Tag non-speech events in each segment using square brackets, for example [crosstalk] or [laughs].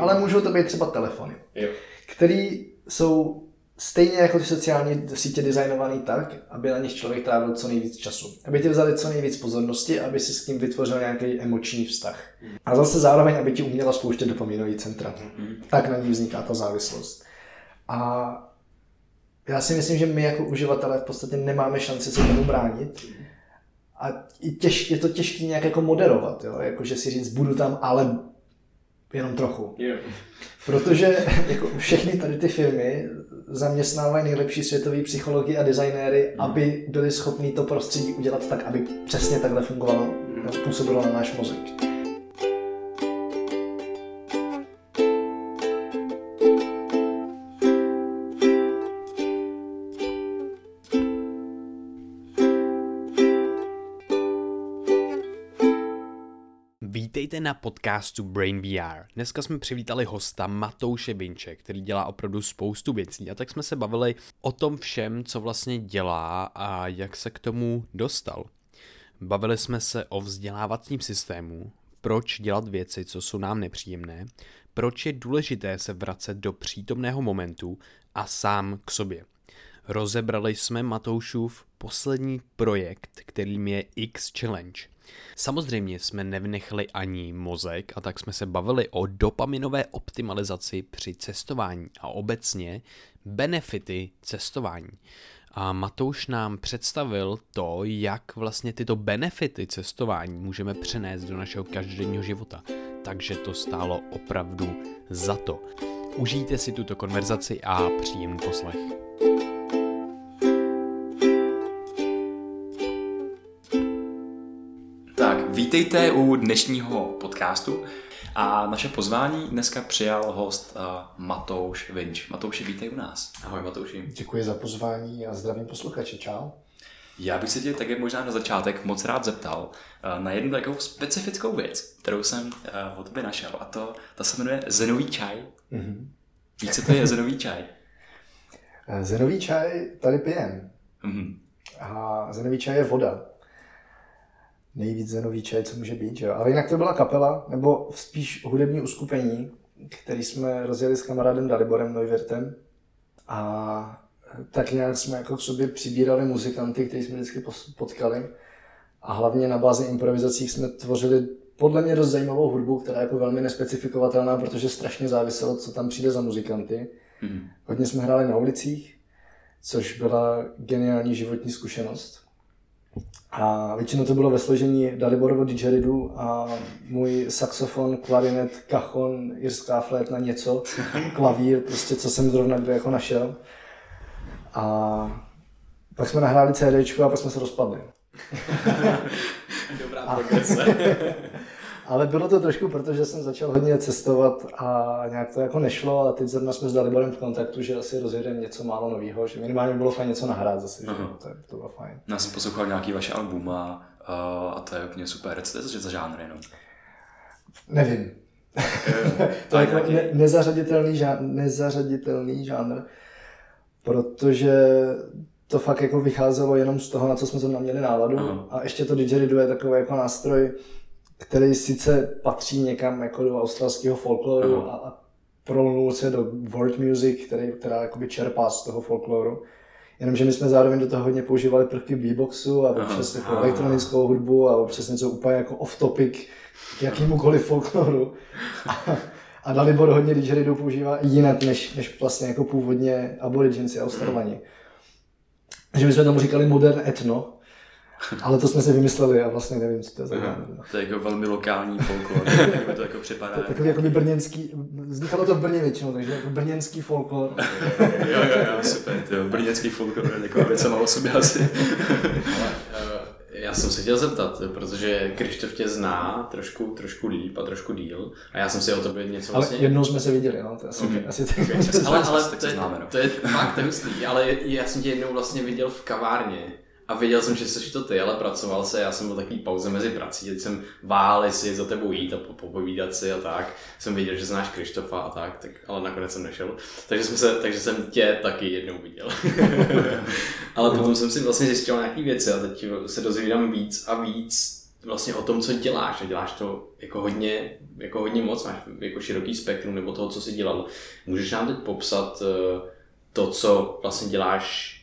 Ale můžou to být třeba telefony, Jo. který jsou stejně jako ty sociální sítě designovaný tak, aby na nich člověk trávil co nejvíc času. Aby ti vzali co nejvíc pozornosti, aby si s tím vytvořil nějaký emoční vztah. A zase zároveň, aby ti uměla spouštět dopaminové centra. Tak na ní vzniká ta závislost. A já si myslím, že my jako uživatelé v podstatě nemáme šanci se tomu bránit. A těž, je to těžké nějak jako moderovat, jo? Jako, že si říct, budu tam, ale jenom trochu. Jo. Protože jako všechny tady ty firmy zaměstnávají nejlepší světové psychologi a designéry, aby byli schopni to prostředí udělat tak, aby přesně takhle fungovalo, působilo na náš mozek. Vítejte na podcastu Brain VR. Dneska jsme přivítali hosta Matouše Binče, který dělá opravdu spoustu věcí a tak jsme se bavili o tom všem, co vlastně dělá a jak se k tomu dostal. Bavili jsme se o vzdělávacím systému, proč dělat věci, co jsou nám nepříjemné, proč je důležité se vracet do přítomného momentu a sám k sobě. Rozebrali jsme Matoušův poslední projekt, kterým je X Challenge – Samozřejmě jsme nevnechli ani mozek a tak jsme se bavili o dopaminové optimalizaci při cestování a obecně benefity cestování. A Matouš nám představil to, jak vlastně tyto benefity cestování můžeme přenést do našeho každodenního života. Takže to stálo opravdu za to. Užijte si tuto konverzaci a příjemný poslech. Vítejte u dnešního podcastu. A naše pozvání dneska přijal host uh, Matouš Vinč. Matouši, vítej u nás. Ahoj Matouši. Děkuji za pozvání a zdravím posluchače. Čau. Já bych se tě také možná na začátek moc rád zeptal uh, na jednu takovou specifickou věc, kterou jsem uh, o tobě našel. A to, ta se jmenuje zenový čaj. Mm-hmm. Víš, co to je zenový čaj? [laughs] Zenový čaj tady pijem. Mm-hmm. A zenový čaj je voda nejvíc zenový čaj, co může být. Že jo? Ale jinak to byla kapela, nebo spíš hudební uskupení, který jsme rozjeli s kamarádem Daliborem Neuwirtem. A tak nějak jsme jako k sobě přibírali muzikanty, který jsme vždycky potkali. A hlavně na bázi improvizací jsme tvořili podle mě dost zajímavou hudbu, která je jako velmi nespecifikovatelná, protože strašně záviselo, co tam přijde za muzikanty. Mm. Hodně jsme hráli na ulicích, což byla geniální životní zkušenost. A většinou to bylo ve složení Daliborovo didgeridu a můj saxofon, klarinet, kachon, jirská flétna, něco, [laughs] klavír, prostě co jsem zrovna kde jako našel. A pak jsme nahráli CD a pak jsme se rozpadli. [laughs] Dobrá progrese. [laughs] Ale bylo to trošku, protože jsem začal hodně cestovat a nějak to jako nešlo a teď zrovna jsme s Daliborem v kontaktu, že asi rozjedeme něco málo nového, že minimálně bylo fajn něco nahrát zase, že to, to bylo fajn. Já jsem poslouchal nějaký vaše album a, a to je úplně super. Co to je za žánr jenom? Nevím. [laughs] to je jako ne, nezařaditelný, žánr, nezařaditelný žánr, protože to fakt jako vycházelo jenom z toho, na co jsme zrovna měli náladu. Aha. A ještě to didgeridoo je takový jako nástroj, který sice patří někam jako do australského folkloru uh-huh. a prolnul se do world music, který, která jakoby čerpá z toho folkloru. Jenomže my jsme zároveň do toho hodně používali prvky beatboxu a občas jako elektronickou hudbu a občas něco úplně jako off-topic k jakýmukoliv folkloru. A, a Dalibor hodně didgeridoo používá jinak, než, než vlastně jako původně aboriginci australani. Že my jsme tomu říkali modern etno, ale to jsme si vymysleli a vlastně nevím, co to je za To je jako velmi lokální folklor, [laughs] jak to jako připadá. To takový jako by brněnský, vznikalo to v Brně většinou, takže jako brněnský folklor. [laughs] jo, jo, jo, super, jo, brněnský folklor je taková věc sama o sobě asi. Ale, uh, já jsem se chtěl zeptat, protože Krištof tě zná trošku, trošku líp a trošku díl a já jsem si o tobě něco vlastně... Ale jednou jsme se viděli, no, to asi, mm. asi tak. ale, ale to, je, to je fakt hustý, ale já jsem tě jednou vlastně viděl v kavárně a věděl jsem, že jsi to ty, ale pracoval se, já jsem byl takový pauze mezi prací, teď jsem váhal, jestli za tebou jít a popovídat si a tak. Jsem věděl, že znáš Krištofa a tak, tak ale nakonec jsem nešel. Takže, jsme se, takže jsem tě taky jednou viděl. [laughs] ale potom jsem si vlastně zjistil nějaké věci a teď se dozvídám víc a víc vlastně o tom, co děláš. Děláš to jako hodně, jako hodně moc, máš jako široký spektrum nebo toho, co jsi dělal. Můžeš nám teď popsat eh, to, co vlastně děláš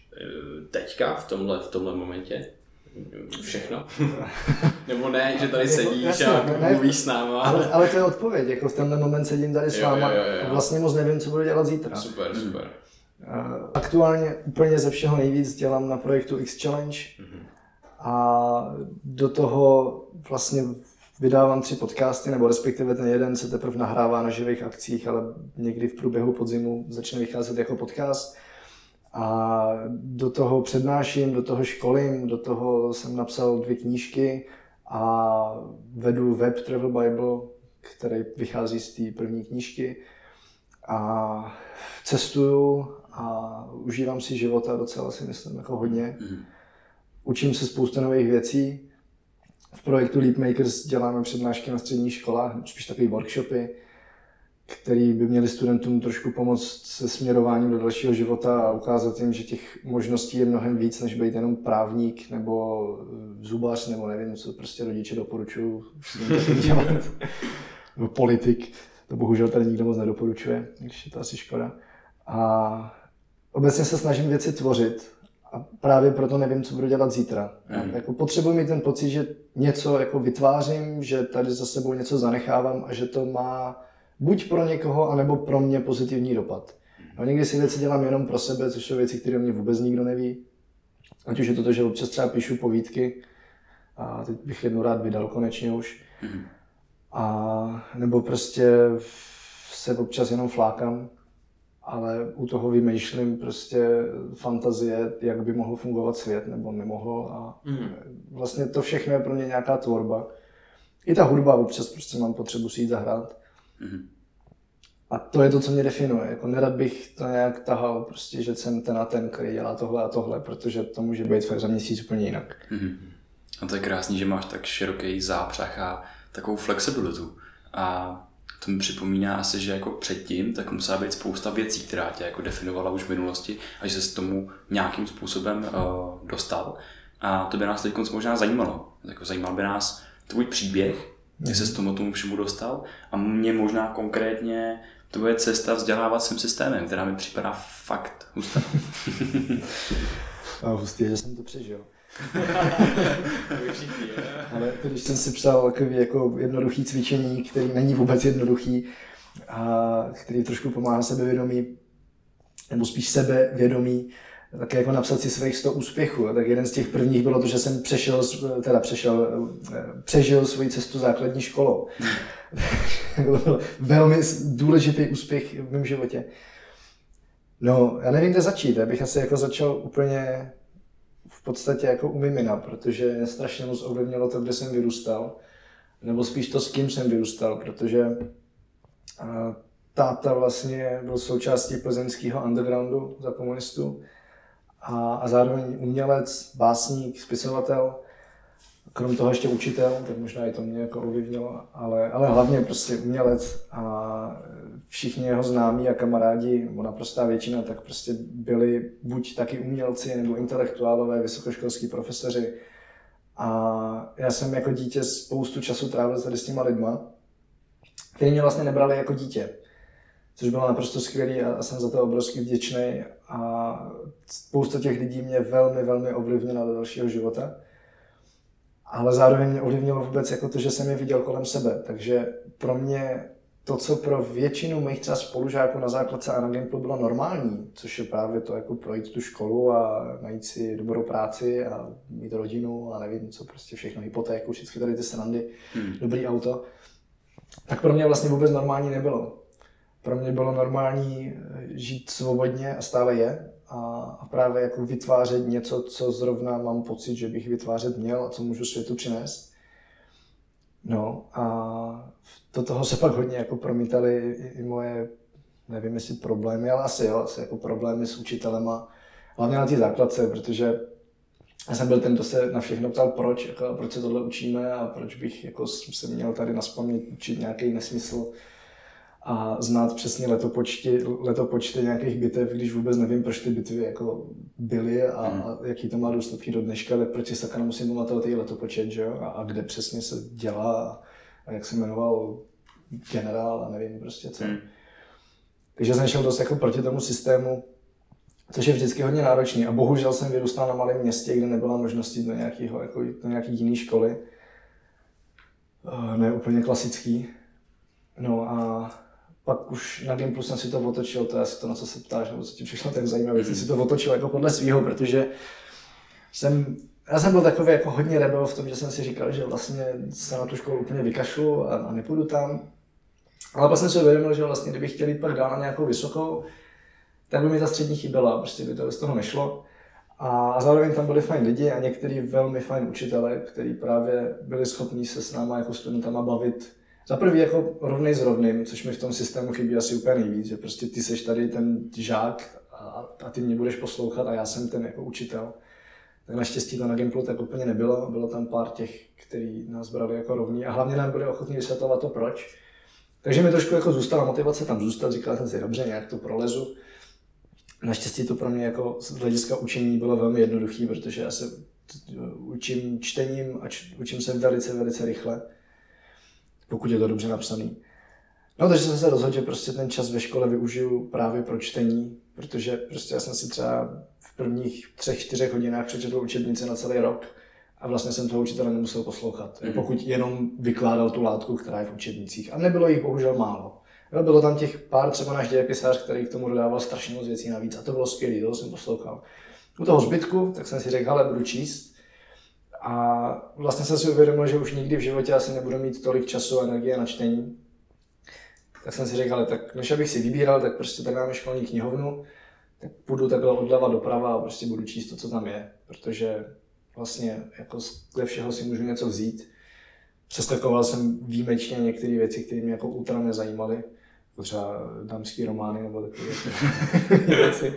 teďka v tomhle, v tomhle momentě? Všechno? [laughs] Nebo ne, že tady sedíš Jasně, a ne, mluvíš s náma. Ale, ale to je odpověď, jako v tenhle moment sedím tady s váma a vlastně moc nevím, co budu dělat zítra. Super, super. Aktuálně úplně ze všeho nejvíc dělám na projektu X Challenge mm-hmm. a do toho vlastně vydávám tři podcasty, nebo respektive ten jeden se teprve nahrává na živých akcích, ale někdy v průběhu podzimu začne vycházet jako podcast. A do toho přednáším, do toho školím, do toho jsem napsal dvě knížky a vedu web Travel Bible, který vychází z té první knížky. A cestuju a užívám si života docela si myslím jako hodně. Mm-hmm. Učím se spoustu nových věcí. V projektu Leap Makers děláme přednášky na středních školách, spíš takové workshopy, které by měly studentům trošku pomoct se směrováním do dalšího života a ukázat jim, že těch možností je mnohem víc, než být jenom právník nebo zubař nebo nevím, co prostě rodiče doporučují dělat. [laughs] nebo politik. To bohužel tady nikdo moc nedoporučuje, když je to asi škoda. A obecně se snažím věci tvořit a právě proto nevím, co budu dělat zítra. Mm. Jako potřebuji mít ten pocit, že něco jako vytvářím, že tady za sebou něco zanechávám a že to má buď pro někoho, anebo pro mě pozitivní dopad. No, někdy si věci dělám jenom pro sebe, což jsou věci, které mě vůbec nikdo neví. Ať už je to to, že občas třeba píšu povídky, a teď bych jednu rád vydal konečně už. Mm. A nebo prostě se občas jenom flákám ale u toho vymýšlím prostě fantazie, jak by mohl fungovat svět nebo nemohl a mm. vlastně to všechno je pro mě nějaká tvorba. I ta hudba občas prostě mám potřebu si jít zahrát. Mm. A to je to, co mě definuje. Jako nerad bych to nějak tahal, prostě, že jsem ten a ten, který dělá tohle a tohle, protože to může být fakt za měsíc úplně jinak. Mm. A to je krásný, že máš tak široký zápřah a takovou flexibilitu. A to mi připomíná asi, že jako předtím tak musela být spousta věcí, která tě jako definovala už v minulosti a že se tomu nějakým způsobem uh, dostal. A to by nás teď možná zajímalo. Jako zajímal by nás tvůj příběh, jak se s tomu tomu všemu dostal a mě možná konkrétně tvoje cesta vzdělávacím systémem, která mi připadá fakt hustá. [laughs] a hustý, že jsem to přežil. [laughs] Ale když jsem si psal takový jako jednoduchý cvičení, který není vůbec jednoduchý a který trošku pomáhá sebevědomí, nebo spíš sebevědomí, tak jako napsat si svých 100 úspěchů. Tak jeden z těch prvních bylo to, že jsem přešel, teda přešel, přežil svoji cestu základní školou. [laughs] Velmi důležitý úspěch v mém životě. No, já nevím, kde začít. Já bych asi jako začal úplně v podstatě jako u mimina, protože strašně moc ovlivnilo to, kde jsem vyrůstal, nebo spíš to, s kým jsem vyrůstal, protože táta vlastně byl součástí plzeňského undergroundu za komunistů a, a zároveň umělec, básník, spisovatel krom toho ještě učitel, tak možná i to mě jako ovlivnilo, ale, ale hlavně prostě umělec a všichni jeho známí a kamarádi, nebo naprostá většina, tak prostě byli buď taky umělci, nebo intelektuálové, vysokoškolskí profesoři. A já jsem jako dítě spoustu času trávil tady s těma lidma, kteří mě vlastně nebrali jako dítě. Což bylo naprosto skvělé a jsem za to obrovský vděčný. A spousta těch lidí mě velmi, velmi ovlivnila do dalšího života ale zároveň mě ovlivnilo vůbec jako to, že jsem je viděl kolem sebe. Takže pro mě to, co pro většinu mých třeba spolužáků na základce a na Gimplu bylo normální, což je právě to jako projít tu školu a najít si dobrou práci a mít rodinu a nevím co, prostě všechno, hypotéku, všechny tady ty srandy, hmm. dobrý auto, tak pro mě vlastně vůbec normální nebylo. Pro mě bylo normální žít svobodně a stále je a, právě jako vytvářet něco, co zrovna mám pocit, že bych vytvářet měl a co můžu světu přinést. No a do toho se pak hodně jako promítaly i, i moje, nevím jestli problémy, ale asi jo, asi jako problémy s učitelema, hlavně na té základce, protože já jsem byl ten, kdo se na všechno ptal, proč, jako, proč se tohle učíme a proč bych jako se měl tady na učit nějaký nesmysl a znát přesně letopočty, letopočty nějakých bitev, když vůbec nevím, proč ty bitvy jako byly a, hmm. a jaký to má důsledky do dneška, tak proč si sakra musím pamatovat i letopočet, že jo? A, a, kde přesně se dělá a jak se jmenoval generál a nevím prostě co. Hmm. Takže jsem šel dost jako proti tomu systému, což je vždycky hodně náročný. A bohužel jsem vyrůstal na malém městě, kde nebyla možnost jít do, nějakého, jako, do nějaký jiné školy. Uh, ne úplně klasický. No a pak už na Gimplu jsem si to otočil, to je asi to, na co se ptáš, nebo co ti přišlo tak zajímavé, mm. si to otočil jako podle svého, protože jsem, já jsem byl takový jako hodně rebel v tom, že jsem si říkal, že vlastně se na tu školu úplně vykašlu a, a nepůjdu tam. Ale pak jsem si uvědomil, že vlastně kdybych chtěl jít pak dál na nějakou vysokou, tak by mi ta střední chyběla, prostě by to z toho nešlo. A zároveň tam byli fajn lidi a některý velmi fajn učitele, kteří právě byli schopni se s náma jako studentama bavit za prvý jako rovnej s rovným, což mi v tom systému chybí asi úplně nejvíc, že prostě ty seš tady ten žák a, a ty mě budeš poslouchat a já jsem ten jako učitel. Tak naštěstí to na Gimplu tak úplně nebylo, bylo tam pár těch, kteří nás brali jako rovní a hlavně nám byli ochotní vysvětlovat to proč. Takže mi trošku jako zůstala motivace tam zůstat, říkal jsem si, dobře, nějak to prolezu. Naštěstí to pro mě jako z hlediska učení bylo velmi jednoduché, protože já se učím čtením a č- učím se velice, velice rychle pokud je to dobře napsaný. No, takže jsem se rozhodl, že prostě ten čas ve škole využiju právě pro čtení, protože prostě já jsem si třeba v prvních třech, čtyřech hodinách přečetl učebnice na celý rok a vlastně jsem toho učitele nemusel poslouchat, mm. pokud jenom vykládal tu látku, která je v učebnicích. A nebylo jich bohužel málo. Jo, bylo tam těch pár, třeba náš dějepisář, který k tomu dodával strašně moc věcí navíc a to bylo skvělé, to jsem poslouchal. U toho zbytku, tak jsem si řekl, ale budu číst a vlastně jsem si uvědomil, že už nikdy v životě asi nebudu mít tolik času a energie na čtení. Tak jsem si říkal, tak než abych si vybíral, tak prostě tak máme školní knihovnu, tak půjdu takhle odleva doprava a prostě budu číst to, co tam je, protože vlastně jako ze všeho si můžu něco vzít. Přeskakoval jsem výjimečně některé věci, které mě jako ultra nezajímaly, jako třeba dámský romány nebo takové věci.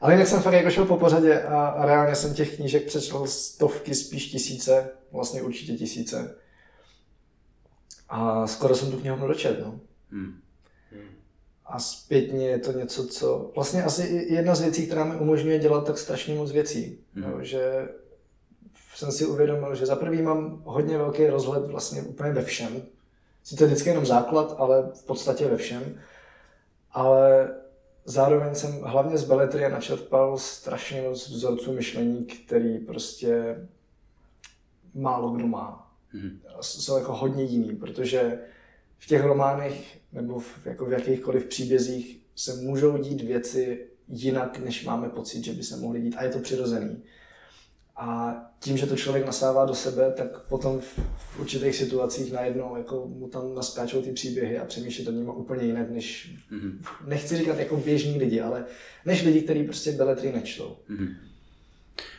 Ale jinak jsem fakt jako šel po pořadě a, a reálně jsem těch knížek přečetl stovky, spíš tisíce, vlastně určitě tisíce. A skoro jsem tu knihovnu dočet, no. Hmm. A zpětně je to něco, co vlastně asi jedna z věcí, která mi umožňuje dělat tak strašně moc věcí. Hmm. Jo, že jsem si uvědomil, že za prvý mám hodně velký rozhled vlastně úplně ve všem. Sice vždycky jenom základ, ale v podstatě ve všem. Ale zároveň jsem hlavně z beletrie načerpal strašně moc vzorců myšlení, který prostě málo kdo má. Mm-hmm. Jsou jako hodně jiný, protože v těch románech nebo v, jako v jakýchkoliv příbězích se můžou dít věci jinak, než máme pocit, že by se mohly dít. A je to přirozený. A tím, že to člověk nasává do sebe, tak potom v, v určitých situacích najednou jako mu tam naskáčou ty příběhy a přemýšlí o nimi úplně jinak, než, mm-hmm. nechci říkat jako běžní lidi, ale než lidi, kteří prostě beletry nečtou. Mm-hmm.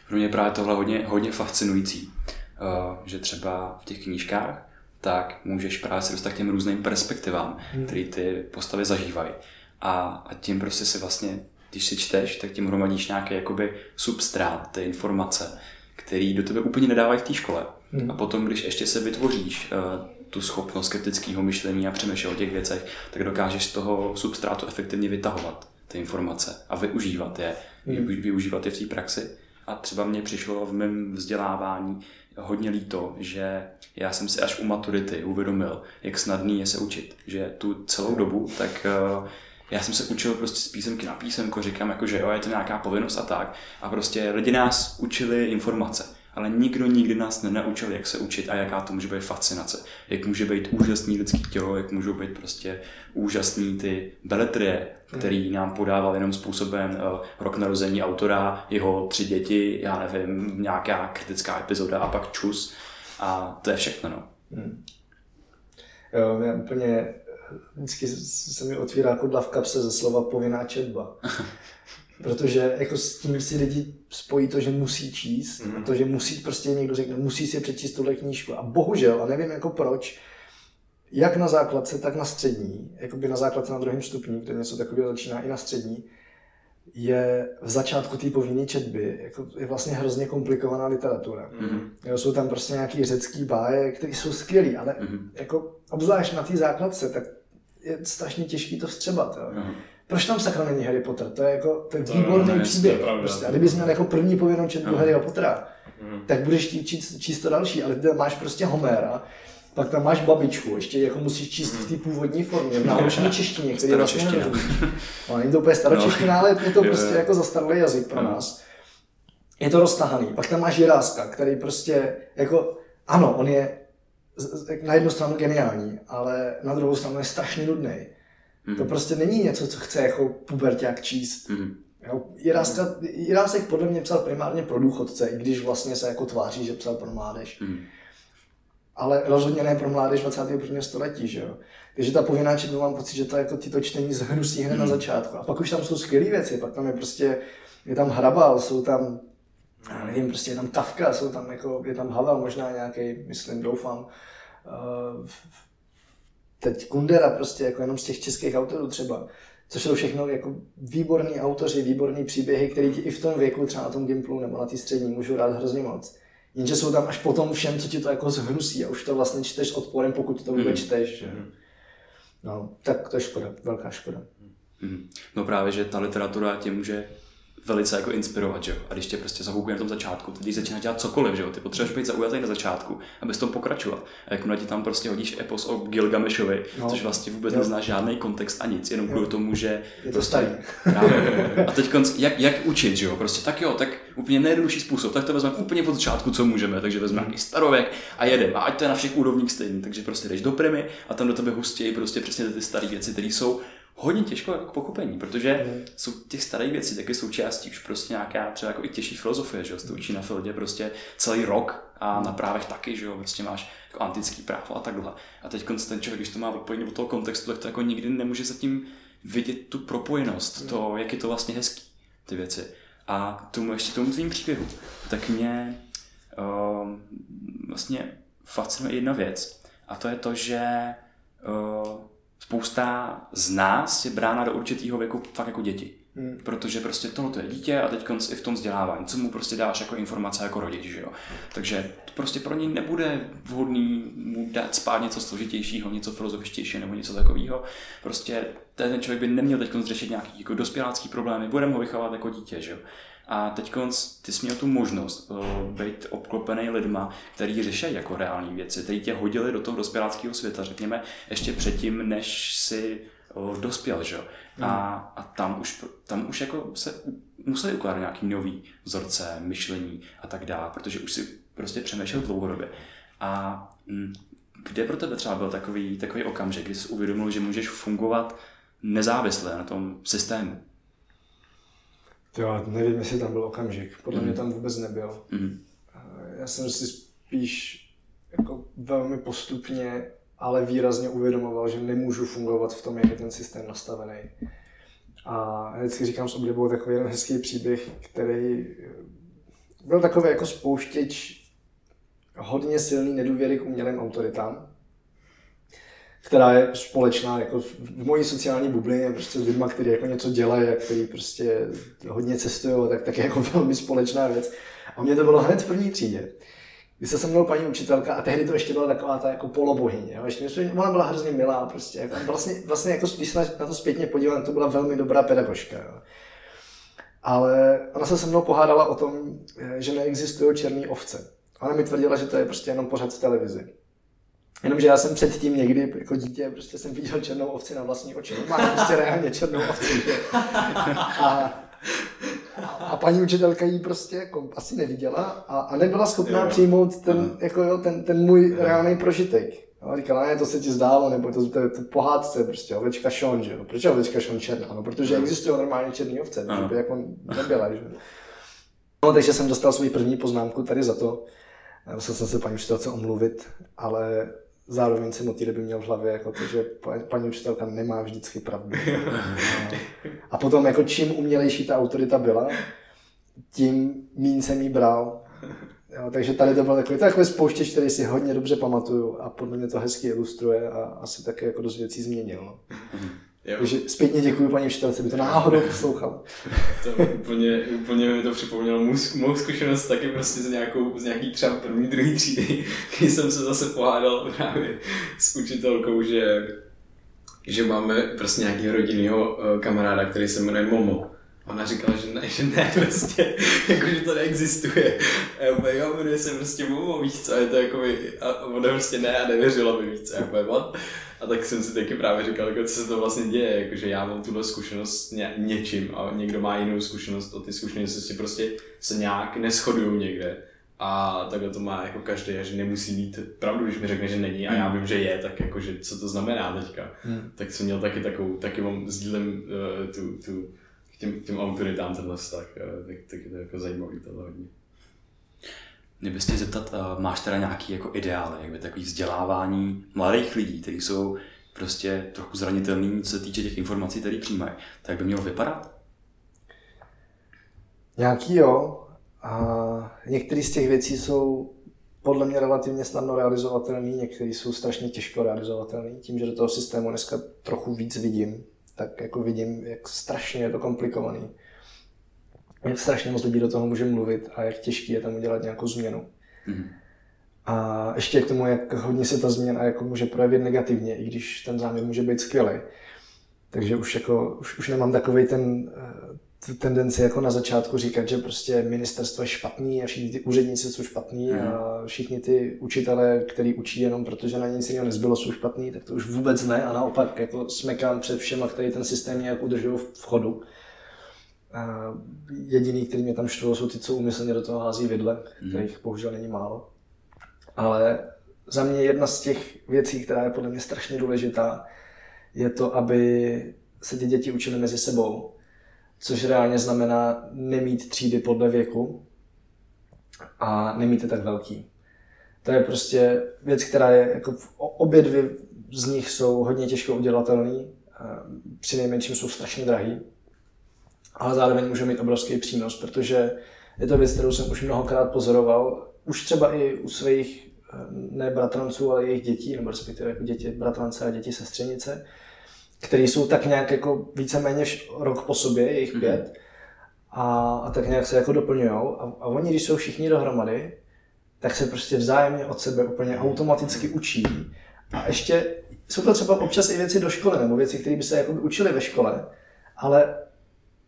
Pro mě právě tohle hodně, hodně fascinující, uh, že třeba v těch knížkách tak můžeš právě se dostat k těm různým perspektivám, mm. které ty postavy zažívají. A, a tím prostě si vlastně když si čteš, tak tím hromadíš nějaký jakoby substrát, ty informace, který do tebe úplně nedávají v té škole. Hmm. A potom, když ještě se vytvoříš uh, tu schopnost kritického myšlení a přemýšlet o těch věcech, tak dokážeš z toho substrátu efektivně vytahovat ty informace a využívat je, hmm. využívat je v té praxi. A třeba mě přišlo v mém vzdělávání hodně líto, že já jsem si až u maturity uvědomil, jak snadný je se učit. Že tu celou dobu tak uh, já jsem se učil prostě z písemky na písemko, říkám jako, že jo, je to nějaká povinnost a tak. A prostě lidi nás učili informace, ale nikdo nikdy nás nenaučil, jak se učit a jaká to může být fascinace. Jak může být úžasný lidský tělo, jak můžou být prostě úžasný ty beletrie, který nám podával jenom způsobem uh, rok narození autora, jeho tři děti, já nevím, nějaká kritická epizoda a pak čus. A to je všechno, no. Hmm. Jo, já úplně vždycky se mi otvírá kudla v kapse ze slova povinná četba. [laughs] Protože jako s tím si lidi spojí to, že musí číst, mm. a to, že musí, prostě někdo řekne, musí si přečíst tuhle knížku. A bohužel, a nevím jako proč, jak na základce, tak na střední, jako by na základce na druhém stupni, kde něco takového začíná i na střední, je v začátku té povinné četby jako je vlastně hrozně komplikovaná literatura. Mm-hmm. jsou tam prostě nějaký řecký báje, které jsou skvělé, ale mm-hmm. jako obzvlášť na té základce, tak je strašně těžký to vstřebat. Jo. Uh-huh. Proč tam sakra není Harry Potter? To je jako ten výborný ne, příběh. Prostě. A kdybys měl jako první povinnou četbu uh-huh. Harryho Pottera, uh-huh. tak budeš číst, číst to další, ale ty máš prostě Homera, pak tam máš babičku, ještě jako musíš číst v té původní formě, v naučené [laughs] češtině, který vlastně nerozumíš. [laughs] No, není to úplně staročeština, no. ale je to [laughs] prostě jako zastaralý jazyk pro nás. Je to roztahaný. Pak tam máš Jiráska, který prostě jako, ano, on je na jednu stranu geniální, ale na druhou stranu je strašně nudný. Mm. To prostě není něco, co chce jako puberták číst. Mm. Jiráska, Jirásek podle mě psal primárně pro důchodce, i když vlastně se jako tváří, že psal pro mládež. Mm. Ale rozhodně ne pro mládež 21. století, že jo. Takže ta povinná četba mám pocit, že to jako tyto čtení zhnusí hned mm. na hmm. začátku. A pak už tam jsou skvělé věci, pak tam je prostě, je tam Hrabal, jsou tam, já nevím, prostě je tam Kafka, jsou tam jako, je tam Havel možná nějaký, myslím, doufám. Uh, teď Kundera prostě, jako jenom z těch českých autorů třeba, což jsou všechno jako výborní autoři, výborní příběhy, které ti i v tom věku, třeba na tom Gimplu nebo na té střední, můžu rád hrozně moc. Jenže jsou tam až potom všem, co ti to jako zhnusí a už to vlastně čteš s odporem, pokud to vůbec mm. čteš. Že? Mm. No, tak to je škoda, velká škoda. Mm. No právě, že ta literatura tě může velice jako inspirovat, že jo? A když tě prostě zahubuje na tom začátku, když začíná dělat cokoliv, že jo? Ty potřebuješ být zaujatý na začátku, abys tom pokračoval. A jakmile ti tam prostě hodíš epos o Gilgameshovi, no. což vlastně vůbec jo. nezná žádný kontext a nic, jenom kvůli tomu, že je to prostě, starý. Právě. A teď jak, jak učit, že jo? Prostě tak jo, tak úplně nejjednodušší způsob, tak to vezmeme úplně od začátku, co můžeme, takže vezmeme nějaký starověk a jedeme. A ať to je na všech úrovních stejný, takže prostě jdeš do primy a tam do tebe hustějí prostě přesně ty staré věci, které jsou hodně těžko jako k pochopení, protože mm. jsou těch starých věcí taky součástí už prostě nějaká třeba jako i těžší filozofie, že jo, to učí na Fildě prostě celý rok a na právech taky, že jo, prostě máš jako antický právo a takhle. A teď ten člověk, když to má odpojený do toho kontextu, tak to jako nikdy nemůže zatím vidět tu propojenost, mm. to, jak je to vlastně hezký, ty věci. A tomu ještě tomu tvým příběhu, tak mě uh, vlastně fascinuje jedna věc, a to je to, že uh, spousta z nás je brána do určitého věku fakt jako děti. Hmm. Protože prostě tohle je dítě a teď i v tom vzdělávání, co mu prostě dáš jako informace jako rodič, že jo. Takže to prostě pro něj nebude vhodný mu dát spát něco složitějšího, něco filozofičtějšího nebo něco takového. Prostě ten člověk by neměl teď řešit nějaký jako dospělácký problémy, budeme ho vychovávat jako dítě, že jo. A teď ty jsi měl tu možnost uh, být obklopený lidma, kteří řeší jako reální věci, kteří tě hodili do toho dospěláckého světa, řekněme, ještě předtím, než si uh, dospěl, že? Mm. A, a tam už, tam už jako se museli ukládat nějaký nový vzorce, myšlení a tak dále, protože už si prostě přemýšlel dlouhodobě. A hm, kde pro tebe třeba byl takový, takový okamžik, kdy jsi uvědomil, že můžeš fungovat nezávisle na tom systému? Jo, nevím, jestli tam byl okamžik. Podle mm. mě tam vůbec nebyl. Mm. Já jsem si spíš jako velmi postupně, ale výrazně uvědomoval, že nemůžu fungovat v tom, jak je ten systém nastavený. A vždycky říkám s oblibou takový jeden hezký příběh, který byl takový jako spouštěč hodně silný nedůvěry k umělým autoritám která je společná jako v mojí sociální bublině, prostě s lidmi, kteří jako něco dělají kteří prostě hodně cestují, tak, tak je jako [laughs] velmi společná věc. A mě to bylo hned v první třídě. Když se se mnou paní učitelka, a tehdy to ještě byla taková ta jako polobohyně, jo? Ještě, ona byla hrozně milá, prostě, jako, vlastně, vlastně jako, když se na to zpětně podívám, to byla velmi dobrá pedagožka. Jo? Ale ona se se mnou pohádala o tom, že neexistují černé ovce. Ona mi tvrdila, že to je prostě jenom pořád v televizi. Jenomže já jsem předtím někdy jako dítě prostě jsem viděl černou ovci na vlastní oči. Má prostě reálně černou ovci. A, a paní učitelka ji prostě jako asi neviděla a, a nebyla schopná jo. přijmout ten, jako jo, ten, ten můj reálný prožitek. Jo, říkala, ne, to se ti zdálo, nebo to, to, to pohádce prostě, ovečka Sean, že jo. Proč je ovečka Sean černá? No, protože existují normálně černé ovce, že by jako nebyla, že No, takže jsem dostal svou první poznámku tady za to. Musel jsem se paní učitelce omluvit, ale zároveň jsem od té doby měl v hlavě jako to, že paní učitelka nemá vždycky pravdu. A potom jako čím umělejší ta autorita byla, tím mín jsem jí bral. Jo, takže tady to byl takový, takový spouštěč, který si hodně dobře pamatuju a podle mě to hezky ilustruje a asi také jako dost věcí změnil. No. Jo. Takže zpětně děkuji paní učitelce, by to náhodou [laughs] poslouchal. To úplně, úplně mi to připomnělo mou, mou zkušenost taky prostě z, nějakou, z nějaký třeba první, druhý třídy, [laughs] kdy jsem se zase pohádal právě s učitelkou, že že máme prostě nějakého rodinného uh, kamaráda, který se jmenuje Momo. Ona říkala, že ne, že ne, [laughs] prostě, jako, že to neexistuje. A já úplně, jo, jmenuje se prostě Momo, víš co, a je to jako, a ona prostě ne a nevěřila mi, víc, co, úplně, what? A tak jsem si taky právě říkal, jako, co se to vlastně děje, jako, že já mám tuhle zkušenost ně, něčím a někdo má jinou zkušenost a ty zkušenosti prostě se nějak neschodují někde. A takhle to má jako každý, že nemusí mít pravdu, když mi řekne, že není a já vím, že je, tak jako, že co to znamená teďka. Hmm. Tak jsem měl taky takovou, taky mám sdílem uh, tu, tu, k těm, těm autoritám tenhle vztah, tak, tak je to jako zajímavý tohle hodně. Mě bys chtěl zeptat, uh, máš teda nějaký jako ideály, jakby takový vzdělávání mladých lidí, kteří jsou prostě trochu zranitelný, co se týče těch informací, které přijímají, tak by mělo vypadat? Nějaký jo, a některé z těch věcí jsou podle mě relativně snadno realizovatelné, některé jsou strašně těžko realizovatelné. Tím, že do toho systému dneska trochu víc vidím, tak jako vidím, jak strašně je to komplikovaný. Jak strašně moc lidí do toho může mluvit a jak těžký je tam udělat nějakou změnu. Mm. A ještě k tomu, jak hodně se ta změna jako může projevit negativně, i když ten záměr může být skvělý. Takže už, jako, už, už nemám takový ten eh, tu tendenci jako na začátku říkat, že prostě ministerstvo je špatný a všichni ty úředníci jsou špatní mm. a všichni ty učitelé, který učí jenom protože na nic jiného nezbylo, jsou špatný, tak to už vůbec ne a naopak jako smekám před všema, který ten systém nějak udržují v chodu. A jediný, který mě tam štvou, jsou ty, co umyslně do toho hází vidle, mm. kterých bohužel není málo. Ale za mě jedna z těch věcí, která je podle mě strašně důležitá, je to, aby se ty děti učily mezi sebou což reálně znamená nemít třídy podle věku a nemít je tak velký. To je prostě věc, která je, jako obě dvě z nich jsou hodně těžko udělatelný, při nejmenším jsou strašně drahý, ale zároveň může mít obrovský přínos, protože je to věc, kterou jsem už mnohokrát pozoroval, už třeba i u svých ne bratranců, ale jejich dětí, nebo respektive jako děti bratrance a děti sestřenice, které jsou tak nějak jako víceméně rok po sobě, jejich mm-hmm. pět, a, a tak nějak se jako doplňují. A, a oni, když jsou všichni dohromady, tak se prostě vzájemně od sebe úplně automaticky učí. A ještě jsou to třeba občas i věci do školy, nebo věci, které by se jako učili ve škole, ale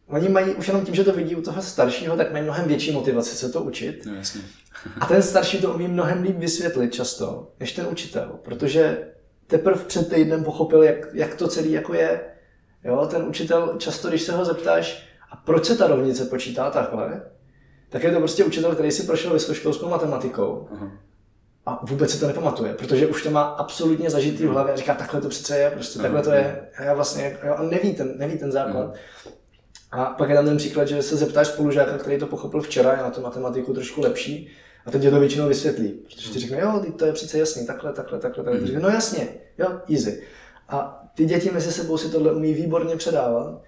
oni mají už jenom tím, že to vidí u toho staršího, tak mají mnohem větší motivaci se to učit. No, jasně. a ten starší to umí mnohem líp vysvětlit často, než ten učitel, protože teprve před týdnem pochopil, jak, jak to celé jako je. Jo, ten učitel často, když se ho zeptáš, a proč se ta rovnice počítá takhle, tak je to prostě učitel, který si prošel vysokoškolskou matematikou uh-huh. a vůbec si to nepamatuje, protože už to má absolutně zažitý v hlavě a říká, takhle to přece je, prostě uh-huh. takhle to je. A já vlastně, jo, a neví ten, neví ten základ. Uh-huh. A pak je tam ten příklad, že se zeptáš spolužáka, který to pochopil včera, je na tu matematiku trošku lepší, a teď je to většinou vysvětlí, protože ti řekne, jo, to je přece jasný, takhle, takhle, takhle, takhle. Mm. no jasně, jo, easy. A ty děti mezi sebou si tohle umí výborně předávat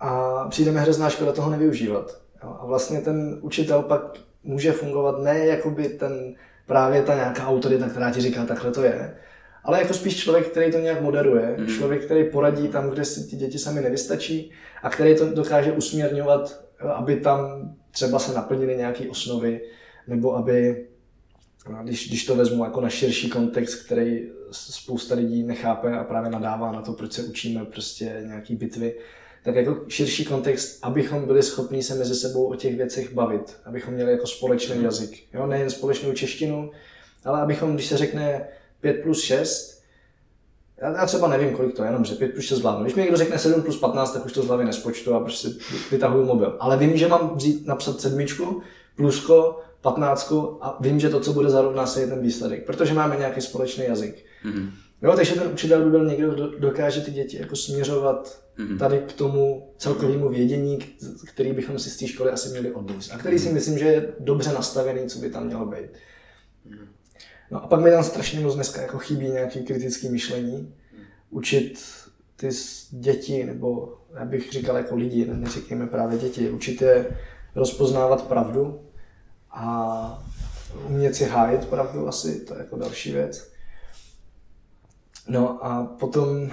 a přijdeme hrozná škoda toho nevyužívat. Jo? A vlastně ten učitel pak může fungovat ne jako by ten právě ta nějaká autorita, která ti říká, takhle to je, ale jako spíš člověk, který to nějak moderuje, mm. člověk, který poradí tam, kde si ty děti sami nevystačí a který to dokáže usměrňovat, aby tam třeba se naplnily nějaké osnovy, nebo aby, když, když to vezmu jako na širší kontext, který spousta lidí nechápe a právě nadává na to, proč se učíme prostě nějaký bitvy, tak jako širší kontext, abychom byli schopni se mezi sebou o těch věcech bavit, abychom měli jako společný mhm. jazyk. Jo? Nejen společnou češtinu, ale abychom, když se řekne 5 plus 6, já, já třeba nevím, kolik to je, jenom že 5 plus 6 zvládnu. Když mi někdo řekne 7 plus 15, tak už to z hlavy nespočtu a prostě vytahuju mobil. Ale vím, že mám vzít, napsat sedmičku, plusko, patnáctku a vím, že to, co bude zarovná se, je ten výsledek, protože máme nějaký společný jazyk. Mm-hmm. Jo, takže ten učitel by byl někdo, kdo dokáže ty děti jako směřovat mm-hmm. tady k tomu celkovému vědění, který bychom si z té školy asi měli odníst. A který si mhm. myslím, že je dobře nastavený, co by tam mělo být. Mhm. No a pak mi tam strašně moc dneska jako chybí nějaké kritické myšlení. Mhm. Učit ty děti, nebo já bych říkal jako lidi, neříkejme právě děti, učit je rozpoznávat pravdu, a umět si hájit pravdu asi, to je jako další věc. No a potom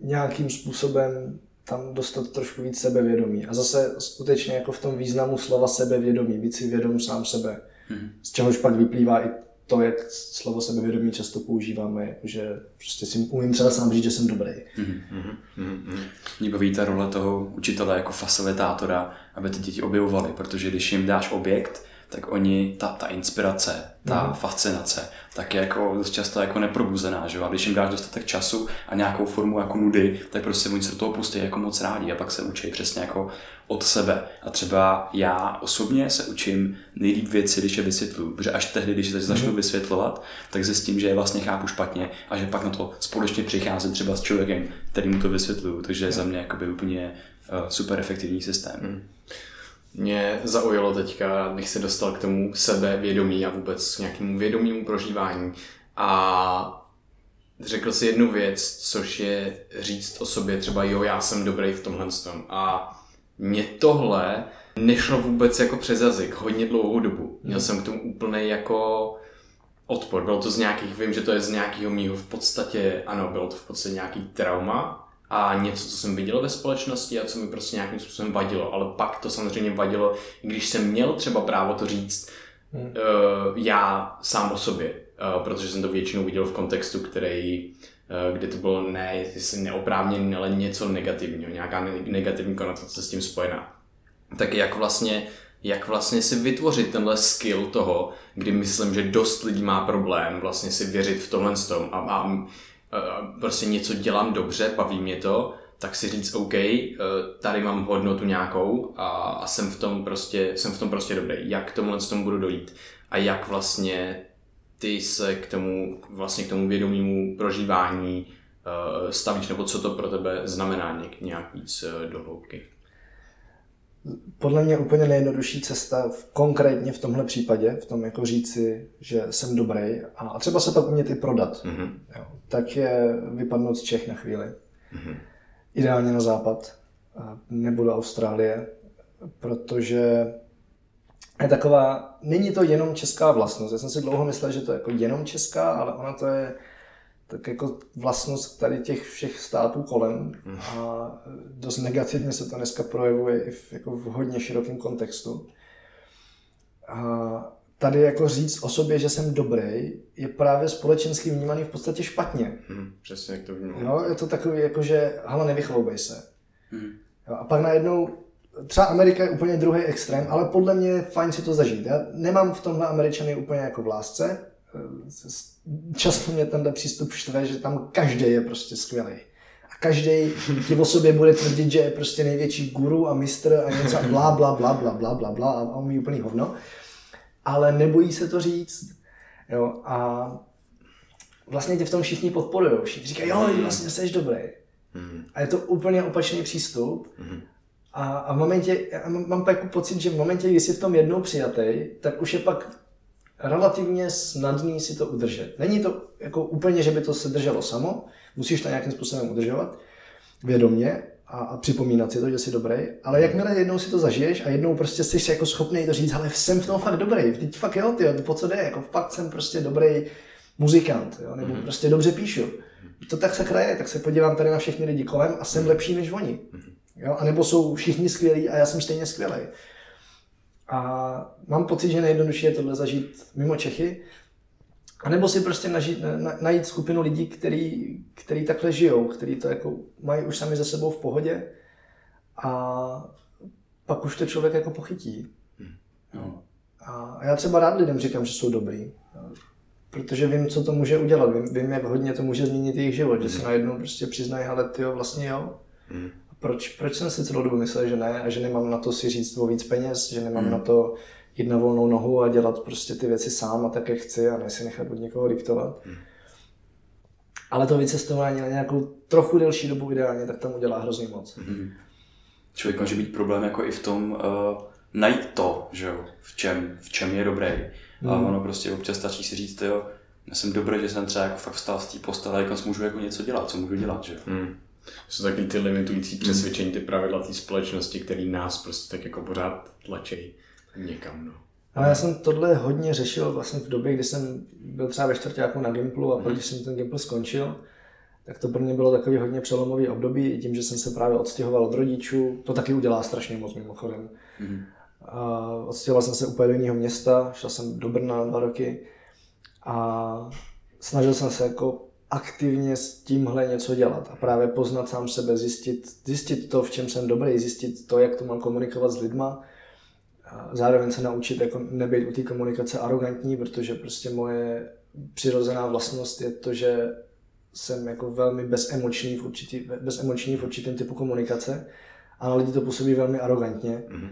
nějakým způsobem tam dostat trošku víc sebevědomí. A zase skutečně jako v tom významu slova sebevědomí, být si vědom sám sebe. Mm-hmm. Z čehož pak vyplývá i to, jak slovo sebevědomí často používáme, že prostě si umím třeba sám říct, že jsem dobrý. Mm-hmm. Mm-hmm. Mě baví ta role toho učitele jako facilitátora, aby ty děti objevovaly, protože když jim dáš objekt, tak oni, ta, ta inspirace, ta mm. fascinace, tak je jako dost často jako neprobuzená, že? A když jim dáš dostatek času a nějakou formu jako nudy, tak prostě oni se do toho pustí jako moc rádi a pak se učí přesně jako od sebe. A třeba já osobně se učím nejlíp věci, když je vysvětluju, protože až tehdy, když se začnu mm. vysvětlovat, tak zjistím, že je vlastně chápu špatně a že pak na to společně přicházím třeba s člověkem, který mu to vysvětluju, takže je za mě jakoby úplně uh, super efektivní systém. Mm mě zaujalo teďka, bych se dostal k tomu sebevědomí a vůbec k nějakému vědomému prožívání. A řekl si jednu věc, což je říct o sobě třeba jo, já jsem dobrý v tomhle tom. A mě tohle nešlo vůbec jako přes jazyk hodně dlouhou dobu. Měl jsem k tomu úplný jako odpor. Bylo to z nějakých, vím, že to je z nějakého mýho v podstatě, ano, bylo to v podstatě nějaký trauma, a něco, co jsem viděl ve společnosti a co mi prostě nějakým způsobem vadilo. Ale pak to samozřejmě vadilo, když jsem měl třeba právo to říct hmm. uh, já sám o sobě, uh, protože jsem to většinou viděl v kontextu, který uh, kde to bylo ne, jestli neoprávněný, ale něco negativního, nějaká negativní konotace s tím spojená. Tak jak vlastně, jak vlastně si vytvořit tenhle skill toho, kdy myslím, že dost lidí má problém vlastně si věřit v tomhle tom a, a prostě něco dělám dobře, baví mě to, tak si říct OK, e, tady mám hodnotu nějakou a, a jsem, v tom prostě, jsem v tom prostě dobrý. Jak k tomu tomu budu dojít? A jak vlastně ty se k tomu, vlastně k tomu vědomému prožívání uh, stavíš, nebo co to pro tebe znamená nějak, víc uh, do hloubky? Podle mě úplně nejjednodušší cesta v, konkrétně v tomhle případě, v tom jako říci, že jsem dobrý a, a třeba se pak umět i prodat, mm-hmm. jo, tak je vypadnout z Čech na chvíli. Mm-hmm. Ideálně na západ nebo do Austrálie, protože je taková, není to jenom česká vlastnost. Já jsem si dlouho myslel, že to je jako jenom česká, ale ona to je tak jako vlastnost tady těch všech států kolem a dost negativně se to dneska projevuje i v, jako v hodně širokém kontextu. A tady jako říct o sobě, že jsem dobrý, je právě společensky vnímaný v podstatě špatně. Hmm, přesně jak to vnímám. Jo, je to takový jako, že hala nevychloubej se. Hmm. Jo, a pak najednou, třeba Amerika je úplně druhý extrém, ale podle mě je fajn si to zažít. Já nemám v tomhle Američany úplně jako v lásce, často mě tenhle přístup štve, že tam každý je prostě skvělý. A každý ti o sobě bude tvrdit, že je prostě největší guru a mistr a něco bla bla bla bla bla bla bla a umí úplný hovno. Ale nebojí se to říct. Jo, a vlastně tě v tom všichni podporují. Všichni říkají, jo, vlastně jsi dobrý. A je to úplně opačný přístup. A, a v momentě, já mám pak pocit, že v momentě, kdy jsi v tom jednou přijatý, tak už je pak relativně snadný si to udržet. Není to jako úplně, že by to se drželo samo, musíš to nějakým způsobem udržovat vědomě a, a připomínat si to, že jsi dobrý, ale jakmile jednou si to zažiješ a jednou prostě jsi jako schopný to říct, ale jsem v tom fakt dobrý, teď fakt jo, ty, po co jde, jako fakt jsem prostě dobrý muzikant, jo, nebo mm-hmm. prostě dobře píšu. To tak se kraje, tak se podívám tady na všechny lidi kolem a jsem mm-hmm. lepší než oni. Jo, a nebo jsou všichni skvělí a já jsem stejně skvělý. A mám pocit, že nejjednodušší je tohle zažít mimo Čechy, a nebo si prostě nažít, na, najít skupinu lidí, který, který takhle žijou, který to jako mají už sami za sebou v pohodě a pak už to člověk jako pochytí. No. A já třeba rád lidem říkám, že jsou dobrý, protože vím, co to může udělat, vím, vím jak hodně to může změnit jejich život, že si hmm. najednou prostě přiznají, ale ty vlastně jo. Hmm proč, proč jsem si celou dobu myslel, že ne a že nemám na to si říct o víc peněz, že nemám hmm. na to jít na volnou nohu a dělat prostě ty věci sám a tak, jak chci a ne si nechat od někoho diktovat. Hmm. Ale to vycestování na nějakou trochu delší dobu ideálně, tak tam udělá hrozně moc. Hmm. Člověk může být problém jako i v tom uh, najít to, že jo, v čem, v čem je dobrý. Hmm. A ono prostě občas stačí si říct, jo, já jsem dobrý, že jsem třeba jako fakt vstal z té postele, jak můžu jako něco dělat, co můžu dělat, že jo. Hmm jsou taky ty limitující přesvědčení, ty pravidla té společnosti, který nás prostě tak jako pořád tlačí někam. No. Ale já jsem tohle hodně řešil vlastně v době, kdy jsem byl třeba ve čtvrtáku na Gimplu a pak, když jsem ten Gimpl skončil, tak to pro mě bylo takový hodně přelomový období, tím, že jsem se právě odstěhoval od rodičů, to taky udělá strašně moc mimochodem. Mm. A odstěhoval jsem se úplně do jiného města, šel jsem do Brna dva roky A snažil jsem se jako aktivně s tímhle něco dělat a právě poznat sám sebe, zjistit, zjistit to, v čem jsem dobrý, zjistit to, jak to mám komunikovat s lidma, zároveň se naučit jako nebýt u té komunikace arrogantní, protože prostě moje přirozená vlastnost je to, že jsem jako velmi bezemoční v, určitý, bezemoční v určitém typu komunikace a na lidi to působí velmi arrogantně. Mm-hmm.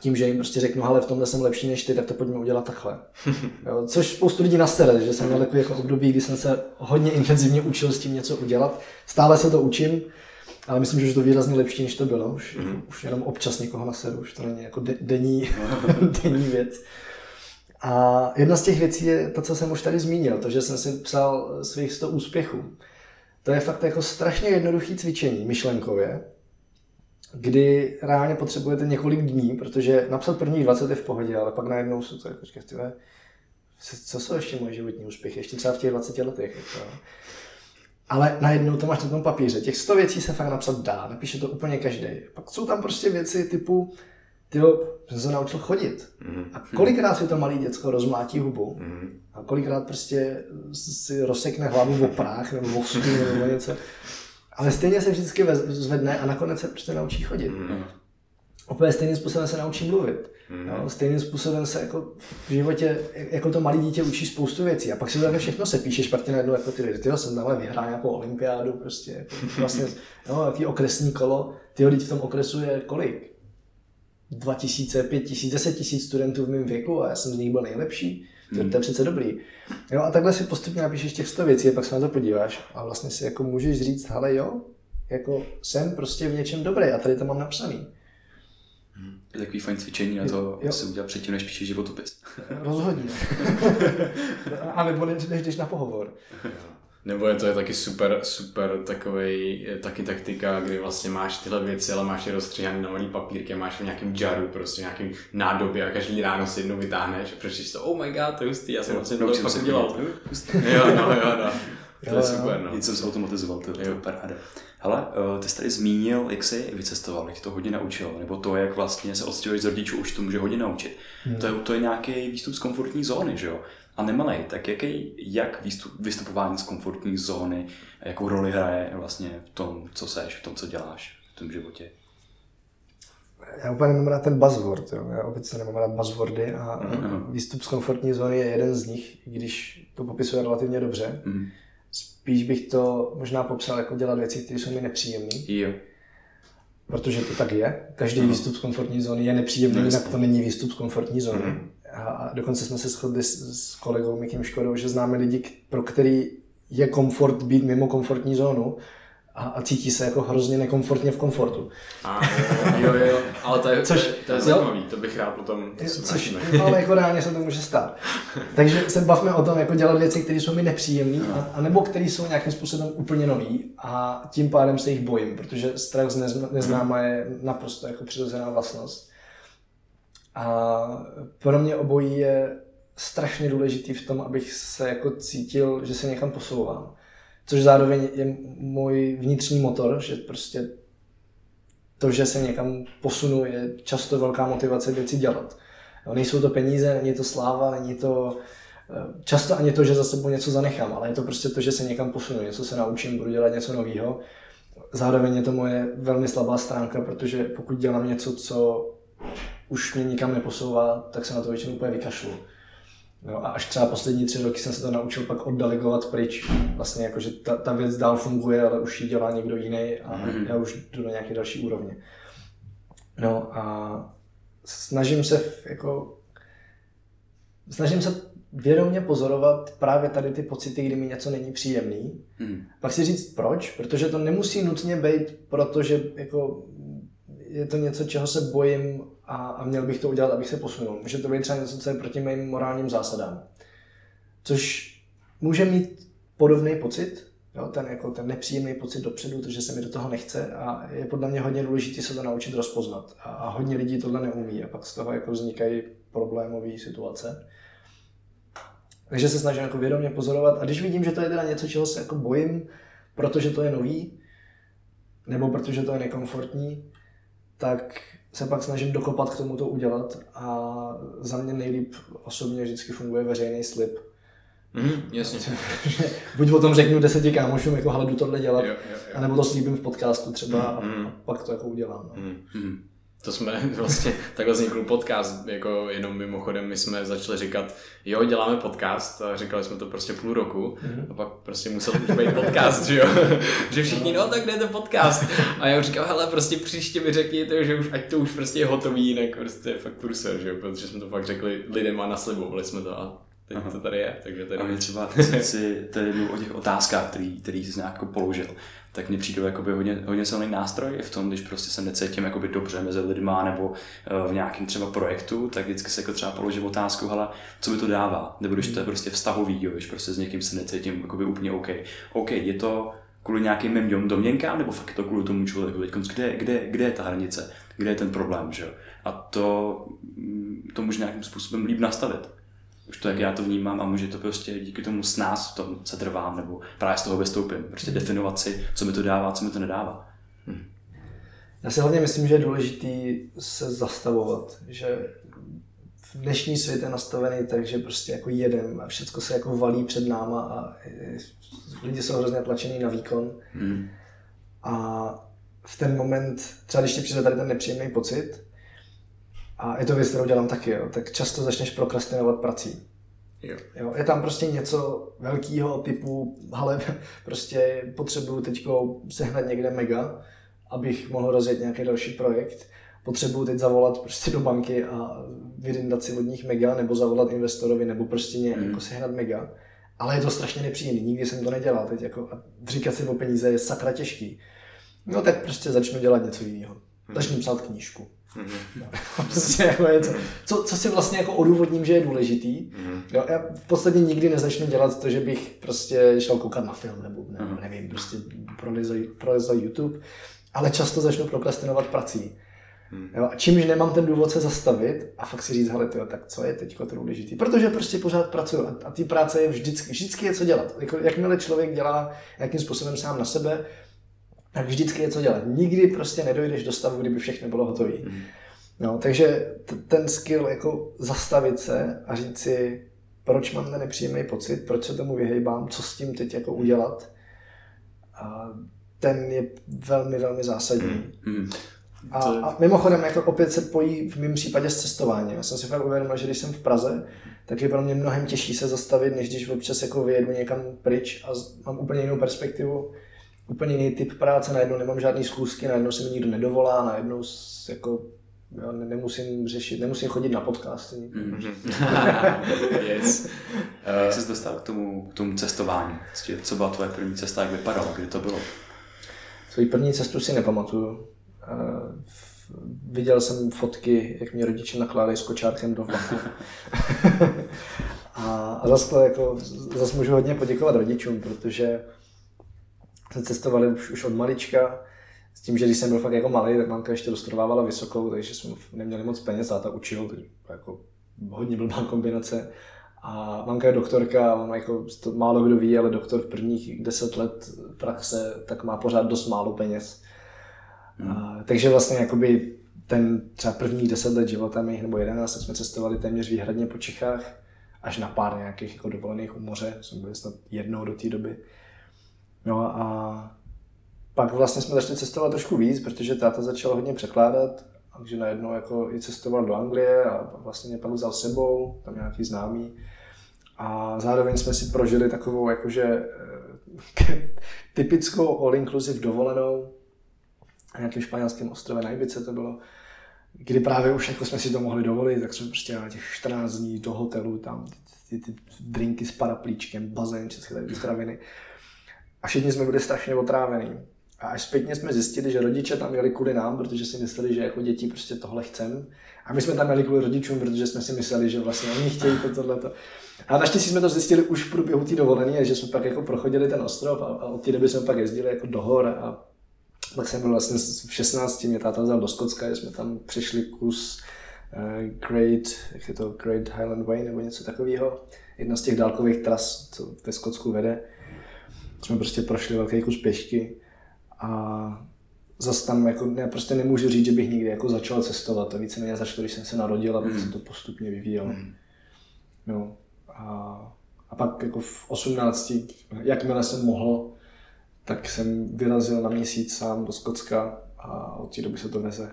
Tím, že jim prostě řeknu, ale v tomhle jsem lepší než ty, tak to pojďme udělat takhle. [laughs] jo, což spoustu lidí nastere, že jsem měl takový jako období, kdy jsem se hodně intenzivně učil s tím něco udělat. Stále se to učím, ale myslím, že už to výrazně lepší, než to bylo. Už, mm-hmm. už jenom občas někoho nasedu, už to není jako de- denní, [laughs] denní věc. A jedna z těch věcí je to, co jsem už tady zmínil, to, že jsem si psal svých 100 úspěchů. To je fakt jako strašně jednoduché cvičení myšlenkově, kdy reálně potřebujete několik dní, protože napsat první 20 je v pohodě, ale pak najednou jsou to jako, tyhle, co jsou ještě moje životní úspěchy, ještě třeba v těch 20 letech. Jako. Ale najednou to máš na tom papíře. Těch 100 věcí se fakt napsat dá, napíše to úplně každý. Pak jsou tam prostě věci typu, ty jsem se naučil chodit. Mm-hmm. A kolikrát si to malý děcko rozmlátí hubu mm-hmm. a kolikrát prostě si rozsekne hlavu v oprách nebo v nebo něco. Ale stejně se vždycky zvedne a nakonec se prostě naučí chodit. Mm-hmm. Úplně stejným způsobem se naučí mluvit. Mm-hmm. No, stejným způsobem se jako v životě, jako to malé dítě učí spoustu věcí a pak si to všechno se píše špatně najednou jako ty lidi. jsem tamhle vyhrál nějakou olympiádu, prostě jako [laughs] vlastně, no, jaký okresní kolo, ty v tom okresu je kolik? 2000, 5000, 10 tisíc studentů v mém věku a já jsem z nich byl nejlepší. To, to je přece dobrý. Jo, a takhle si postupně napíšeš těch 100 věcí a pak se na to podíváš a vlastně si jako můžeš říct, hele jo, jako jsem prostě v něčem dobrý a tady to mám napsaný. Je takový fajn cvičení na to, jo. si udělat předtím, než píšeš životopis. Rozhodně. [laughs] a nebo než, než jdeš na pohovor. Nebo je to je taky super, super takový taky taktika, kdy vlastně máš tyhle věci, ale máš je rozstříhané na malý papírky, máš v nějakém jaru, prostě nějakým nádobě a každý ráno si jednou vytáhneš a přečteš to, oh my god, to je hustý, já jsem vlastně to fakt udělal. [laughs] jo, no, jo, no. [laughs] To je super, no. Nic jsem zautomatizoval, to, to je paráda. Hele, eh, ty jsi tady zmínil, jak jsi vycestoval, jak to hodně naučil, nebo to, jak vlastně se odstěhuješ z rodičů, už to může hodně naučit. Hmm. To, je, to je nějaký výstup z komfortní zóny, že jo? A nemalej, tak jaký, jak výstup, vystupování z komfortní zóny, jakou roli hraje vlastně v tom, co seš, v tom, co děláš v tom životě? Já úplně nemám rád ten buzzword, jo. já obecně nemám rád buzzwordy a mm-hmm. výstup z komfortní zóny je jeden z nich, když to popisuje relativně dobře. Mm-hmm. Spíš bych to možná popsal jako dělat věci, které jsou mi nepříjemné. Jo. Protože to tak je. Každý mm-hmm. výstup z komfortní zóny je nepříjemný, jinak to není výstup z komfortní zóny. Mm-hmm. A dokonce jsme se shodli s, s kolegou Mikim Škodou, že známe lidi, pro který je komfort být mimo komfortní zónu a, a cítí se jako hrozně nekomfortně v komfortu. A, jo, jo, ale to je, [laughs] což, to je, to je zajímavý, to bych rád potom to což, no, [laughs] ale jako reálně se to může stát. Takže se bavme o tom, jako dělat věci, které jsou mi nepříjemné, a, a nebo které jsou nějakým způsobem úplně nový a tím pádem se jich bojím, protože strach z neznáma je naprosto jako přirozená vlastnost. A pro mě obojí je strašně důležitý v tom, abych se jako cítil, že se někam posouvám. Což zároveň je můj vnitřní motor, že prostě to, že se někam posunu, je často velká motivace věci dělat. Nejsou to peníze, není to sláva, není to eh, často ani to, že za sebou něco zanechám, ale je to prostě to, že se někam posunu, něco se naučím, budu dělat něco nového. Zároveň je to moje velmi slabá stránka, protože pokud dělám něco, co už mě nikam neposouvá, tak se na to většinou úplně vykašlu. No a až třeba poslední tři roky jsem se to naučil pak oddelegovat pryč. Vlastně jako, že ta, ta věc dál funguje, ale už ji dělá někdo jiný a mm-hmm. já už jdu na nějaké další úrovně. No a snažím se jako snažím se vědomě pozorovat právě tady ty pocity, kdy mi něco není příjemný. Mm. Pak si říct proč, protože to nemusí nutně být, protože jako je to něco, čeho se bojím a, a měl bych to udělat, abych se posunul. Může to být třeba něco, co je proti mým morálním zásadám. Což může mít podobný pocit, jo, ten, jako ten nepříjemný pocit dopředu, to, že se mi do toho nechce a je podle mě hodně důležité se to naučit rozpoznat. A, a hodně lidí tohle neumí a pak z toho jako vznikají problémové situace. Takže se snažím jako vědomě pozorovat a když vidím, že to je teda něco, čeho se jako bojím, protože to je nový, nebo protože to je nekomfortní, tak se pak snažím dokopat k tomu to udělat a za mě nejlíp osobně vždycky funguje veřejný slib. Mm, jasně. [laughs] Buď o tom řeknu deseti kámošům, jako hele, jdu tohle dělat, Jo, jo, jo. anebo to slíbím v podcastu třeba Mm, mm. a, a pak to jako udělám. No. Mm. Mhm. To jsme [laughs] vlastně, takhle vznikl podcast, jako jenom mimochodem my jsme začali říkat, jo, děláme podcast a říkali jsme to prostě půl roku a pak prostě musel už být podcast, že jo, [laughs] že všichni, no tak ten podcast. A já už říkal, hele, prostě příště mi řekněte, že už, ať to už prostě je hotový, jinak prostě je fakt průser, že jo, protože jsme to fakt řekli lidem a naslibovali jsme to a teď Aha. to tady je, takže A tady mě třeba, [laughs] si tady mluvil o těch otázkách, který, který jsi nějak jako položil, tak mně přijde jakoby hodně, hodně silný nástroj i v tom, když prostě se necítím jakoby dobře mezi lidma nebo eh, v nějakém třeba projektu, tak vždycky se jako třeba položím otázku, hele, co mi to dává, nebo když to je prostě vztahový, jo, když prostě s někým se necítím jakoby úplně OK. OK, je to kvůli nějakým mým dom- domněnkám, nebo fakt je to kvůli tomu člověku, teď kde, kde, kde je ta hranice, kde je ten problém, že jo. A to, mm, to může nějakým způsobem líp nastavit už to, jak já to vnímám a může to prostě díky tomu s nás v tom se trvám nebo právě z toho vystoupím. Prostě definovat si, co mi to dává, co mi to nedává. Já si hlavně myslím, že je důležitý se zastavovat, že v dnešní svět je nastavený tak, že prostě jako jedem a všechno se jako valí před náma a lidi jsou hrozně tlačený na výkon Hmm. a v ten moment, třeba když ti přijde tady ten nepříjemný pocit, a je to věc, kterou dělám taky, jo, tak často začneš prokrastinovat prací. Jo. Jo, je tam prostě něco velkého typu, ale [laughs] prostě potřebuju teď sehnat někde mega, abych mohl rozjet nějaký další projekt. Potřebuju teď zavolat prostě do banky a vyrindat si od nich mega, nebo zavolat investorovi, nebo prostě nějak Mm. jako sehnat mega. Ale je to strašně nepříjemný, nikdy jsem to nedělal teď jako a říkat si o peníze je sakra těžký. No tak prostě začnu dělat něco jiného. Začnu psát knížku. Mhm. prostě jako je to, co, co si vlastně jako odůvodním, že je důležitý. Mhm. Jo, já v podstatě nikdy nezačnu dělat to, že bych prostě šel koukat na film nebo ne, Mhm. nevím, prostě prolezl, YouTube, ale často začnu prokrastinovat prací. Mhm. Jo, a čímž nemám ten důvod se zastavit a fakt si říct, hele, tyjo, tak co je teď to důležitý? Protože prostě pořád pracuju a, a ty práce je vždycky, vždycky je co dělat. Jako, jakmile člověk dělá nějakým způsobem sám na sebe, tak vždycky je co dělat. Nikdy prostě nedojdeš do stavu, kdyby všechno bylo hotové. Mhm. No, takže t- ten skill jako zastavit se a říct si, proč mám ten nepříjemný pocit, proč se tomu vyhejbám, co s tím teď jako udělat, a ten je velmi, velmi zásadní. Hmm. A, To je- a mimochodem, jako opět se pojí v mém případě s cestováním. Já jsem si fakt uvědomil, že když jsem v Praze, tak je pro mě mnohem těžší se zastavit, než když občas jako vyjedu někam pryč a mám úplně jinou perspektivu, úplně jiný typ práce, najednou nemám žádný schůzky, najednou se mi nikdo nedovolá, najednou s- jako já ne- nemusím řešit, nemusím chodit na podcasty. Hmm. Mhm. [laughs] yes. Jak jsi se dostal k tomu, k tomu cestování? Co byla tvoje první cesta, jak vypadala, kdy to bylo? Svoji první cestu si nepamatuju. Eh, v- Viděl jsem fotky, jak mě rodiče nakládají s kočárkem do vlaku. [laughs] [laughs] a, a zase, to jako, zase můžu hodně poděkovat rodičům, protože jsme cestovali už, už od malička, s tím, že když jsem byl fakt jako malý, tak mamka ještě dostudovávala vysokou, takže jsme neměli moc peněz, táta učil, takže jako hodně blbá kombinace. A mamka je doktorka, a on jako to málo kdo ví, ale doktor v prvních deset let praxe tak má pořád dost málo peněz. A, takže vlastně jakoby ten třeba prvních deset let života mých nebo jedenáct, jsme cestovali téměř výhradně po Čechách, až na pár nějakých jako dovolených u moře, jsme byli snad jednou do té doby. No a pak vlastně jsme začali cestovat trošku víc, protože táta začal hodně překládat, takže najednou jako i cestoval do Anglie a vlastně mě pak vzal sebou, tam nějaký známý. A zároveň jsme si prožili takovou jakože eh, [laughs] typickou all-inclusive dovolenou na nějakém španělském ostrově na Ibice to bylo, kdy právě už jako jsme si to mohli dovolit, tak jsme prostě na těch 14 dní do hotelu, tam ty, ty, ty drinky s paraplíčkem, bazén, všechny tady ty kraviny. A všichni jsme byli strašně otrávení. A až zpětně jsme zjistili, že rodiče tam jeli kvůli nám, protože si mysleli, že jako děti prostě tohle chcem. A my jsme tam jeli kvůli rodičům, protože jsme si mysleli, že vlastně oni chtějí to tohleto. A naštěstí jsme to zjistili už v průběhu té dovolené, že jsme pak jako prochodili ten ostrov a, a od té doby jsme pak jezdili jako do hor a pak jsem byl vlastně v 16, mě táta vzal do Skotska, že jsme tam přišli kus uh, Great, jak je to, Great Highland Way nebo něco takového. Jedna z těch dálkových tras, co ve Skotsku vede. Jsme prostě prošli velký kus pěšky a zase tam jako, ne, prostě nemůžu říct, že bych někdy jako začal cestovat. To víceméně začalo, když jsem se narodil a pak se to postupně vyvíjelo. No. A, A pak jako v 18, jakmile jsem mohl, tak jsem vyrazil na měsíc sám do Skotska a od té doby se to veze.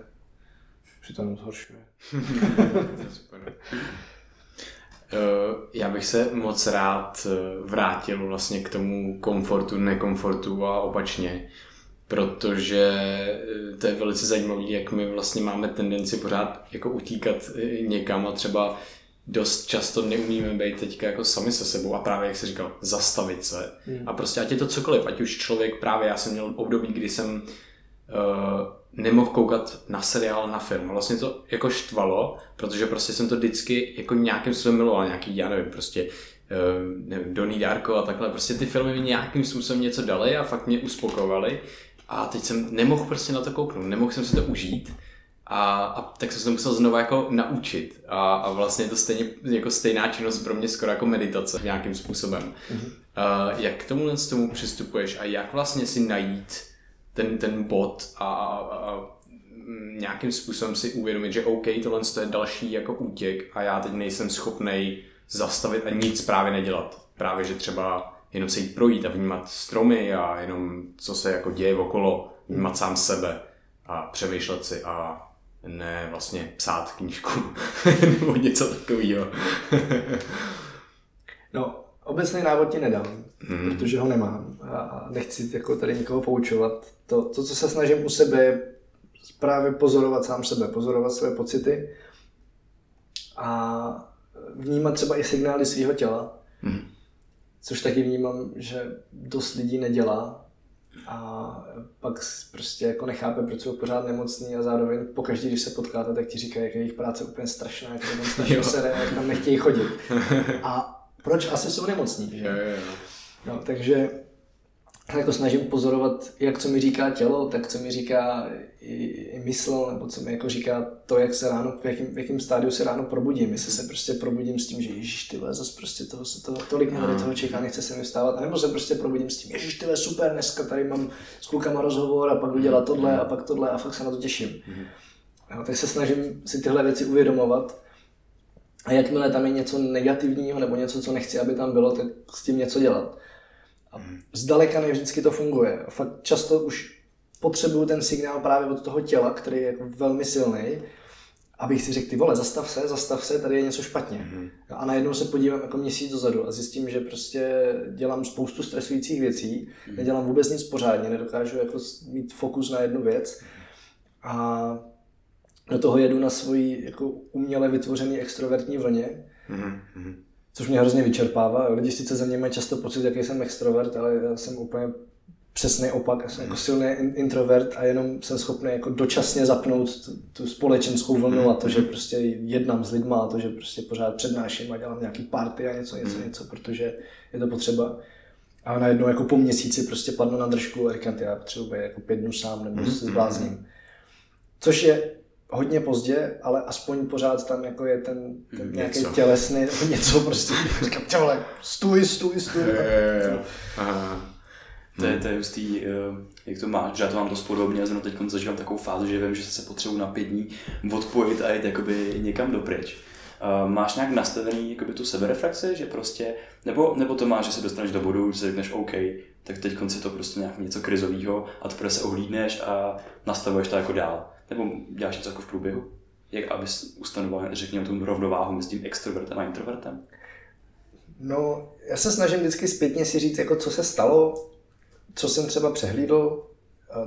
Už to jenom zhoršuje. [laughs] Eh, já bych se moc rád eh, vrátil vlastně k tomu komfortu, nekomfortu a opačně, protože eh, to je velice zajímavé, jak my vlastně máme tendenci pořád jako utíkat někam a třeba dost často neumíme být teďka jako sami se sebou a právě, jak jsi říkal, zastavit se. Hmm. A prostě ať je to cokoliv, ať už člověk, právě já jsem měl období, kdy jsem nemohl koukat na seriál, na film. Vlastně to jako štvalo, protože prostě jsem to vždycky jako nějakým způsobem miloval, nějaký, já nevím, prostě uh, nevím, Donnie Darko a takhle, prostě ty filmy mi nějakým způsobem něco dali a fakt mě uspokojovaly. A teď jsem nemohl prostě na to kouknout, nemohl jsem si to užít. A, a tak jsem se to musel znovu jako naučit. A, a vlastně je to stejně, jako stejná činnost pro mě skoro jako meditace nějakým způsobem. Mm-hmm. Uh, jak k tomu tomu přistupuješ a jak vlastně si najít ten, ten bod a, a, nějakým způsobem si uvědomit, že OK, tohle je další jako útěk a já teď nejsem schopný zastavit a nic právě nedělat. Právě, že třeba jenom se jít projít a vnímat stromy a jenom co se jako děje okolo, vnímat sám sebe a přemýšlet si a ne vlastně psát knížku [laughs] nebo něco takového. [laughs] no, obecný návod ti nedám, mm. protože ho nemám a nechci jako tady nikoho poučovat. To, to, co se snažím u sebe, je právě pozorovat sám sebe, pozorovat své pocity a vnímat třeba i signály svého těla, mm. což taky vnímám, že dost lidí nedělá a pak prostě jako nechápe, proč jsou pořád nemocný a zároveň pokaždý, když se potkáte, tak ti říkají, jak je jejich práce úplně strašná, jak tam strašně sere, jak tam nechtějí chodit. [laughs] A proč asi jsou nemocní? Jo, jo, jo. No, takže jako snažím pozorovat, jak co mi říká tělo, tak co mi říká i, i mysl, nebo co mi jako říká to, jak se ráno, v jakém, v jakém stádiu se ráno probudím. Jestli se prostě probudím s tím, že ježiš, ty zase prostě toho, se toho, tolik mě toho čeká, nechce se mi vstávat, nebo se prostě probudím s tím, ježiš, ty super, dneska tady mám s klukama rozhovor a pak jdu dělat tohle a pak tohle a fakt se na to těším. Mm-hmm. No, tak se snažím si tyhle věci uvědomovat a jakmile tam je něco negativního nebo něco, co nechci, aby tam bylo, tak s tím něco dělat. A zdaleka ne vždycky to funguje. Fakt často už potřebuju ten signál právě od toho těla, který je jako velmi silný, abych si řekl, ty vole, zastav se, zastav se, tady je něco špatně. Mm-hmm. A najednou se podívám jako měsíc dozadu a zjistím, že prostě dělám spoustu stresujících věcí, mm-hmm. nedělám vůbec nic pořádně, nedokážu jako mít fokus na jednu věc. A do toho jedu na svoji jako uměle vytvořený extrovertní vlně, mm-hmm. což mě hrozně vyčerpává. Lidi sice ze mě mají často pocit, jaký jsem extrovert, ale já jsem úplně přesný opak, já jsem jako silný introvert a jenom jsem schopný jako dočasně zapnout tu, tu společenskou vlnu a to, že prostě jednám s lidma a to, že prostě pořád přednáším a dělám nějaký party a něco, něco, něco, protože je to potřeba. A najednou jako po měsíci prostě padnu na držku a říkám, já potřebuji jako pět dnů sám nebo se zblázním. Což je hodně pozdě, ale aspoň pořád tam jako je ten, ten nějaký tělesný, něco prostě, [laughs] říkám, těle, stůj, stůj, stůj. Je, je, To je, to je hustý, eh, jak to máš, že já to mám dost podobně, já jsem teď zažívám takovou fázi, že vím, že se potřebuji na pět dní odpojit a jít jakoby někam dopryč. Uh, máš nějak nastavený jakoby, tu sebereflexi, že prostě, nebo, nebo to máš, že se dostaneš do bodu, že si řekneš OK, tak teď konci to prostě nějak něco krizového a teprve se ohlídneš a nastavuješ to jako dál. Nebo děláš něco jako v průběhu? Jak abys ustanoval, řekněme, tu rovnováhu mezi tím extrovertem a introvertem? No, já se snažím vždycky zpětně si říct, jako co se stalo, co jsem třeba přehlídl,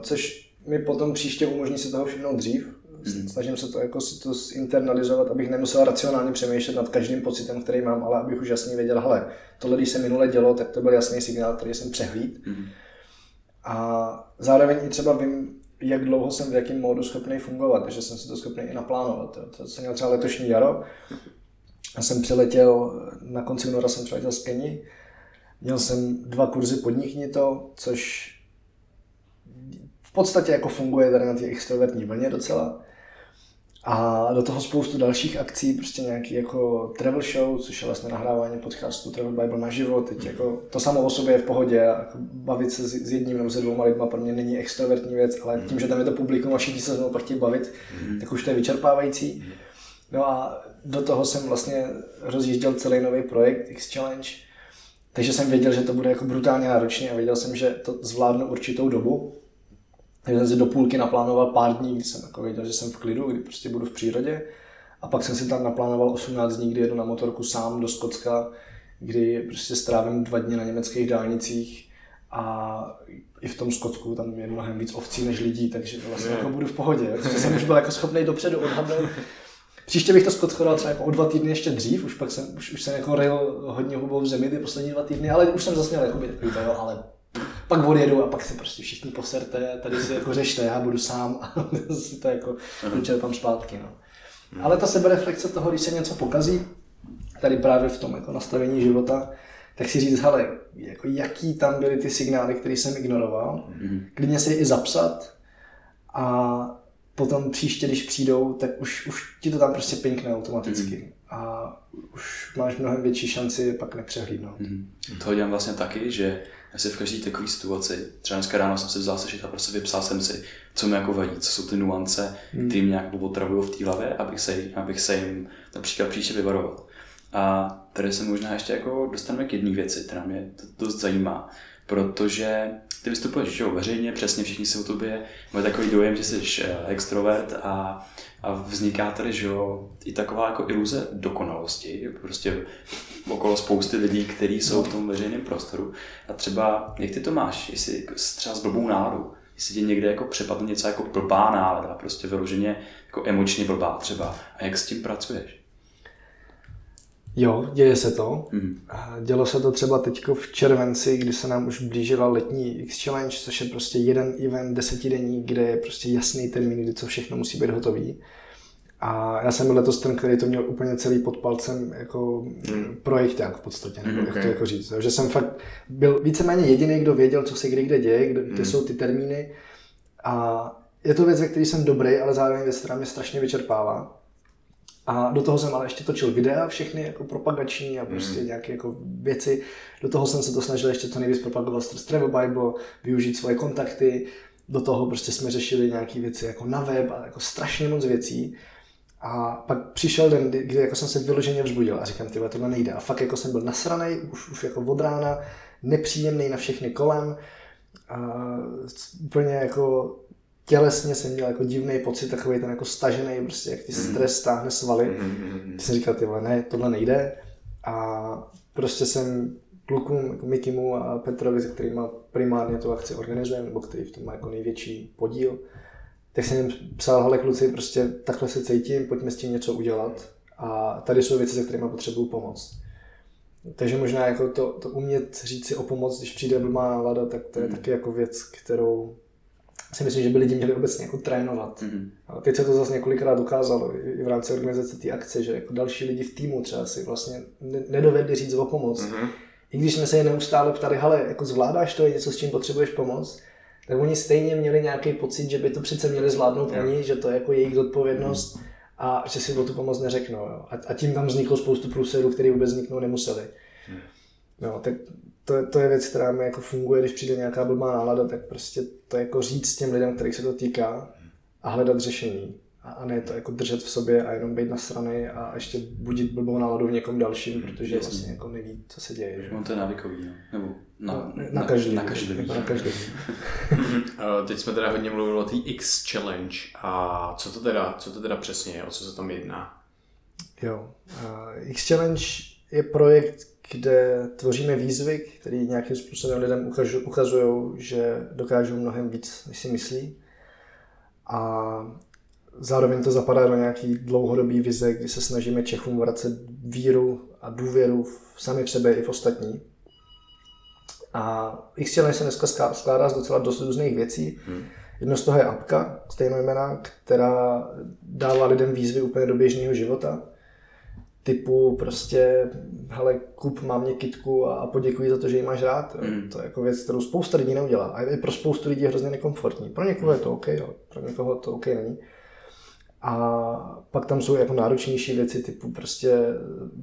což mi potom příště umožní si toho všimnout dřív. Mm. Snažím se to jako si to zinternalizovat, abych nemusel racionálně přemýšlet nad každým pocitem, který mám, ale abych už jasně věděl, hele, tohle, když se minule dělo, tak to byl jasný signál, který jsem přehlíd. Mm. A zároveň i třeba vím, jak dlouho jsem v jakém módu schopný fungovat, takže jsem si to schopný i naplánovat. To jsem měl třeba letošní jaro. Já jsem přiletěl, na konci února jsem přiletěl z Keni, měl jsem dva kurzy podnikni to, což v podstatě jako funguje tady na té extrovertní vlně docela. A do toho spoustu dalších akcí, prostě nějaký jako travel show, což je vlastně nahrávání podcastu Travel Bible na život. Teď jako to samo o sobě je v pohodě a jako bavit se s jedním nebo se dvouma lidma pro mě není extrovertní věc, ale tím, že tam je to publikum a všichni se mnou pak chtějí bavit, mm. tak už to je vyčerpávající. No a do toho jsem vlastně rozjížděl celý nový projekt X Challenge Takže jsem věděl, že to bude jako brutálně náročné a věděl jsem, že to zvládnu určitou dobu. Takže jsem si do půlky naplánoval pár dní, kdy jsem jako věděl, že jsem v klidu, kdy prostě budu v přírodě. A pak jsem si tam naplánoval 18 dní, kdy jedu na motorku sám do Skotska, kdy prostě strávím dva dny na německých dálnicích a i v tom Skotsku tam je mnohem víc ovcí než lidí, takže vlastně jako budu v pohodě. Takže jsem už byl jako schopný dopředu odhadnout. Příště bych to Skotsko dal třeba jako o dva týdny ještě dřív, už pak jsem, už, už jsem jako rejl hodně hubou v zemi ty poslední dva týdny, ale už jsem zase měl jako jo, ale pak odjedu a pak se prostě všichni poserte, tady si jako řešte, já budu sám a [laughs] si to jako dočerpám zpátky. No. Ale ta sebereflexe toho, když se něco pokazí, tady právě v tom jako nastavení života, tak si říct, hele, jako jaký tam byly ty signály, které jsem ignoroval, mm-hmm. klidně si je i zapsat a potom příště, když přijdou, tak už, už ti to tam prostě pinkne automaticky. Mm-hmm. A už máš mnohem větší šanci pak nepřehlídnout. Mm-hmm. To dělám vlastně taky, že asi v každé takové situaci, třeba dneska ráno jsem si vzal sešit a prostě vypsal jsem si, co mi jako vadí, co jsou ty nuance, mm. které mě jako otravují v té hlavě, abych se, abych se jim například příště vyvaroval. A tady se možná ještě jako dostaneme k jedné věci, která mě to dost zajímá, protože ty vystupuješ že jo, veřejně, přesně všichni si o tobě mají takový dojem, že jsi eh, extrovert a, a vzniká tady že jo, i taková jako iluze dokonalosti, prostě okolo spousty lidí, kteří jsou v tom veřejném prostoru. A třeba, jak ty to máš, jestli třeba s blbou náladu, jestli tě někde jako přepadne něco jako blbá nálada, prostě vyloženě jako emočně blbá třeba, a jak s tím pracuješ? Jo, děje se to. Mm. Dělo se to třeba teď v červenci, kdy se nám už blížila letní X Challenge, což je prostě jeden event desetidenní, kde je prostě jasný termín, kdy co všechno musí být hotový. A já jsem byl letos ten, který to měl úplně celý pod palcem jako mm. projekták v podstatě, nebo mm, okay. jak to jako říct. Že jsem fakt byl víceméně jediný, kdo věděl, co se kdy kde děje, kde, kde mm. jsou ty termíny. A je to věc, ve které jsem dobrý, ale zároveň věc, která mě strašně vyčerpává. A do toho jsem ale ještě točil videa, všechny jako propagační a prostě mm. nějaké jako věci. Do toho jsem se to snažil ještě co nejvíc propagovat skrz Travel Bible, využít svoje kontakty. Do toho prostě jsme řešili nějaké věci jako na web a jako strašně moc věcí. A pak přišel den, kdy jako jsem se vyloženě vzbudil a říkám, tyhle, tohle nejde. A fakt jako jsem byl nasranej, už, už jako od rána, nepříjemný na všechny kolem. A úplně jako tělesně jsem měl jako divný pocit, takový ten jako stažený, prostě jak ti mhm. stres stáhne svaly. Mm-hmm. Ty jsem říkal, tyhle, ne, tohle nejde. A prostě jsem klukům, jako Mikimu a Petrovi, se kterými primárně tu akci organizujeme, nebo který v tom má jako největší podíl, tak jsem jim psal, hele kluci, prostě takhle se cítím, pojďme s tím něco udělat. A tady jsou věci, se kterými potřebuju pomoct. Takže možná jako to, to umět říct si o pomoc, když přijde blbá nálada, tak to je mm. taky jako věc, kterou si myslím, že by lidi měli obecně jako trénovat. Mm-hmm. A teď se to zase několikrát dokázalo i v rámci organizace té akce, že jako další lidi v týmu třeba si vlastně nedovedli říct o pomoc. Mm-hmm. I když jsme se je neustále ptali, hele, jako zvládáš to, je něco, s čím potřebuješ pomoc, tak oni stejně měli nějaký pocit, že by to přece měli zvládnout yeah. oni, že to je jako jejich zodpovědnost mm-hmm. a že si o tu pomoc neřeknou. Jo. A, a tím tam vzniklo spoustu průserů, které vůbec vzniknout nemuseli. Mm. No, tak to, to je věc, která mi jako funguje, když přijde nějaká blbá nálada, tak prostě to jako říct těm lidem, kterých se to týká a hledat řešení. A, a ne to jako držet v sobě a jenom být na strany a ještě budit blbou náladu v někom dalším, protože Jasně. vlastně jako neví, co se děje. On to je návykový, no. nebo na, no, na, na, každý. Na každý. Jako na každý. [laughs] Teď jsme teda hodně mluvili o té X Challenge a co to teda, co to teda přesně je, o co se tam jedná? Jo, uh, X Challenge je projekt, kde tvoříme výzvy, které nějakým způsobem lidem ukazují, že dokážou mnohem víc, než si myslí. A zároveň to zapadá do nějaký dlouhodobý vize, kdy se snažíme Čechům vracet víru a důvěru v sami v sebe i v ostatní. A x se dneska skládá z docela dost různých věcí. Hmm. Jedno z toho je apka, stejnojmená, která dává lidem výzvy úplně do běžného života typu prostě, hele, kup mámě kitku a, a poděkuji za to, že ji máš rád. Mm. To je jako věc, kterou spousta lidí neudělá. A i pro spoustu lidí je hrozně nekomfortní. Pro někoho je to OK, jo. pro někoho to OK není. A pak tam jsou jako náročnější věci, typu prostě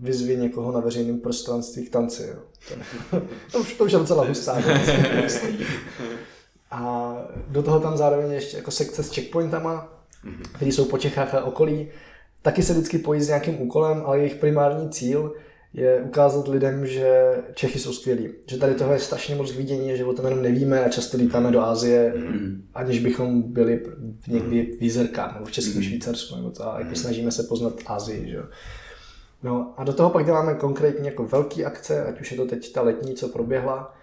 vyzvi někoho na veřejném prostranství k tanci. Jo. To, [laughs] to, už, to už je docela hustá. a do toho tam zároveň ještě jako sekce s checkpointama, mm které jsou po Čechách a okolí taky se vždycky pojí s nějakým úkolem, ale jejich primární cíl je ukázat lidem, že Čechy jsou skvělí. Že tady toho je strašně moc k vidění, že o tom jenom nevíme a často lítáme do mm. aniž bychom byli někdy v Jízerkách nebo v Českém mm. Švýcarsku, nebo to, a jako snažíme se poznat Ázii. Že? No a do toho pak děláme konkrétně jako velký akce, ať už je to teď ta letní, co proběhla,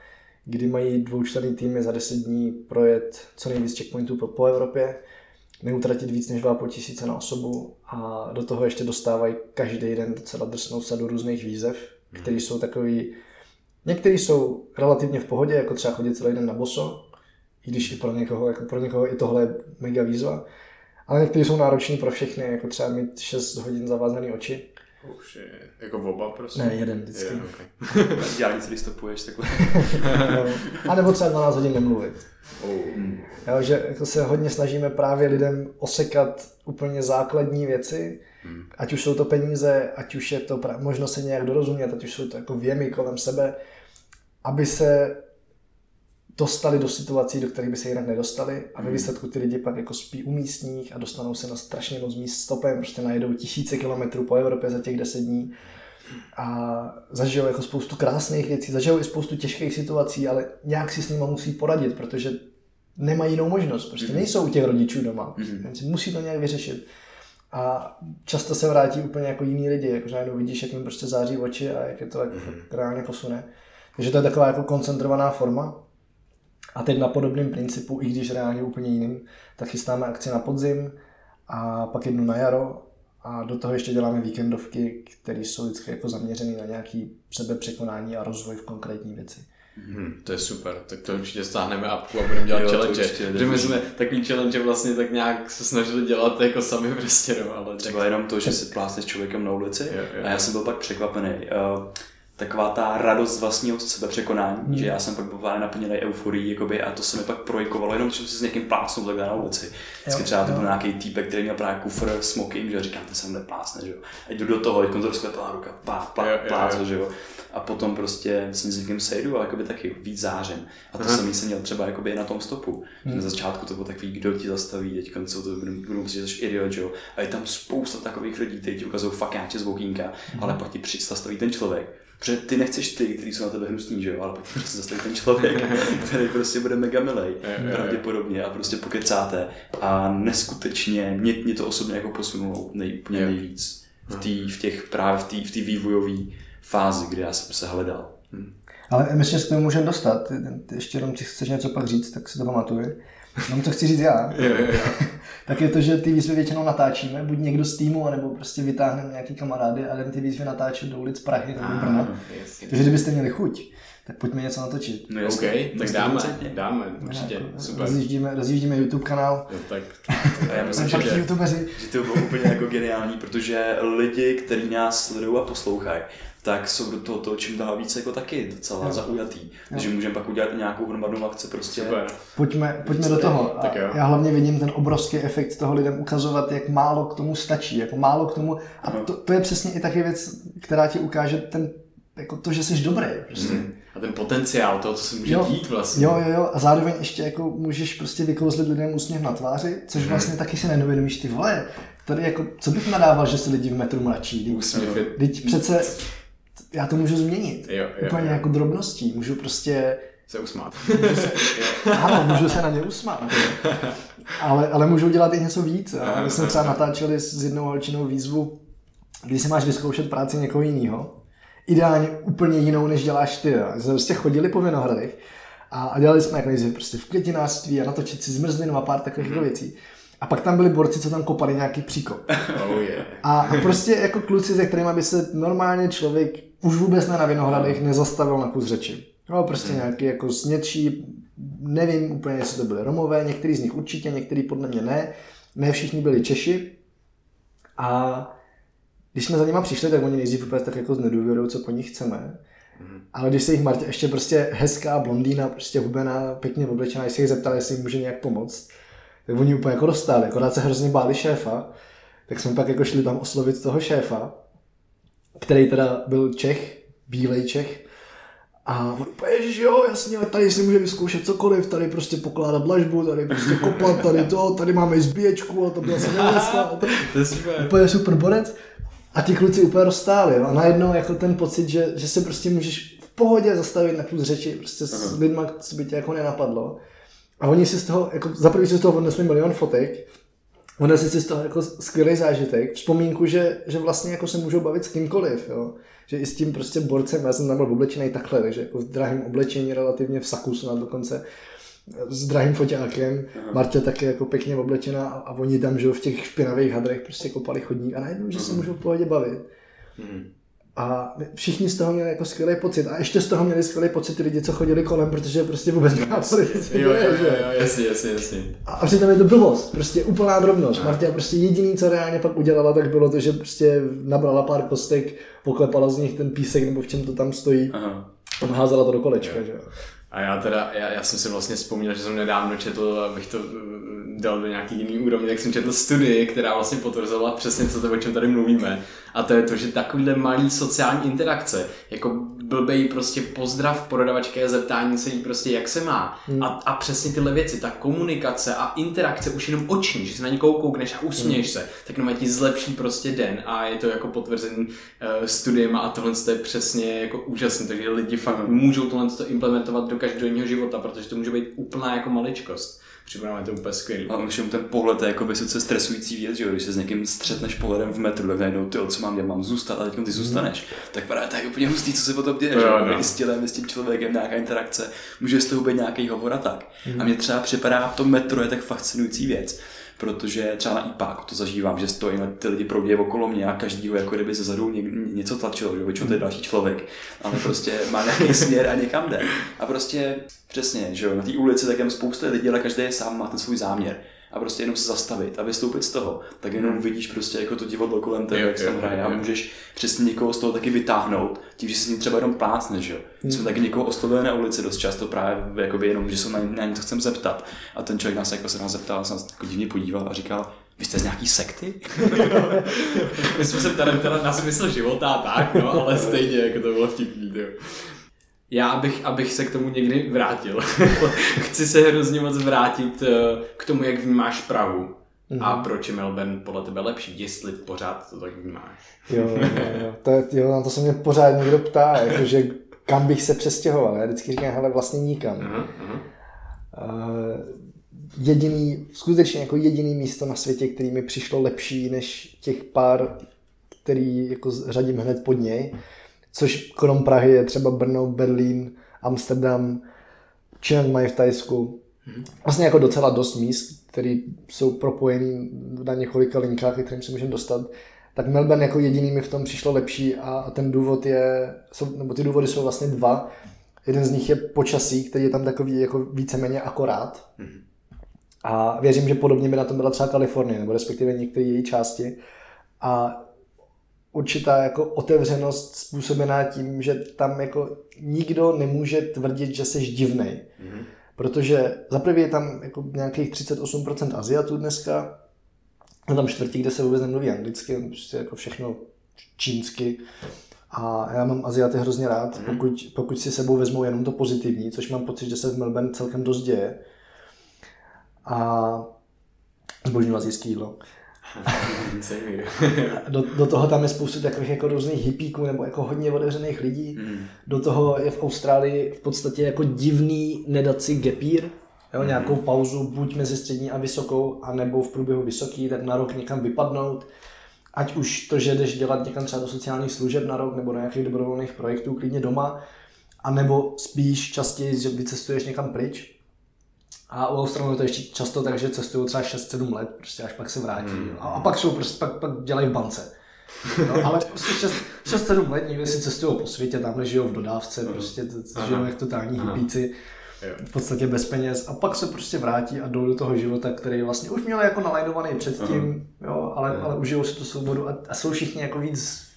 kdy mají dvoučlenný týmy za 10 dní projet co nejvíc checkpointů po, po Evropě, neutratit víc než 2,5 tisíce na osobu a do toho ještě dostávají každý den docela drsnou sadu různých výzev, hmm. které jsou takový, některý jsou relativně v pohodě, jako třeba chodit celý den na boso, i když i pro někoho, jako pro někoho i tohle je mega výzva, ale některé jsou náročné pro všechny, jako třeba mít 6 hodin zavázané oči, už je jako oba prostě? Ne, jeden vždycky. Je, okay. [laughs] Já nic listopuješ takhle. no. [laughs] A nebo třeba 12 hodin nemluvit. Oh. Jo, že jako se hodně snažíme právě lidem osekat úplně základní věci, hmm. ať už jsou to peníze, ať už je to pra- možnost se nějak dorozumět, ať už jsou to jako věmy kolem sebe, aby se dostali do situací, do kterých by se jinak nedostali a ve hmm. výsledku ty lidi pak jako spí u místních a dostanou se na strašně moc míst stopem, prostě najedou tisíce kilometrů po Evropě za těch deset dní a zažijou jako spoustu krásných věcí, zažijou i spoustu těžkých situací, ale nějak si s nimi musí poradit, protože nemají jinou možnost, prostě hmm. nejsou u těch rodičů doma, mm-hmm. musí to nějak vyřešit. A často se vrátí úplně jako jiní lidi, jako najednou vidíš, jak jim prostě září oči a jak je to jako mm-hmm. reálně posune. Takže to je taková jako koncentrovaná forma. A teď na podobném principu, i když reálně úplně jiným, tak chystáme akci na podzim a pak jednu na jaro a do toho ještě děláme víkendovky, které jsou vždycky jako zaměřené na nějaký sebepřekonání a rozvoj v konkrétní věci. Hmm, to je super, tak to určitě stáhneme apku a budeme dělat jo, challenge. Že my jsme takový challenge vlastně tak nějak se snažili dělat jako sami prostě, no, ale Třeba tak... jenom to, že si plásne s člověkem na ulici jo, jo. a já jsem byl pak překvapený. Uh, taková ta radost vlastního sebe překonání, hmm. že já jsem pak byl naplněný euforií jakoby, a to se mi pak projkovalo, jenom když jsem si s někým plásnul takhle na ulici. Vždycky třeba to byl nějaký týpek, který měl právě kufr smoking, že říkám, ten se mne plásne, že jo. A jdu do toho, jako to rozkvetala ruka, pá, pá, plázl, že jo. A potom prostě s někým sejdu a jakoby taky víc zářem. A to jsem jsem měl třeba jakoby na tom stopu. Hmm. Na začátku to bylo takový, kdo ti zastaví, teď jsou to budou prostě že idiot, že jo. A je tam spousta takových lidí, kteří ti ukazují fakt nějaké z hmm. ale pak ti zastaví ten člověk Protože ty nechceš ty, kteří jsou na tebe hnusní, že jo, ale pak prostě zastaví ten člověk, [laughs] který prostě bude mega milej, pravděpodobně a prostě pokecáte a neskutečně, mě, mě to osobně jako posunulo nej, úplně nejvíc v, tý, v těch právě v té v tý vývojové fázi, kdy já jsem se hledal. Hm. Ale myslím, že se k tomu můžeme dostat. Ještě jenom, když chceš něco pak říct, tak si to pamatuj. No to chci říct já. [laughs] jo, jo, jo. [laughs] tak je to, že ty výzvy většinou natáčíme, buď někdo z týmu, anebo prostě vytáhneme nějaký kamarády a jdeme ty výzvy natáčet do ulic Prahy nebo do Brna. Takže kdybyste měli chuť, tak pojďme něco natočit. No OK, tak dáme, dáme, určitě, jako, super. Rozjíždíme, rozjíždíme YouTube kanál. Jo, tak. A [laughs] já myslím, že, že, že to bylo úplně jako geniální, protože lidi, kteří nás sledují a poslouchají, tak jsou do toho, toho čím dál víc jako taky docela jo. zaujatý. Takže můžeme pak udělat nějakou hromadnou akci prostě. Super. Pojďme, pojďme do toho. Tak jo. Já hlavně vidím ten obrovský efekt toho lidem ukazovat, jak málo k tomu stačí, jako málo k tomu. A to, to je přesně i taky věc, která ti ukáže ten, jako to, že jsi dobrý. Prostě. Mm. A ten potenciál toho, co se může jo, dít vlastně. Jo, jo, jo. A zároveň ještě jako můžeš prostě vykouzlit lidem úsměv na tváři, což mm. vlastně taky si nedovědomíš ty vole. Tady jako, co bych nadával, že se lidi v metru mladší. Úsměv je... Teď přece já to můžu změnit. Jo, jo, Úplně jo. jako drobností. Můžu prostě se usmát. Můžu se, [laughs] ano, můžu se na ně usmát. Ale, ale můžu dělat i něco víc. My jsme třeba natáčeli s jednou holčinou výzvu, kdy si máš vyzkoušet práci někoho jiného. Ideálně úplně jinou, než děláš ty. My jsme prostě chodili po Vinohradech a, a dělali jsme jako prostě v květinářství a natočit si zmrzlinu a pár takových mm. věcí. A pak tam byli borci, co tam kopali nějaký příkop. [laughs] Oh yeah. a, a prostě jako kluci, se kterými by se normálně člověk už vůbec ne na Vinohradech nezastavil na kus řeči. No, prostě hmm. nějaký jako snědší, nevím úplně, jestli to byly Romové, některý z nich určitě, některý podle mě ne. Ne všichni byli Češi. A když jsme za nima přišli, tak oni nejdřív úplně tak jako z nedůvěrou, co po nich chceme. Hmm. Ale když se jich Martě ještě prostě hezká blondýna, prostě hubená, pěkně oblečená, když se jich zeptali, jestli jim může nějak pomoct, tak oni úplně jako dostali, akorát se hrozně báli šéfa, tak jsme pak jako šli tam oslovit toho šéfa který teda byl Čech, bílej Čech. A on úplně, že jo, jasně, tady si může vyzkoušet cokoliv, tady prostě pokládat dlažbu, tady prostě kopat, tady to, tady máme zbíječku a to byla se nevesta. To je super. Úplně super borec. A ty kluci úplně rozstáli. A najednou jako ten pocit, že, že se prostě můžeš v pohodě zastavit na půl řeči prostě s lidma, co by tě jako nenapadlo. A oni si z toho, jako za prvý si z toho odnesli milion fotek, odnesli si z toho jako skvělý zážitek, vzpomínku, že, že vlastně jako se můžou bavit s kýmkoliv, jo. Že i s tím prostě borcem, já jsem tam byl oblečený takhle, takže jako v drahém oblečení relativně v saku snad dokonce, s drahým foťákem, Aha. Marta taky jako pěkně oblečená a, a oni tam, že v těch špinavých hadrech prostě kopali chodník a najednou, že se můžou v pohodě bavit. Hmm. A všichni z toho měli jako skvělý pocit. A ještě z toho měli skvělý pocit ty lidi, co chodili kolem, protože prostě vůbec nechápali, co jo, jo, jo, jo, jasně, jasně, jasně. A, a přitom je to blbost, prostě úplná drobnost. No. Marta prostě jediný, co reálně pak udělala, tak bylo to, že prostě nabrala pár kostek, poklepala z nich ten písek, nebo v čem to tam stojí. Aha. A házela to do kolečka, jo. že jo. A já teda, já, já jsem si vlastně vzpomněl, že jsem nedávno četl, abych to dal do nějaký jiný úrovně, tak jsem četl studii, která vlastně potvrzovala přesně, co to, o čem tady mluvíme. A to je to, že takovýhle malý sociální interakce, jako blbej prostě pozdrav prodavačké zeptání se jí prostě jak se má. Hmm. A, a přesně tyhle věci, ta komunikace a interakce už jenom oční, že se na někoho koukneš a usměješ hmm. se, tak jenom ti zlepší prostě den a je to jako potvrzený uh, studiem a tohle je přesně jako úžasné, takže lidi fakt hmm. můžou tohle implementovat do každodenního života, protože to může být úplná jako maličkost. Připadá to úplně skvělý. A už ten pohled je jako vysoce stresující věc, že když se s někým střetneš pohledem v metru, tak najednou ty, co mám dělat, mám zůstat, a teď ty mhm. zůstaneš. Mm. Tak právě to je úplně hustý, co se potom děje, že no. s tělem, s tím člověkem, nějaká interakce, může z toho být nějaký hovor a tak. Mm. A mě třeba připadá, to metro je tak fascinující věc, protože třeba na IPáku to zažívám, že stojí na ty lidi proudě okolo mě a každý ho jako kdyby ze zadu ně, něco tlačilo, že většinou to je další člověk, ale prostě má nějaký směr a někam jde. A prostě přesně, že jo, na té ulici tak jen spousta lidí, ale každý je sám má ten svůj záměr a prostě jenom se zastavit a vystoupit z toho, tak jenom hmm. vidíš prostě jako to divadlo kolem tebe, jak se tam hraje a můžeš přesně někoho z toho taky vytáhnout, tím, že si ním třeba jenom plácneš, že jo. Hmm. Jsme taky někoho oslovili na ulici dost často právě jakoby jenom, že se na, na něco chcem zeptat a ten člověk nás jako se nás zeptal, se nás jako divně podíval a říkal, vy jste z nějaký sekty? [laughs] My jsme se ptali teda na smysl života a tak, no, ale stejně, jako to bylo vtipný, jo já abych, abych se k tomu někdy vrátil. [laughs] Chci se hrozně moc vrátit eh, k tomu, jak vnímáš Prahu. Mm-hmm. A proč je Melbourne podle tebe lepší, jestli pořád to tak vnímáš? Jo, jo, jo. To, jo na to se mě pořád někdo ptá, jakože kam bych se přestěhoval. Já vždycky říkám, hele, vlastně nikam. Uh-huh. Uh, jediný, skutečně jako jediný místo na světě, který mi přišlo lepší než těch pár, který jako řadím hned pod něj, což krom Prahy je třeba Brno, Berlín, Amsterdam, Chiang Mai v Tajsku. Vlastně jako docela dost míst, které jsou propojený na několika linkách, kterým se můžeme dostat. Tak Melbourne jako jediný mi v tom přišlo lepší a ten důvod je, jsou, nebo ty důvody jsou vlastně dva. Jeden z nich je počasí, který je tam takový jako víceméně akorát. A věřím, že podobně by na tom byla třeba Kalifornie, nebo respektive některé její části. A určitá jako otevřenost způsobená tím, že tam jako nikdo nemůže tvrdit, že jsi divnej. Mm-hmm. Protože za prvý je tam jako nějakých 38% Aziatů dneska, je tam čtvrtí, kde se vůbec nemluví anglicky, prostě jako všechno čínsky. A já mám Aziaty hrozně rád, mm-hmm. pokud, pokud si sebou vezmou jenom to pozitivní, což mám pocit, že se v Melbourne celkem dost děje. A zbožňuji azijský jídlo. [laughs] do, do toho tam je spoustu takových jako různých hippíků nebo jako hodně otevřených lidí. Mm. Do toho je v Austrálii v podstatě jako divný nedat si gepír, jo, mm. nějakou pauzu buď mezi střední a vysokou, anebo v průběhu vysoký, tak na rok někam vypadnout. Ať už to, že jdeš dělat někam třeba do sociálních služeb na rok nebo do nějakých dobrovolných projektů klidně doma, anebo spíš častěji, že vycestuješ někam pryč, a u Australů je to ještě často tak, že cestují třeba 6-7 let, prostě až pak se vrátí. Hmm. A, a pak jsou prostě, pak, pak dělají v bance. No, ale prostě 6-7 let někde si cestují po světě, tam žijou v dodávce, hmm. prostě žijou jak totální hippíci, v podstatě bez peněz a pak se prostě vrátí a jdou do toho života, který vlastně už měli jako nalajnovaný předtím, jo, ale, ale užijou si tu svobodu a, a jsou všichni jako víc,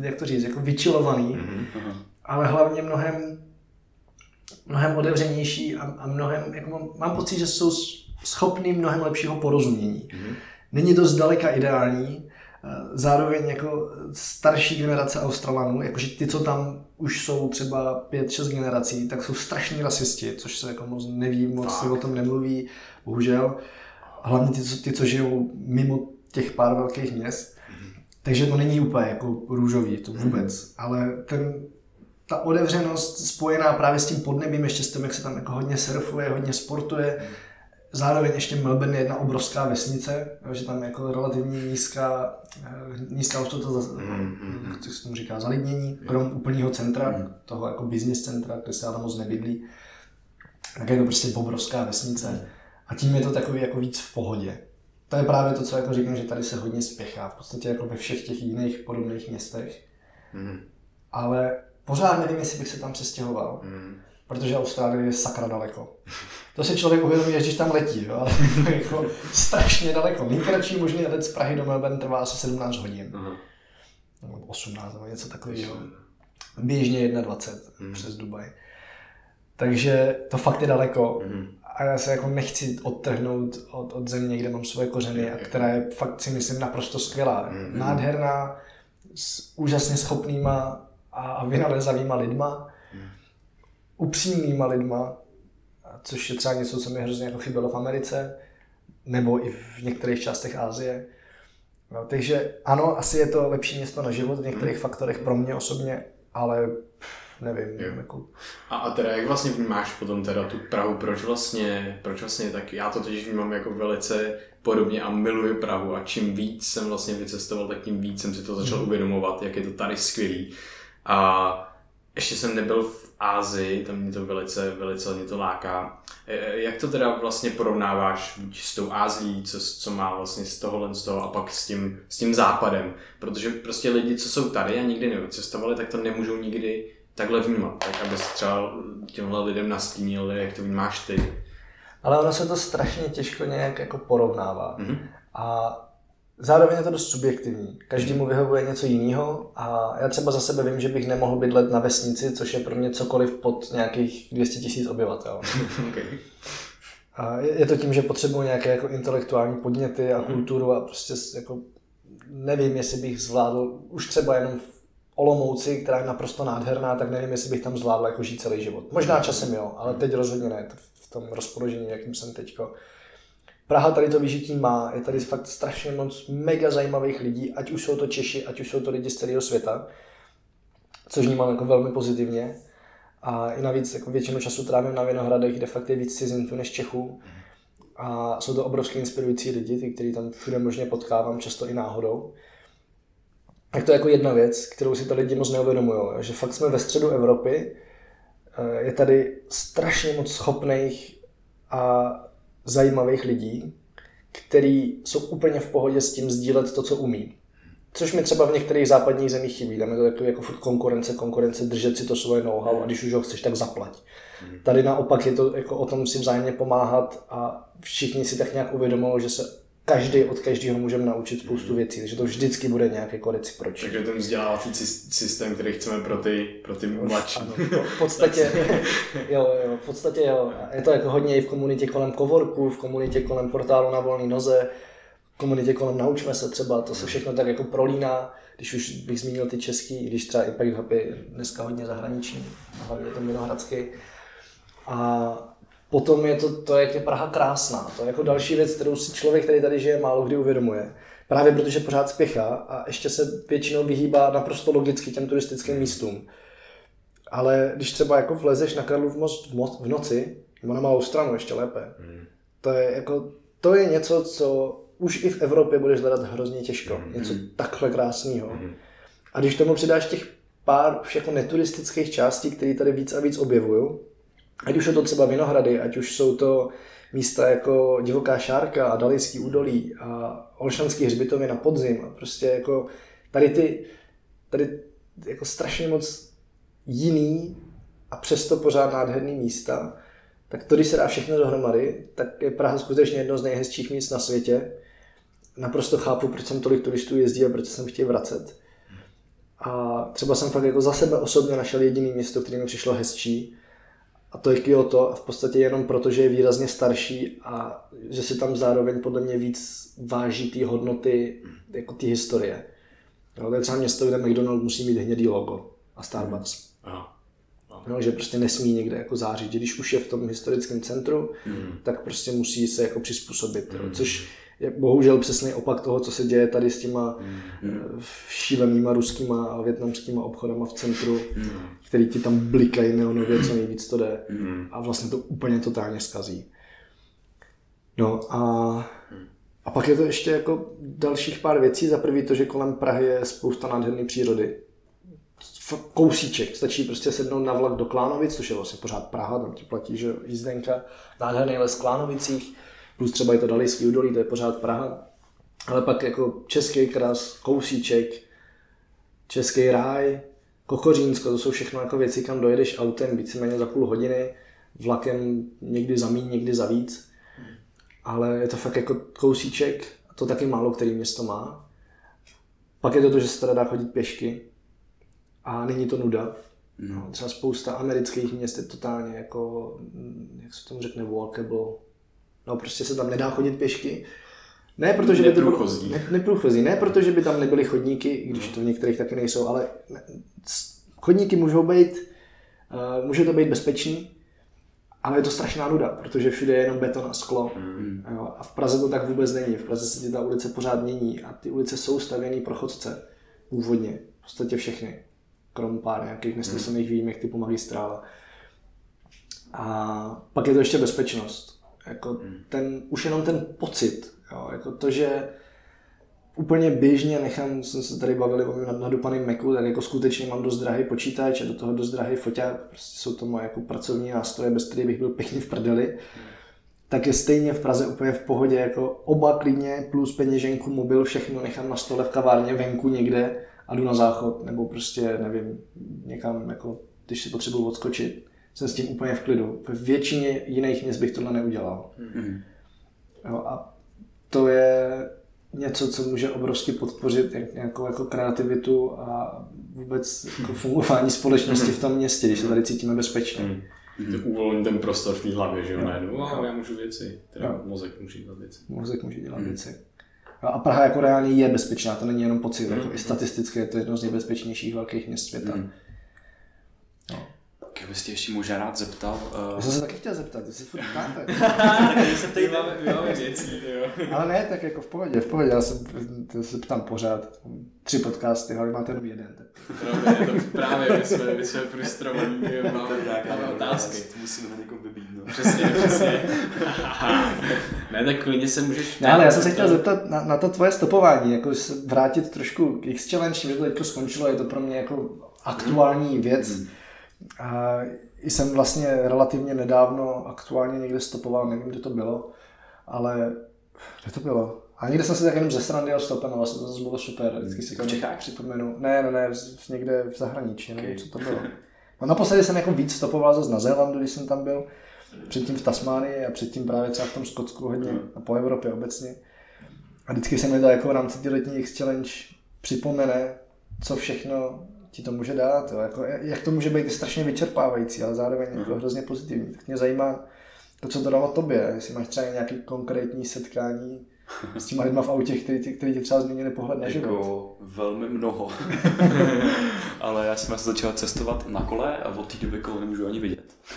jak to říct, jako vyčilovaný, mm-hmm. ale hlavně mnohem mnohem otevřenější a, a mnohem, jako mám, mám pocit, že jsou schopní mnohem lepšího porozumění. Mm-hmm. Není to zdaleka ideální, eh, zároveň jako starší generace Australanů, jakože ty, co tam už jsou třeba 5-6 generací, tak jsou strašní rasisti, což se jako moc neví, moc se o tom nemluví, bohužel. Hlavně ty, ty, co žijou mimo těch pár velkých měst. Takže to není úplně jako růžový, to vůbec, mm. ale ten, ta otevřenost spojená právě s tím podnebím, ještě s tím, jak se tam jako hodně surfuje, hodně sportuje, Zároveň ještě Melbourne je jedna obrovská vesnice, že tam je jako relativně nízká, eh, nízká hustota, za, mm, jak se tomu říká, zalidnění, krom úplného centra, mm. toho jako business centra, kde se tam moc nebydlí. Tak je to prostě obrovská vesnice a tím je to takový jako víc v pohodě. To je právě to, co jako říkám, že tady se hodně spěchá, v podstatě jako ve všech těch jiných podobných městech. Mm. Ale pořád nevím, jestli bych se tam přestěhoval. Mm protože Austrálie je sakra daleko. To si člověk uvědomí, když tam letí, jo? ale [laughs] to je jako strašně daleko. Nejkratší možný let z Prahy do Melbourne trvá asi 17 hodin. Uh-huh. 18 nebo něco takového. Běžně 21 uh-huh. přes Dubaj. Takže to fakt je daleko. Uh-huh. A já se jako nechci odtrhnout od, od země, kde mám svoje kořeny a která je fakt si myslím naprosto skvělá. Uh-huh. Nádherná, s úžasně schopnýma a, vynalezavýma lidma upřímnýma lidma, což je třeba něco, co mi hrozně jako chybělo v Americe, nebo i v některých částech Asie. No, takže ano, asi je to lepší město na život v některých hmm. faktorech pro mě osobně, ale nevím. Jo. Jako... A, a teda jak vlastně vnímáš potom teda tu Prahu, proč vlastně, proč vlastně tak, já to totiž vnímám jako velice podobně a miluji Prahu a čím víc jsem vlastně vycestoval, tak tím víc jsem si to začal hmm. uvědomovat, jak je to tady skvělý. A ještě jsem nebyl v Ázii, tam mě to velice, velice mě to láká. E, e, jak to teda vlastně porovnáváš buď s tou Ázií, co, co má vlastně z tohohle z toho a pak s tím, s tím západem? Protože prostě lidi, co jsou tady a nikdy nevycestovali, tak to nemůžou nikdy takhle vnímat. Tak aby třeba těmhle lidem nastínil, jak to vnímáš ty. Ale ono se to strašně těžko nějak jako porovnává. Mm-hmm. A Zároveň je to dost subjektivní. Každému vyhovuje něco jiného a já třeba za sebe vím, že bych nemohl bydlet na vesnici, což je pro mě cokoliv pod nějakých 200 tisíc obyvatel. [laughs] okay. A je to tím, že potřebuji nějaké jako intelektuální podněty a mhm. kulturu a prostě jako nevím, jestli bych zvládl už třeba jenom v Olomouci, která je naprosto nádherná, tak nevím, jestli bych tam zvládl jako žít celý život. Možná časem jo, ale teď rozhodně ne, v tom rozpoložení, jakým jsem teďko. Praha tady to vyžití má, je tady fakt strašně moc mega zajímavých lidí, ať už jsou to Češi, ať už jsou to lidi z celého světa, což vnímám jako velmi pozitivně. A i navíc jako většinu času trávím na Vinohradech, kde fakt je víc cizinců než Čechů. A jsou to obrovské inspirující lidi, ty, který tam všude možně potkávám, často i náhodou. Tak to je jako jedna věc, kterou si to lidi moc neuvědomují, že fakt jsme ve středu Evropy, eh, je tady strašně moc schopných a zajímavých lidí, který jsou úplně v pohodě s tím sdílet to, co umí. Což mi třeba v některých západních zemích chybí. Tam je to jako, jako furt konkurence, konkurence, držet si to svoje know-how a když už ho chceš, tak zaplať. Tady naopak je to jako o tom si vzájemně pomáhat a všichni si tak nějak uvědomují, že se každý od každého můžeme naučit spoustu věcí, takže to vždycky bude nějak jako reciproční. Takže ten vzdělávací systém, který chceme pro ty, pro ty mladší. Ano, v podstatě, [laughs] jo, jo, v podstatě jo. Je to jako hodně i v komunitě kolem kovorku, v komunitě kolem portálu na volné noze, v komunitě kolem Naučme se třeba, to se všechno tak jako prolíná, když už bych zmínil ty český, když třeba Impact Hub je dneska hodně zahraniční, hlavně to Vinohradský. A Potom je to, to jak je Praha krásná. To je jako další věc, kterou si člověk, který tady žije, málo kdy uvědomuje. Právě protože pořád spěchá a ještě se většinou vyhýbá naprosto logicky těm turistickým místům. Ale když třeba jako vlezeš na Karlův most v, noci, nebo na malou stranu ještě lépe, hmm. to je jako, to je něco, co už i v Evropě budeš hledat hrozně těžko. Hmm. Něco takhle krásného. Hmm. A když tomu přidáš těch pár jako neturistických částí, které tady víc a víc objevují, Ať už jsou to třeba Vinohrady, ať už jsou to místa jako Divoká šárka a Dalijský údolí a Olšanský hřbitovy na podzim a prostě jako tady ty, tady jako strašně moc jiný a přesto pořád nádherný místa, tak to, když se dá všechno dohromady, tak je Praha skutečně jedno z nejhezčích míst na světě. Naprosto chápu, proč jsem tolik turistů jezdí a proč jsem chtěl vracet. A třeba jsem fakt jako za sebe osobně našel jediný město, které mi přišlo hezčí a to je Kyoto v podstatě jenom proto, že je výrazně starší a že si tam zároveň podle mě víc váží ty hodnoty jako ty historie. No, to je třeba město, kde McDonald musí mít hnědý logo a Starbucks. Aha. No, že prostě nesmí někde jako zářit. Když už je v tom historickém centru, mm. tak prostě musí se jako přizpůsobit. Mm. Což je bohužel přesný opak toho, co se děje tady s těma mm. šílenýma ruskýma a větnamskýma obchodama v centru, mm. který ti tam blikají neonově, co nejvíc to jde. Mm. A vlastně to úplně totálně skazí. No a, a pak je to ještě jako dalších pár věcí. Za prvý to, že kolem Prahy je spousta nádherné přírody. Kousíček, stačí prostě sednout na vlak do Klánovic, což je vlastně pořád Praha, tam ti platí, že jízdenka, nádherný les v Klánovicích, plus třeba i to Dalijský údolí, to je pořád Praha. Ale pak jako český kras, kousíček, český ráj, Kokořínsko, to jsou všechno jako věci, kam dojedeš autem víceméně za půl hodiny, vlakem někdy za míň, někdy za víc. Ale je to fakt jako kousíček, a to taky málo který město má. Pak je to to, že se teda dá chodit pěšky a není to nuda. No. Třeba spousta amerických měst je totálně jako, jak se tomu řekne, walkable, No prostě se tam nedá chodit pěšky. Ne, protože by to bylo, ne, neprůchozí. Ne, protože by tam nebyly chodníky, i když to v některých taky nejsou, ale chodníky můžou být, uh, může to být bezpečný, ale je to strašná nuda, protože všude je jenom beton a sklo. Mm. Jo, a v Praze to tak vůbec není. V Praze se ti ta ulice pořád mění a ty ulice jsou stavěné pro chodce. Původně. V podstatě všechny. Krom pár nějakých nesmyslných mm. výjimek typu magistrála. A pak je to ještě bezpečnost. Jako hmm. ten, už jenom ten pocit, jo, jako to, že úplně běžně nechám, jsme se tady bavili o nad nadupaným Macu, tak jako skutečně mám dost drahý počítač a do toho dost drahý foťák, prostě jsou to moje jako pracovní nástroje, bez kterých bych byl pěkně v prdeli, hmm. tak je stejně v Praze úplně v pohodě, jako oba klidně plus peněženku, mobil, všechno nechám na stole v kavárně venku někde a jdu na záchod, nebo prostě, nevím, někam, jako, když si potřebuji odskočit jsem s tím úplně v klidu. V většině jiných měst bych tohle neudělal. Mm-hmm. Jo, a to je něco, co může obrovsky podpořit nějakou jako kreativitu a vůbec jako fungování společnosti v tom městě, když se tady cítíme bezpečně. Mm. Mm. Uvolní ten prostor v té hlavě, že jo, najednou, wow, já můžu věci, teda jo. mozek může dělat věci. Mozek může dělat mm. věci. A Praha jako reálně je bezpečná, to není jenom pocit, mm. jako i statisticky je to jedno z nejbezpečnějších velkých měst světa. Mm. Já bych ještě možná rád zeptal. Uh... Já jsem se taky chtěl zeptat, ty si furt ptáte. [laughs] tak se tady máme, máme [laughs] věcí, jo. Ale ne, tak jako v pohodě, v pohodě, já se, se ptám pořád. Tři podcasty, ale máte jenom jeden. Tak. Právě, to právě, my jsme, my jsme frustrovaní, máme, máme otázky. To musíme někoho vybít, no. Přesně, přesně. [laughs] ne, tak klidně se můžeš Ne, ale já jsem se chtěl zeptat na, na to tvoje stopování, jako vrátit trošku k X-Challenge, že to teďko skončilo, je to pro mě jako aktuální věc. Hmm a jsem vlastně relativně nedávno aktuálně někde stopoval, nevím, kde to bylo, ale kde to bylo? A někde jsem se tak jenom ze strany dal stopem a vlastně to zase bylo super. Vždycky si to v Čechách připomenu. Ne, ne, ne, někde v zahraničí, nevím, okay. co to bylo. No naposledy jsem jako víc stopoval zase na Zélandu, když jsem tam byl. Předtím v Tasmánii a předtím právě třeba v tom Skotsku hodně a po Evropě obecně. A vždycky se mi to jako v rámci té letní X-Challenge připomene, co všechno ti to může dát. Jo. Jako, jak to může být strašně vyčerpávající, ale zároveň jako mhm. hrozně pozitivní. Tak mě zajímá to, co to dalo tobě. Jestli máš třeba nějaké konkrétní setkání s těma lidma v autě, který, který ti třeba změnili pohled na život? Jako velmi mnoho. [laughs] Ale já jsem se začal cestovat na kole a od té doby kolo nemůžu ani vidět. [laughs]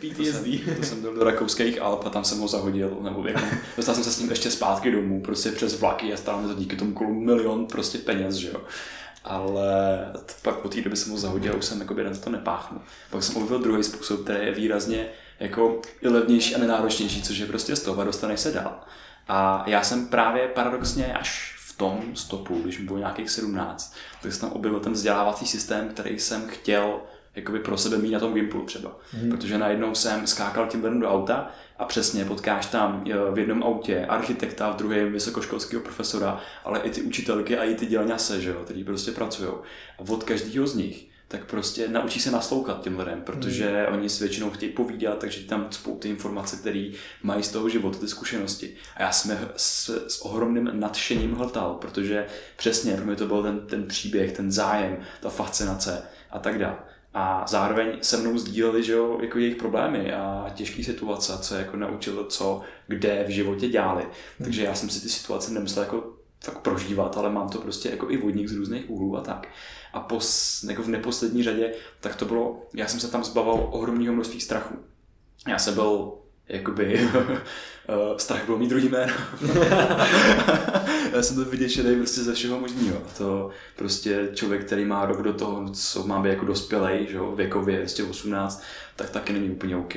PTSD. To, to jsem byl do rakouských Alp a tam jsem ho zahodil, nebo jako, dostal jsem se s ním ještě zpátky domů, prostě přes vlaky a stál mi to díky tomu kolu milion prostě peněz, že jo ale pak po té době jsem ho zahodil a už jsem jako na to nepáchnu. Pak jsem objevil druhý způsob, který je výrazně jako i levnější a nenáročnější, což je prostě z toho dostaneš se dál. A já jsem právě paradoxně až v tom stopu, když mi bylo nějakých 17, tak jsem tam objevil ten vzdělávací systém, který jsem chtěl jakoby pro sebe mít na tom Gimplu třeba. Hmm. Protože najednou jsem skákal tím do auta a přesně potkáš tam v jednom autě architekta, v druhém vysokoškolského profesora, ale i ty učitelky a i ty dělňase, že jo, který prostě pracují. A od každého z nich tak prostě naučí se naslouchat těm lidem, protože hmm. oni s většinou chtějí povídat, takže tam cpou ty informace, které mají z toho života, ty zkušenosti. A já jsem s, s ohromným nadšením hltal, protože přesně pro mě to byl ten, ten příběh, ten zájem, ta fascinace a tak dále a zároveň se mnou sdíleli, že jo, jako jejich problémy a těžké situace, co jako naučilo, co kde v životě dělali. Takže já jsem si ty situace nemusel jako tak prožívat, ale mám to prostě jako i vodník z různých úhlů a tak. A pos, jako v neposlední řadě, tak to bylo, já jsem se tam zbavil ohromného množství strachu. Já jsem byl jakoby [laughs] strach bylo mít druhý jméno. [laughs] Já jsem to vyděšený prostě ze všeho možného. To prostě člověk, který má rok do toho, co má být jako dospělej, že jo, věkově, prostě 18, tak taky není úplně OK.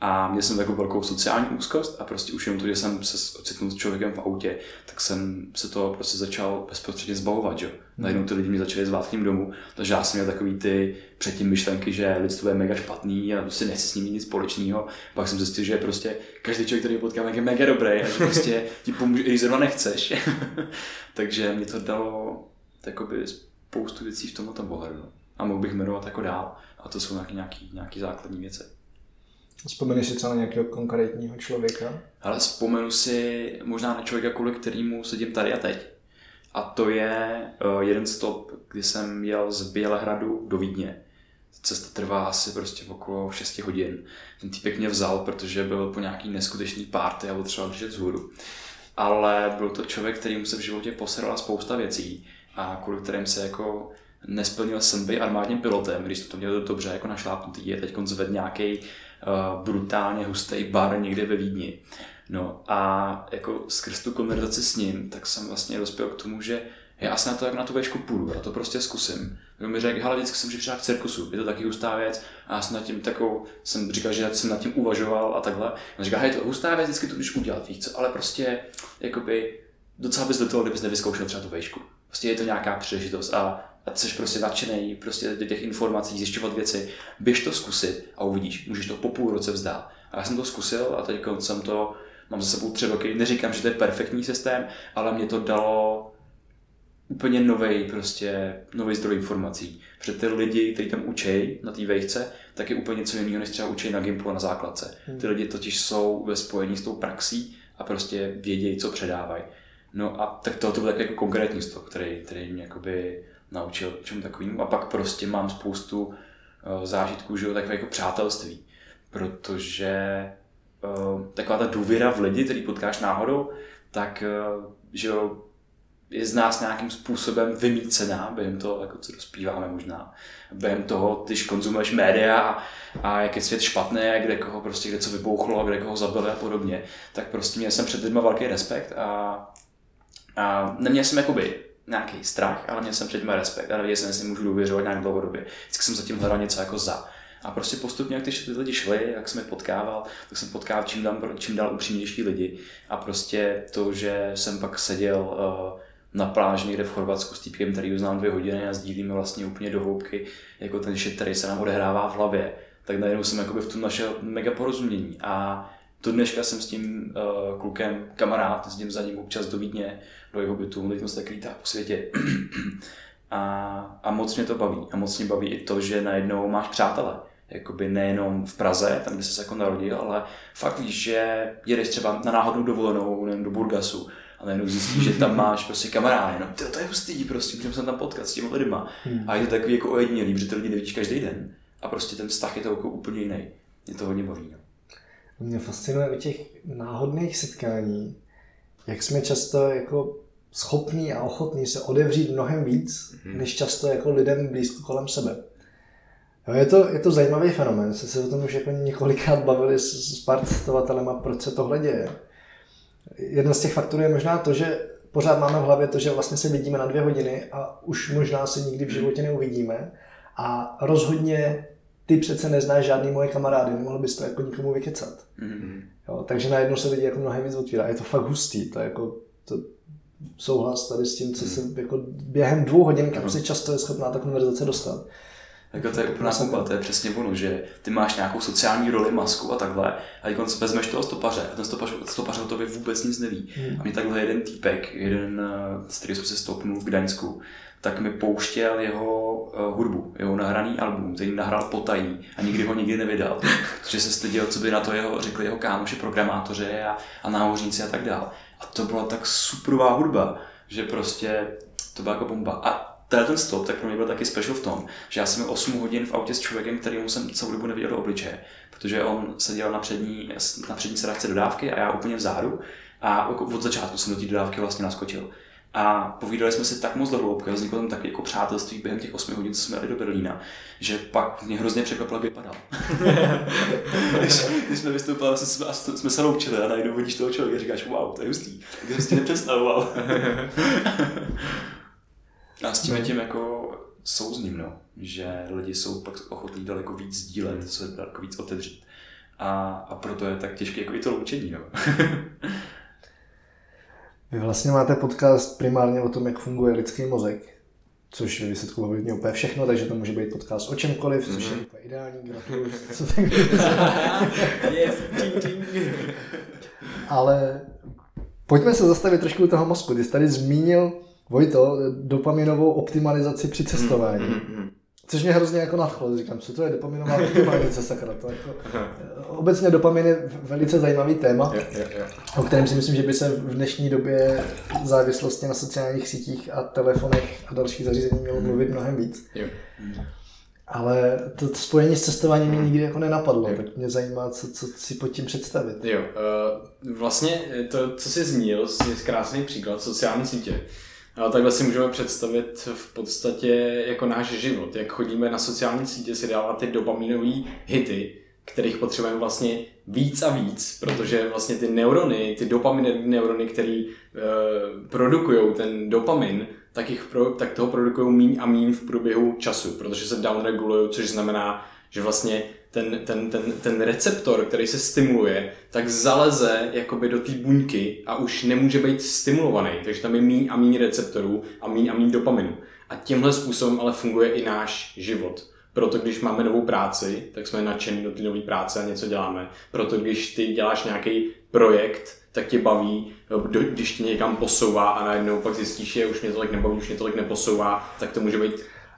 A měl jsem takovou velkou sociální úzkost a prostě už jenom to, že jsem se ocitnul s člověkem v autě, tak jsem se to prostě začal bezprostředně zbavovat, že? Najednou ty lidi mi začali zvát k ním domů, takže já jsem měl takový ty předtím myšlenky, že lidstvo je mega špatný a prostě nechci s nimi nic společného. Pak jsem zjistil, že prostě každý člověk, který potkám, je mega dobrý a že prostě [laughs] ti pomůže, i zrovna nechceš. [laughs] takže mi to dalo takoby spoustu věcí v tomto pohledu. A mohl bych jmenovat jako dál. A to jsou nějaký, nějaký, nějaký základní věci. Vzpomeneš si třeba na nějakého konkrétního člověka? Ale vzpomenu si možná na člověka, kvůli kterému sedím tady a teď. A to je uh, jeden stop, kdy jsem jel z Bělehradu do Vídně. Cesta trvá asi prostě okolo 6 hodin. Ten týpek mě vzal, protože byl po nějaký neskutečný párty a potřeboval držet zhůru. Ale byl to člověk, který mu se v životě poserala spousta věcí a kvůli kterým se jako nesplnil sen být armádním pilotem, když to měl dobře jako našlápnutý, je teď zved nějaký brutálně hustý bar někde ve Vídni. No a jako skrz tu konverzaci s ním, tak jsem vlastně dospěl k tomu, že já asi na to jak na tu večku půjdu, já to prostě zkusím. On mi řekl, hele, vždycky jsem přišel k cirkusu, je to taky hustá věc. A já jsem nad tím takovou, jsem říkal, že jsem nad tím uvažoval a takhle. On říká, hej, to hustá věc, vždycky to můžeš udělat, víš co, ale prostě, jakoby, docela bys do toho, kdybys nevyzkoušel třeba tu vejšku. Prostě je to nějaká příležitost a a jsi prostě nadšený prostě do těch informací, zjišťovat věci, běž to zkusit a uvidíš, můžeš to po půl roce vzdát. A já jsem to zkusil a teď jsem to, mám za sebou tři roky, neříkám, že to je perfektní systém, ale mě to dalo úplně nový prostě, nový zdroj informací. Protože ty lidi, kteří tam učí na té vejce, tak je úplně něco jiného, než třeba učí na Gimplu a na základce. Hmm. Ty lidi totiž jsou ve spojení s tou praxí a prostě vědějí, co předávají. No a tak to, to byl tak jako konkrétní stop, který, který mě jakoby naučil čemu takovým. A pak prostě mám spoustu uh, zážitků, že jo, takové jako přátelství. Protože uh, taková ta důvěra v lidi, který potkáš náhodou, tak uh, že jo, je z nás nějakým způsobem vymícená během toho, jako co dospíváme možná. Během toho, když konzumuješ média a, a jak je svět špatný, kde koho prostě kde co vybouchlo, kde koho zabili a podobně, tak prostě měl jsem před lidmi velký respekt a, a neměl jsem jakoby nějaký strach, ale měl jsem před tím respekt a nevěděl jsem, jestli můžu důvěřovat nějak dlouhodobě. Vždycky jsem zatím hledal něco jako za. A prostě postupně, jak ty lidi šli, jak jsem je potkával, tak jsem potkával čím dál, čím dál upřímnější lidi. A prostě to, že jsem pak seděl uh, na pláži někde v Chorvatsku s týpkem, který znám dvě hodiny a sdílíme vlastně úplně do hloubky, jako ten shit, který se nám odehrává v hlavě, tak najednou jsem jakoby v tom našel mega porozumění. A do dneška jsem s tím uh, klukem kamarád, s tím za ním občas do Vídně, do jeho bytu, teď se tak lítá po světě. [clears throat] a, a moc mě to baví. A moc mě baví i to, že najednou máš přátele. Jakoby nejenom v Praze, tam, kde jsi se jako narodil, ale fakt víš, že jedeš třeba na náhodnou dovolenou, nevím, do Burgasu, a najednou zjistíš, že tam [laughs] máš prostě kamarády, no ty, to je hustý, prostě můžeme se tam potkat s těmi lidma. Hmm. A je to takový jako ojedinělý, protože ty lidi nevidíš každý den. A prostě ten vztah je to jako úplně jiný. Mě to hodně baví. No. Mě fascinuje u těch náhodných setkání, jak jsme často jako schopní a ochotní se odevřít mnohem víc, mm-hmm. než často jako lidem blízko kolem sebe. Jo, je, to, je to zajímavý fenomén, se se o tom už jako několikrát bavili s, s pár cestovatelema, proč se tohle děje. Jeden z těch faktorů je možná to, že pořád máme v hlavě to, že vlastně se vidíme na dvě hodiny a už možná se nikdy v životě neuvidíme. A rozhodně ty přece neznáš žádný moje kamarády, nemohl bys to jako nikomu vykecat. Mm-hmm. Jo, takže najednou se lidi jako mnohem víc otvírá. Je to fakt hustý, to je jako to souhlas tady s tím, co se jako během dvou hodin, kam si často je schopná ta konverzace dostat. Jako to je úplná bomba, to je přesně ono, že ty máš nějakou sociální roli, masku a takhle, a když vezmeš toho stopaře a ten stopař, stopař o tobě vůbec nic neví. Hmm. A mě takhle jeden týpek, jeden, z eh, jsem se stoupnul v Gdaňsku, tak mi pouštěl jeho uh, hudbu, jeho nahraný album, který nahrál potají a nikdy ho nikdy nevydal, [laughs] protože se styděl, co by na to jeho, řekli jeho kámoši, programátoři a, a námořníci a tak dál. A to byla tak superová hudba, že prostě to byla jako bomba. A ten stop tak pro mě byl taky special v tom, že já jsem 8 hodin v autě s člověkem, kterým jsem celou dobu neviděl do obličeje, protože on seděl na přední, na přední sedačce dodávky a já úplně vzadu a jako od začátku jsem do té dodávky vlastně naskočil. A povídali jsme si tak moc do hloubky, vzniklo tam tak jako přátelství během těch 8 hodin, co jsme jeli do Berlína, že pak mě hrozně překvapilo, jak vypadal. [laughs] když, když, jsme vystoupili, jsme, jsme se loučili a najednou vidíš toho člověka a říkáš, wow, to je hustý. Tak jsem si nepředstavoval. [laughs] a s tím no. tím jako souzním, no, že lidi jsou pak ochotní daleko víc sdílet, se daleko víc otevřít. A, a proto je tak těžké jako i to loučení. No. [laughs] Vy vlastně máte podcast primárně o tom, jak funguje lidský mozek, což výsledku ovlivní úplně všechno, takže to může být podcast o čemkoliv, což mm-hmm. je mhm. úplně ideální, gratuluju. [laughs] yes, Ale pojďme se zastavit trošku u toho mozku. Ty jsi tady zmínil, Vojto, dopaminovou optimalizaci při cestování. Mm-hmm. Což mě hrozně jako nadchlo, říkám, co to je dopaminová [laughs] optimalizace, sakra, to jako, obecně dopamin je velice zajímavý téma, je, je, je. o kterém si myslím, že by se v dnešní době závislosti na sociálních sítích a telefonech a dalších zařízení mělo mluvit mnohem víc. Je. Ale to, spojení s cestováním mě nikdy jako nenapadlo, jo. tak mě zajímá, co, co si pod tím představit. Jo, uh, vlastně to, co jsi zmínil, je krásný příklad sociální sítě. Ale takhle si můžeme představit v podstatě jako náš život, jak chodíme na sociální sítě si dávat ty dopaminové hity, kterých potřebujeme vlastně víc a víc, protože vlastně ty neurony, ty dopaminové neurony, které e, produkují ten dopamin, tak, jich pro, tak toho produkují míň a míň v průběhu času, protože se downregulují, což znamená, že vlastně ten, ten, ten, ten receptor, který se stimuluje, tak zaleze jakoby do té buňky a už nemůže být stimulovaný. Takže tam je míň a míň receptorů a míň a míň dopaminu. A tímhle způsobem ale funguje i náš život. Proto když máme novou práci, tak jsme nadšení do té nové práce a něco děláme. Proto když ty děláš nějaký projekt, tak tě baví, když tě někam posouvá a najednou pak zjistíš, že už mě tolik nebaví, už mě tolik neposouvá, tak to může být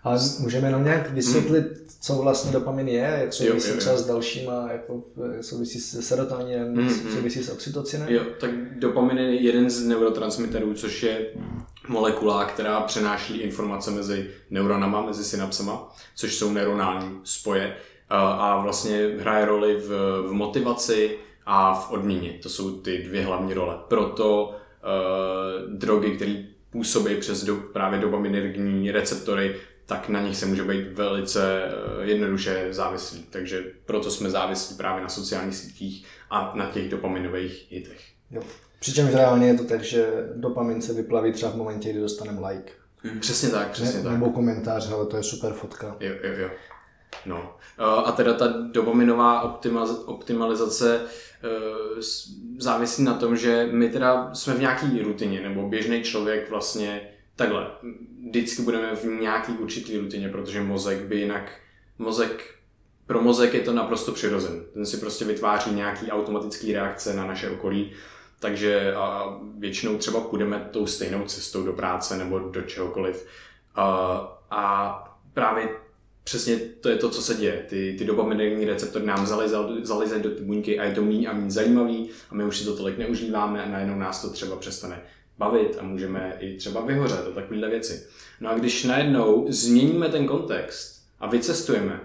ale můžeme jenom nějak vysvětlit, hmm. co vlastně dopamin je, jak souvisí třeba s dalšíma, jako souvisí s serotoninem, hmm, hmm. souvisí s oxytocinem? Jo, tak dopamin je jeden z neurotransmiterů, což je molekula, která přenáší informace mezi neuronama, mezi synapsama, což jsou neuronální spoje a vlastně hraje roli v, v motivaci a v odměně. To jsou ty dvě hlavní role. Proto uh, drogy, které působí přes do, právě dopaminergní receptory, tak na nich se může být velice eh, jednoduše závislý. Takže proto jsme závislí právě na sociálních sítích a na těch dopaminových hitech. Jo. Přičemž reálně je to tak, že dopamin se vyplaví třeba v momentě, kdy dostaneme like. Hmm. Přesně tak, přesně ne, tak. Nebo komentář, ale to je super fotka. Jo, jo, jo. No. Eh, a teda ta dopaminová optimalizace eh, závisí na tom, že my teda jsme v nějaký rutině, nebo běžný člověk vlastně takhle, vždycky budeme v nějaký určitý rutině, protože mozek by jinak, mozek, pro mozek je to naprosto přirozen. Ten si prostě vytváří nějaký automatický reakce na naše okolí, takže a většinou třeba půjdeme tou stejnou cestou do práce nebo do čehokoliv. A, a právě přesně to je to, co se děje. Ty, ty dopaminerní receptory nám zalizají do ty buňky a je to méně a méně zajímavý a my už si to tolik neužíváme a najednou nás to třeba přestane bavit a můžeme i třeba vyhořet a takovéhle věci. No a když najednou změníme ten kontext a vycestujeme,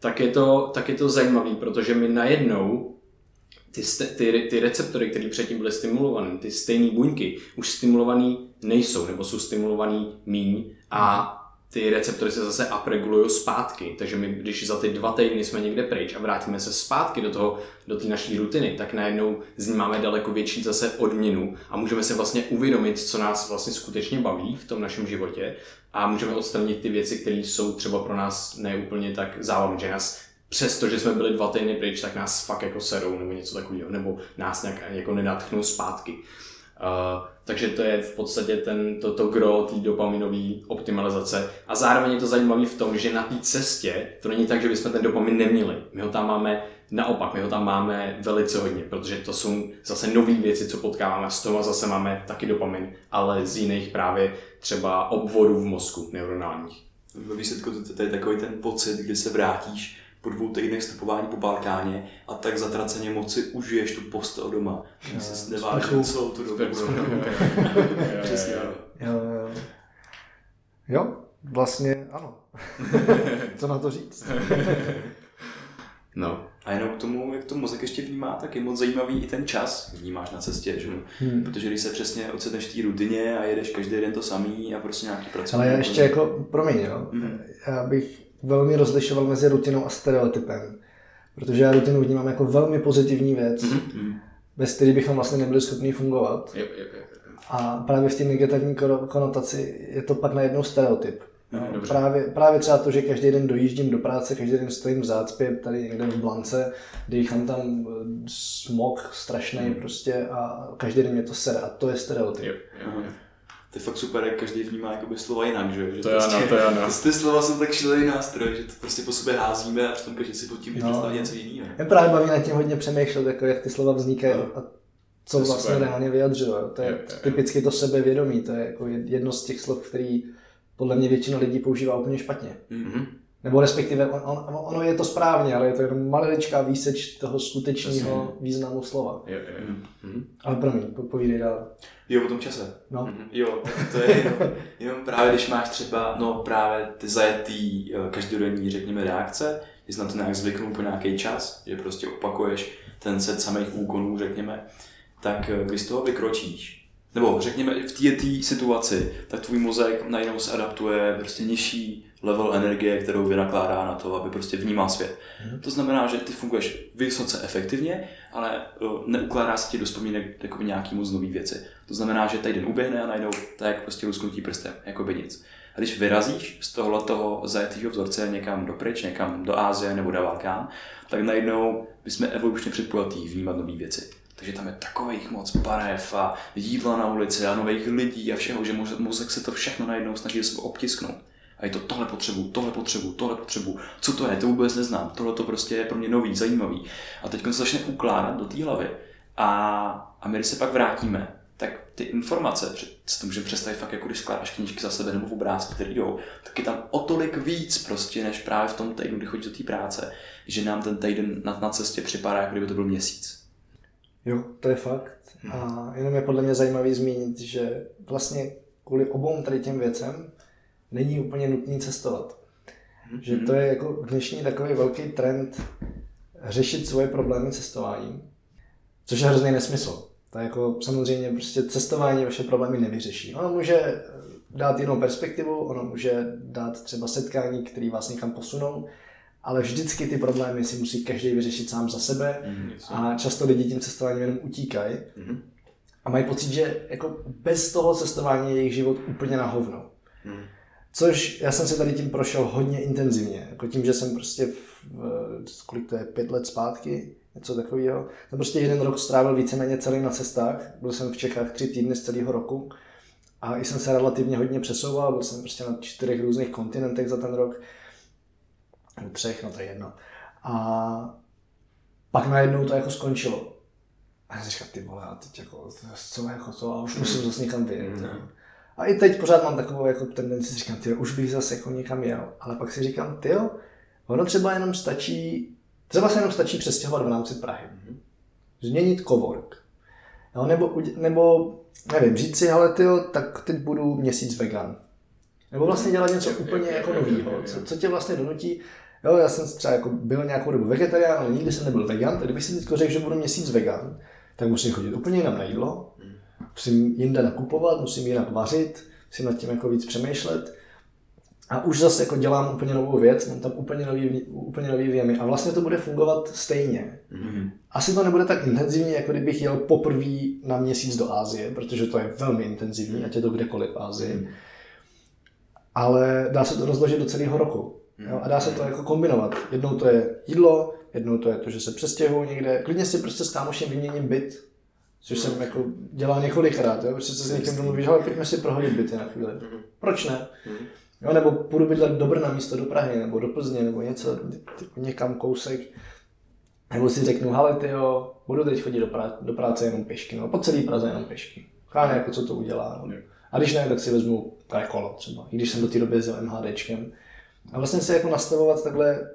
tak je to, tak je to zajímavé, protože my najednou ty, ty, ty receptory, které předtím byly stimulované, ty stejné buňky, už stimulované nejsou, nebo jsou stimulované míň a ty receptory se zase upregulují zpátky. Takže my, když za ty dva týdny jsme někde pryč a vrátíme se zpátky do toho, do té naší rutiny, tak najednou z ní máme daleko větší zase odměnu a můžeme se vlastně uvědomit, co nás vlastně skutečně baví v tom našem životě a můžeme odstranit ty věci, které jsou třeba pro nás neúplně tak zábavné, že nás přesto, že jsme byli dva týdny pryč, tak nás fakt jako serou nebo něco takového, nebo nás nějak jako nenatchnou zpátky. Uh, takže to je v podstatě ten, to, to gro té dopaminové optimalizace. A zároveň je to zajímavé v tom, že na té cestě to není tak, že bychom ten dopamin neměli. My ho tam máme naopak, my ho tam máme velice hodně, protože to jsou zase nové věci, co potkáváme. Z toho zase máme taky dopamin, ale z jiných právě třeba obvodů v mozku neuronálních. Ve výsledku to, to je takový ten pocit, kdy se vrátíš po dvou týdnech stopování po Balkáně a tak zatraceně moci užiješ tu postel doma. Že se nevážil celou tu dobu. [laughs] Přesně ano. Jo, jo. jo, vlastně ano. [laughs] Co na to říct? no. A jenom k tomu, jak to mozek ještě vnímá, tak je moc zajímavý i ten čas vnímáš na cestě, že? Hmm. Protože když se přesně ocitneš v té rutině a jedeš každý den to samý a prostě nějaký proces. Ale já ještě jako, promiň, jo, hmm. já bych velmi rozlišoval mezi rutinou a stereotypem. Protože já rutinu vnímám jako velmi pozitivní věc, hmm. bez které bychom vlastně nebyli schopni fungovat. Yep, yep, yep. A právě v té negativní konotaci je to pak najednou stereotyp. No, právě, právě třeba to, že každý den dojíždím do práce, každý den stojím v zácpě tady někde v Blance, dýchám tam eh, smog strašný mm. prostě a každý den mě to sere a to je stereotyp. Jo, jo. To je fakt super, jak každý vnímá jakoby slova jinak, že? že to, je prostě, ano, to je ano. [laughs] Ty slova jsou tak šílený nástroj, že to prostě po sobě házíme a přitom každý si pod tím no. představí něco jiného. Mě právě baví na tím hodně přemýšlet, jako jak ty slova vznikají no. a co to vlastně super. reálně vyjadřuje. To je, je, je, typicky to sebevědomí, to je jako jedno z těch slov, který podle mě většina lidí používá úplně špatně. Mm-hmm. Nebo respektive on, on, ono je to správně, ale je to jenom maličká výseč toho skutečného významu slova. Jo, jo, jo. Mm-hmm. Ale promiň, povídej dál. Jo, o tom čase. No. Mm-hmm. Jo, to je jenom, [laughs] jenom právě, když máš třeba, no právě ty zajetý eh, každodenní, řekněme, reakce, když na to nějak zvyknul po nějaký čas, že prostě opakuješ ten set samých úkonů, řekněme, tak eh, když z toho vykročíš, nebo řekněme v této situaci, tak tvůj mozek najednou se adaptuje prostě nižší level energie, kterou vynakládá na to, aby prostě vnímal svět. Hmm. To znamená, že ty funguješ vysoce efektivně, ale neukládá se ti do vzpomínek jako nějaký moc nový věci. To znamená, že den uběhne a najednou tak prostě lusknutí prstem, jako by nic. A když vyrazíš z tohohle toho zajetého vzorce někam do pryč, někam do Ázie nebo do Balkán, tak najednou bychom evolučně předpojatí vnímat nové věci. Takže tam je takových moc barev a jídla na ulici a nových lidí a všeho, že mozek se to všechno najednou snaží se obtisknout. A je to tohle potřebu, tohle potřebu, tohle potřebu. Co to je? To vůbec neznám. Tohle to prostě je pro mě nový, zajímavý. A teď se začne ukládat do té hlavy. A, a my, když se pak vrátíme, tak ty informace, si to můžeme představit fakt jako když skládáš knížky za sebe nebo v obrázky, které jdou, tak je tam o tolik víc prostě, než právě v tom týdnu, kdy chodíš do té práce, že nám ten týden na, na cestě připadá, jako kdyby to byl měsíc. Jo, to je fakt. A jenom je podle mě zajímavý zmínit, že vlastně kvůli obou tady těm věcem není úplně nutný cestovat. Mm-hmm. Že to je jako dnešní takový velký trend řešit svoje problémy cestováním, což je hrozný nesmysl. To je jako samozřejmě prostě cestování vaše problémy nevyřeší. Ono může dát jinou perspektivu, ono může dát třeba setkání, které vás někam posunou, ale vždycky ty problémy si musí každý vyřešit sám za sebe mm, a často lidi tím cestováním jenom utíkají mm. a mají pocit, že jako bez toho cestování je jejich život úplně na hovno. Mm. Což já jsem se tady tím prošel hodně intenzivně, jako tím, že jsem prostě v, v kolik to je, pět let zpátky, něco takového. Jsem prostě jeden rok strávil víceméně celý na cestách, byl jsem v Čechách tři týdny z celého roku a jsem se relativně hodně přesouval, byl jsem prostě na čtyřech různých kontinentech za ten rok nebo třech, no to je jedno. A pak najednou to jako skončilo. A já říkal, ty vole, a teď jako, co jako to, a už musím zase někam vyjet. Mm. A i teď pořád mám takovou jako tendenci, říkám, ty už bych zase jako někam jel. Ale pak si říkám, ty ono třeba jenom stačí, třeba se jenom stačí přestěhovat v rámci Prahy. Mm. Změnit cowork. Jo, nebo, nebo, nevím, říct si, ale ty tak teď budu měsíc vegan. Nebo vlastně dělat něco úplně jako nového. Co, co tě vlastně donutí Jo, já jsem třeba jako byl nějakou dobu vegetarián, ale nikdy jsem nebyl vegan, tak kdybych si teď řekl, že budu měsíc vegan, tak musím chodit úplně jinam na jídlo, musím jinde nakupovat, musím jinak vařit, musím nad tím jako víc přemýšlet. A už zase jako dělám úplně novou věc, mám tam úplně nový, úplně nový věmy a vlastně to bude fungovat stejně. Mm-hmm. Asi to nebude tak intenzivní, jako kdybych jel poprvé na měsíc do Ázie, protože to je velmi intenzivní, ať je to kdekoliv v Ázii. Mm-hmm. Ale dá se to rozložit do celého roku. Jo, a dá se to jako kombinovat. Jednou to je jídlo, jednou to je to, že se přestěhuju někde. Klidně si prostě s kámošem vyměním byt, což jsem jako dělal několikrát. Jo? Prostě se s někým domluvíš, ale pojďme si prohodit byty na chvíli. Proč ne? Jo, nebo půjdu bydlet do Brna místo do Prahy, nebo do Plzně, nebo něco, někam kousek. Nebo si řeknu, hele ty jo, budu teď chodit do, prá- do práce jenom pešky, no po celý Praze jenom pešky. Káne, jako co to udělá. No. A když ne, tak si vezmu kolo třeba. I když jsem do té doby jezdil MHDčkem, a vlastně se jako nastavovat takhle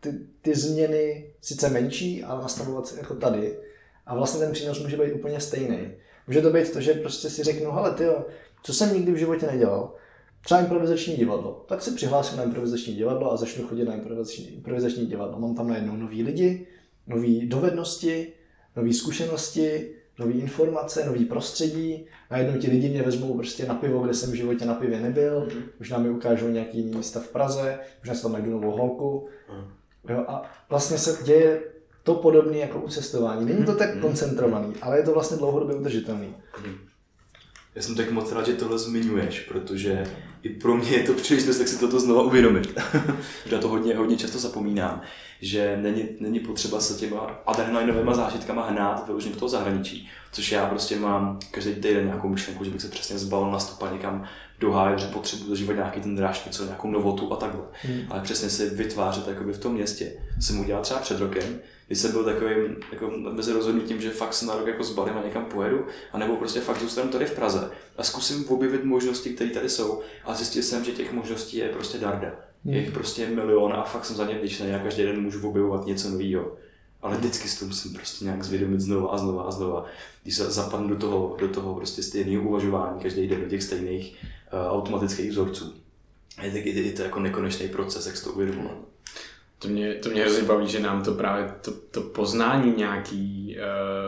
ty, ty změny sice menší, ale nastavovat se jako tady. A vlastně ten přínos může být úplně stejný. Může to být to, že prostě si řeknu, hele ty, co jsem nikdy v životě nedělal, třeba improvizační divadlo. Tak si přihlásím na improvizační divadlo a začnu chodit na improvizační, improvizační divadlo. Mám tam najednou noví lidi, nové dovednosti, nové zkušenosti, nové informace, nové prostředí. Najednou ti lidi mě vezmou prostě na pivo, kde jsem v životě na pivě nebyl, mm. možná mi ukážou nějaký místa v Praze, možná si tam najdu novou holku. Mm. Jo, a vlastně se děje to podobné jako u cestování. Není to tak koncentrovaný, ale je to vlastně dlouhodobě udržitelný. Já jsem tak moc rád, že tohle zmiňuješ, protože i pro mě je to příležitost, tak si toto znova uvědomit. [laughs] Já to hodně, hodně často zapomínám, že není, není potřeba se těma adrenalinovými zážitkama hnát vyloženě do toho zahraničí, což já prostě mám každý týden nějakou myšlenku, že bych se přesně zbalil na stopa někam do háje, že potřebuji zažívat nějaký ten dráž, něco, nějakou novotu a takhle. Hmm. Ale přesně si vytvářet jakoby v tom městě. Jsem udělal třeba před rokem, když jsem byl takovým jako mezi rozhodnutím, že fakt se na rok jako zbalím a někam pojedu, anebo prostě fakt zůstanu tady v Praze a zkusím objevit možnosti, které tady jsou a zjistil jsem, že těch možností je prostě darda. Hmm. Je jich prostě milion a fakt jsem za ně vděčný a každý den můžu objevovat něco nového. Ale vždycky s tím musím prostě nějak zvědomit znova a znova a znova. Když se zapadnu do toho, do toho prostě stejného uvažování každý den do těch stejných uh, automatických vzorců. Je to, je to jako nekonečný proces, jak to uvědomovat. To mě, to mě hrozně baví, že nám to právě to, to poznání nějaký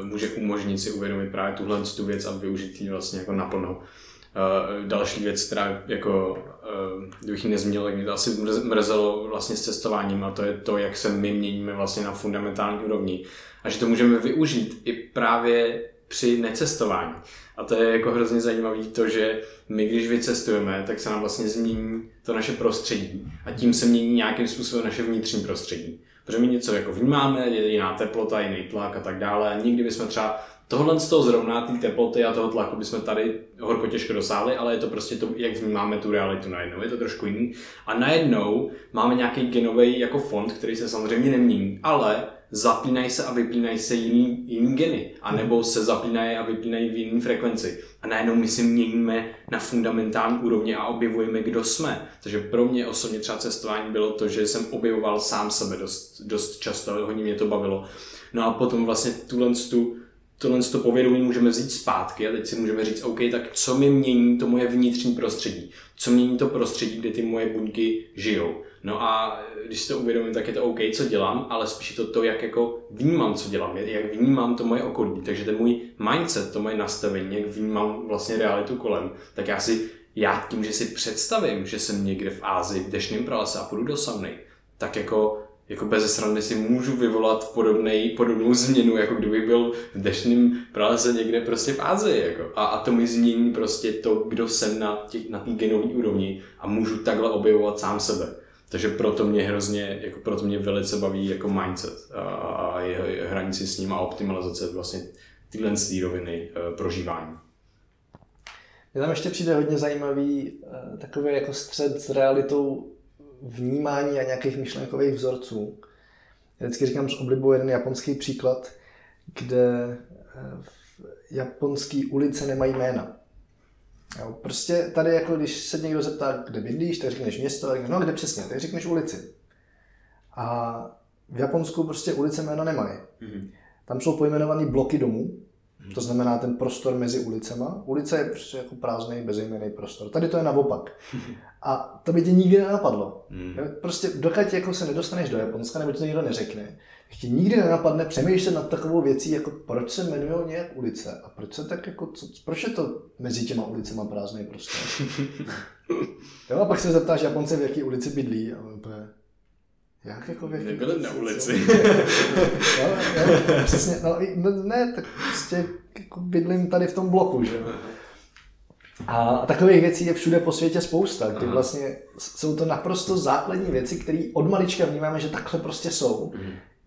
uh, může umožnit si uvědomit právě tuhle tu věc a využít ji vlastně jako naplno. Uh, další věc, která jako, uh, kdybych ji nezmínil, tak mě to asi mrzelo vlastně s cestováním a to je to, jak se my měníme vlastně na fundamentální úrovni a že to můžeme využít i právě při necestování. A to je jako hrozně zajímavé to, že my, když vycestujeme, tak se nám vlastně změní to naše prostředí a tím se mění nějakým způsobem naše vnitřní prostředí. Protože my něco jako vnímáme, je jiná teplota, jiný tlak a tak dále. Nikdy bychom třeba tohle z toho zrovna, ty teploty a toho tlaku bychom tady horko těžko dosáhli, ale je to prostě to, jak vnímáme tu realitu najednou, je to trošku jiný. A najednou máme nějaký genový jako fond, který se samozřejmě nemění, ale zapínají se a vypínají se jiný, jiný geny, anebo se zapínají a vypínají v jiný frekvenci. A najednou my si měníme na fundamentální úrovni a objevujeme, kdo jsme. Takže pro mě osobně třeba cestování bylo to, že jsem objevoval sám sebe dost, dost často, hodně mě to bavilo. No a potom vlastně tuhle tu tohle to povědomí můžeme vzít zpátky a teď si můžeme říct, OK, tak co mi mění to moje vnitřní prostředí? Co mění to prostředí, kde ty moje buňky žijou? No a když si to uvědomím, tak je to OK, co dělám, ale spíš to to, jak jako vnímám, co dělám, jak vnímám to moje okolí. Takže ten můj mindset, to moje nastavení, jak vnímám vlastně realitu kolem, tak já si, já tím, že si představím, že jsem někde v Ázii v dešném pralese a půjdu do sauny, tak jako jako bez srandy si můžu vyvolat podobnej, podobnou změnu, jako kdybych byl v dešném pralese někde prostě v Ázii. Jako. A, a to mi změní prostě to, kdo jsem na té na genové úrovni a můžu takhle objevovat sám sebe. Takže proto mě hrozně, jako proto mě velice baví jako mindset a, a jeho hranici s ním a optimalizace vlastně tyhle roviny e, prožívání. Mně tam ještě přijde hodně zajímavý e, takový jako střed s realitou vnímání a nějakých myšlenkových vzorců. Já vždycky říkám z oblibu jeden japonský příklad, kde e, japonský ulice nemají jména. Jo, prostě tady, jako když se někdo zeptá, kde bydlíš, tak řekneš město, tak řekneš, no kde přesně, tak řekneš ulici. A v Japonsku prostě ulice jméno nemají. Mm-hmm. Tam jsou pojmenované bloky domů, mm-hmm. to znamená ten prostor mezi ulicema. Ulice je prostě jako prázdný, bezejmený prostor. Tady to je naopak. Mm-hmm. [laughs] A to by tě nikdy nenapadlo. Mm-hmm. Prostě dokud jako se nedostaneš do Japonska, nebo to někdo neřekne, ti nikdy nenapadne přemýšlet nad takovou věcí, jako proč se jmenují nějak ulice a proč se tak jako, co, proč je to mezi těma ulicema prázdný prostor. [laughs] jo, a pak se zeptáš Japonce, v jaké ulici bydlí a to je, jak jako v jaký Nebyli na ulici. [laughs] jo, jo, přesně, no, no, ne, tak prostě jako bydlím tady v tom bloku, že A takových věcí je všude po světě spousta, kdy vlastně jsou to naprosto základní věci, které od malička vnímáme, že takhle prostě jsou.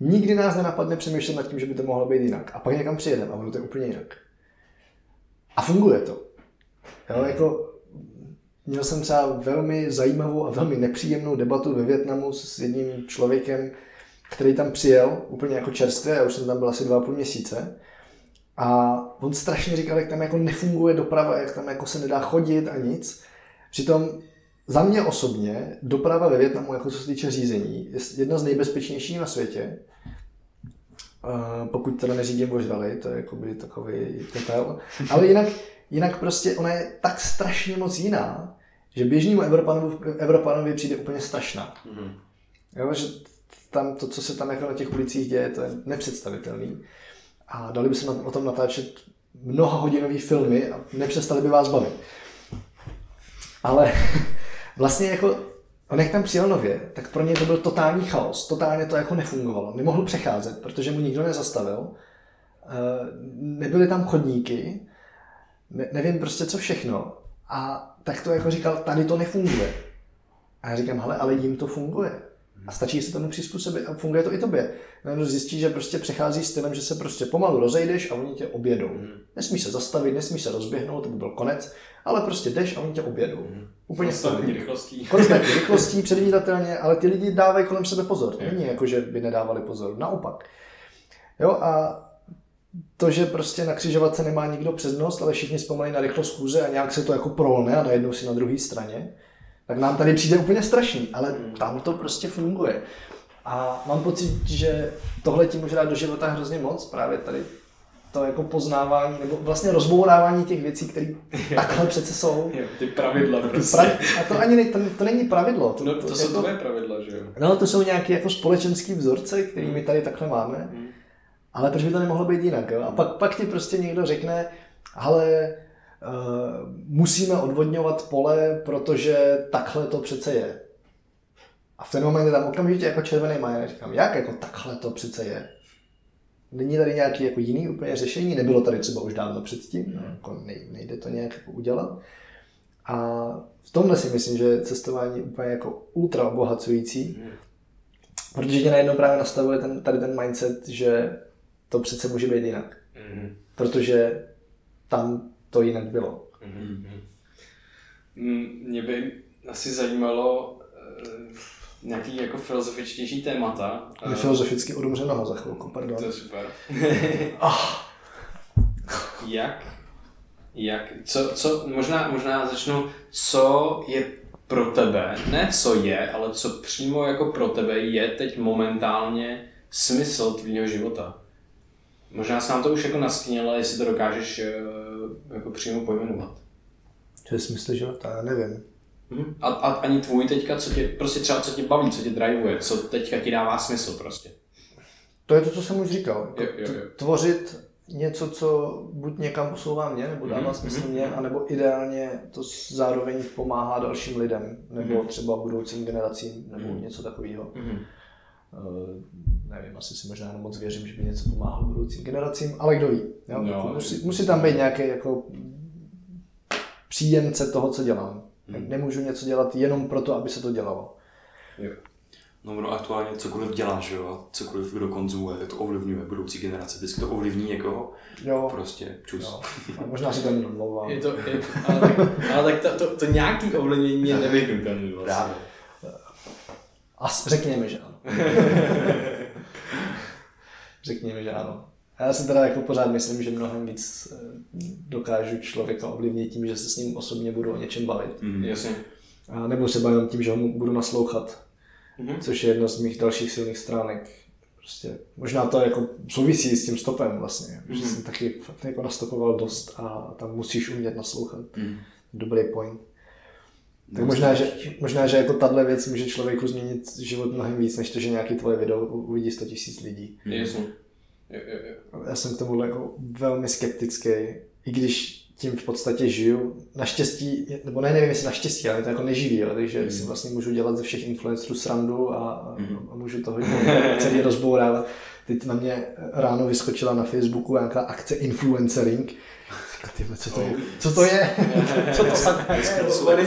Nikdy nás nenapadne přemýšlet nad tím, že by to mohlo být jinak. A pak někam přijedeme a ono to je úplně jinak. A funguje to. Jo, jako měl jsem třeba velmi zajímavou a velmi nepříjemnou debatu ve Větnamu s jedním člověkem, který tam přijel úplně jako čerstvě, já už jsem tam byl asi dva a půl měsíce. A on strašně říkal, jak tam jako nefunguje doprava, jak tam jako se nedá chodit a nic. Přitom za mě osobně doprava ve Větnamu, jako co se týče řízení, je jedna z nejbezpečnějších na světě. pokud teda neřídím vožrali, to je jakoby takový detail. Ale jinak, jinak prostě ona je tak strašně moc jiná, že běžnému Evropanovi, Evropanovi přijde úplně strašná. Mm-hmm. Jo, že tam to, co se tam jako na těch ulicích děje, to je nepředstavitelný. A dali by se o tom natáčet mnoha hodinový filmy a nepřestali by vás bavit. Ale [laughs] vlastně jako on jak tam přijel nově, tak pro něj to byl totální chaos, totálně to jako nefungovalo. Nemohl přecházet, protože mu nikdo nezastavil. Eh, nebyly tam chodníky, ne, nevím prostě co všechno. A tak to jako říkal, tady to nefunguje. A já říkám, hele, ale jim to funguje. A stačí se tomu přizpůsobit a funguje to i tobě. Najednou zjistí, že prostě přechází stylem, že se prostě pomalu rozejdeš a oni tě objedou. Mm. Nesmíš se zastavit, nesmíš se rozběhnout, to by byl konec, ale prostě jdeš a oni tě objedou. Mm. Úplně Konstantní rychlostí. [laughs] Konstantní rychlostí, předvídatelně, ale ty lidi dávají kolem sebe pozor. Není jako, že by nedávali pozor. Naopak. Jo, a to, že prostě na křižovatce nemá nikdo přednost, ale všichni zpomalí na rychlost schůze a nějak se to jako prolne a najednou si na druhé straně, tak nám tady přijde úplně strašný, ale hmm. tam to prostě funguje. A mám pocit, že tohle ti může dát do života hrozně moc, právě tady to jako poznávání, nebo vlastně rozbourávání těch věcí, které [laughs] takhle přece jsou. Jo, ty pravidla prostě. Pra... A to ani ne, to, to není pravidlo. To, no, to, to jsou jako, tvoje pravidla, že jo? No, to jsou nějaké jako společenské vzorce, které my tady takhle máme. Hmm. Ale proč by to nemohlo být jinak? Jo? A pak, pak ti prostě někdo řekne, ale musíme odvodňovat pole, protože takhle to přece je. A v ten moment je tam okamžitě jako červený majer. Říkám, jak jako takhle to přece je? Není tady nějaký jako jiný úplně řešení? Nebylo tady třeba už dávno předtím? No, jako nejde to nějak jako udělat. A v tomhle si myslím, že cestování je úplně jako ultra obohacující, hmm. protože tě najednou právě nastavuje ten, tady ten mindset, že to přece může být jinak. Mm-hmm. Protože tam to jinak bylo. Mm-hmm. Mě by asi zajímalo uh, nějaký jako filozofičtější témata. Je filozoficky odumře noha za chvilku, pardon. To je super. oh. [laughs] jak, jak, co, co, možná, možná začnu, co je pro tebe, ne co je, ale co přímo jako pro tebe je teď momentálně smysl tvýho života? Možná se nám to už jako nastínilo, jestli to dokážeš eh, jako přímo pojmenovat. Co je smysl života? Já nevím. Hmm. A, a, ani tvůj teďka, co tě, prostě třeba co tě baví, co tě drivuje, co teďka ti dává smysl prostě. To je to, co jsem už říkal. Jo, jo, jo. Tvořit něco, co buď někam posouvá mě, nebo dává mm-hmm. smysl mě, anebo ideálně to zároveň pomáhá dalším lidem, nebo mm-hmm. třeba budoucím generacím, nebo mm-hmm. něco takového. Mm-hmm. Nevím, asi si možná moc věřím, že by něco pomáhalo budoucím generacím, ale kdo ví. Jo? No, musí, musí tam být nějaký jako příjemce toho, co dělám. Hmm. Nemůžu něco dělat jenom proto, aby se to dělalo. Jo. No, no aktuálně cokoliv děláš, jo, cokoliv kdo konzumuje, to ovlivňuje budoucí generace, vždycky to ovlivní někoho, jo. prostě čus. Jo. A možná si to jenom mluvám. Je to, je, ale tak, ale tak to, to, to nějaký ovlivnění je nevyhnutelný vlastně. Právě. A řekněme, že ano. [laughs] řekněme, že ano. Já si teda jako pořád myslím, že mnohem víc eh, dokážu člověka ovlivnit tím, že se s ním osobně budu o něčem bavit. Mm, jasně. A nebo třeba jenom tím, že ho budu naslouchat, mm-hmm. což je jedna z mých dalších silných stránek. Prostě, možná to jako souvisí s tím stopem vlastně, mm-hmm. že jsem taky fakt jako nastopoval dost a tam musíš umět naslouchat. Mm. Dobrý point. Tak možná, že, možná, že jako tahle věc může člověku změnit život mnohem víc, než to, že nějaký tvoje video uvidí 100 000 lidí. Jasně. Já jsem k tomu jako velmi skeptický, i když tím v podstatě žiju. Naštěstí, nebo ne, nevím jestli naštěstí, ale to jako neživí, jo, takže mm. si vlastně můžu dělat ze všech influencerů srandu a, mm. a můžu to hodně celý rozbourávat. Teď na mě ráno vyskočila na Facebooku nějaká akce influencering, Tyhle, co to je? Co to je? [laughs] co to je? What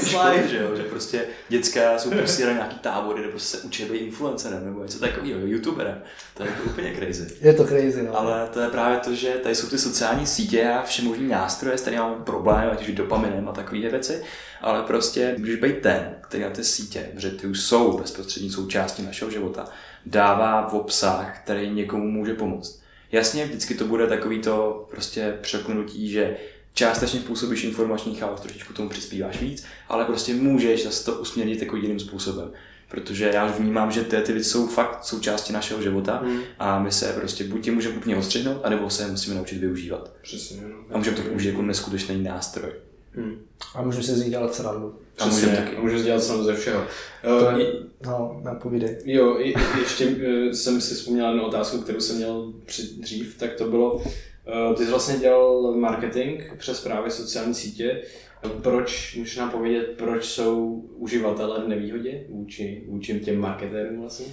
Že, jo? že prostě dětská jsou prostě na nějaký tábory, nebo se učí být influencerem, nebo něco takového, youtuberem. To je jako úplně crazy. Je to crazy, no. Ale to je právě to, že tady jsou ty sociální sítě a všemožní nástroje, s kterými máme problém, ať už dopaminem a takové věci, ale prostě můžeš být ten, který na ty sítě, protože ty už jsou bezprostřední součástí našeho života, dává v obsah, který někomu může pomoct. Jasně, vždycky to bude takový to prostě překnutí, že částečně působíš informační chaos, trošičku tomu přispíváš víc, ale prostě můžeš zase to usměrnit jako jiným způsobem. Protože já vnímám, že ty, ty věci jsou fakt součástí našeho života mm. a my se prostě buď je můžeme úplně odstřihnout, anebo se je musíme naučit využívat. Přesně. No. A můžeme to použít jako neskutečný nástroj. Hmm. A můžu si z nich dělat srandu. A můžu, taky. můžu dělat srandu ze všeho. To je, uh, no, napovídej. Jo, ještě uh, jsem si vzpomněl jednu otázku, kterou jsem měl při, dřív, tak to bylo, uh, ty jsi vlastně dělal marketing přes právě sociální sítě. Proč, můžeš nám povědět, proč jsou uživatelé v nevýhodě vůči, vůči těm marketérům vlastně?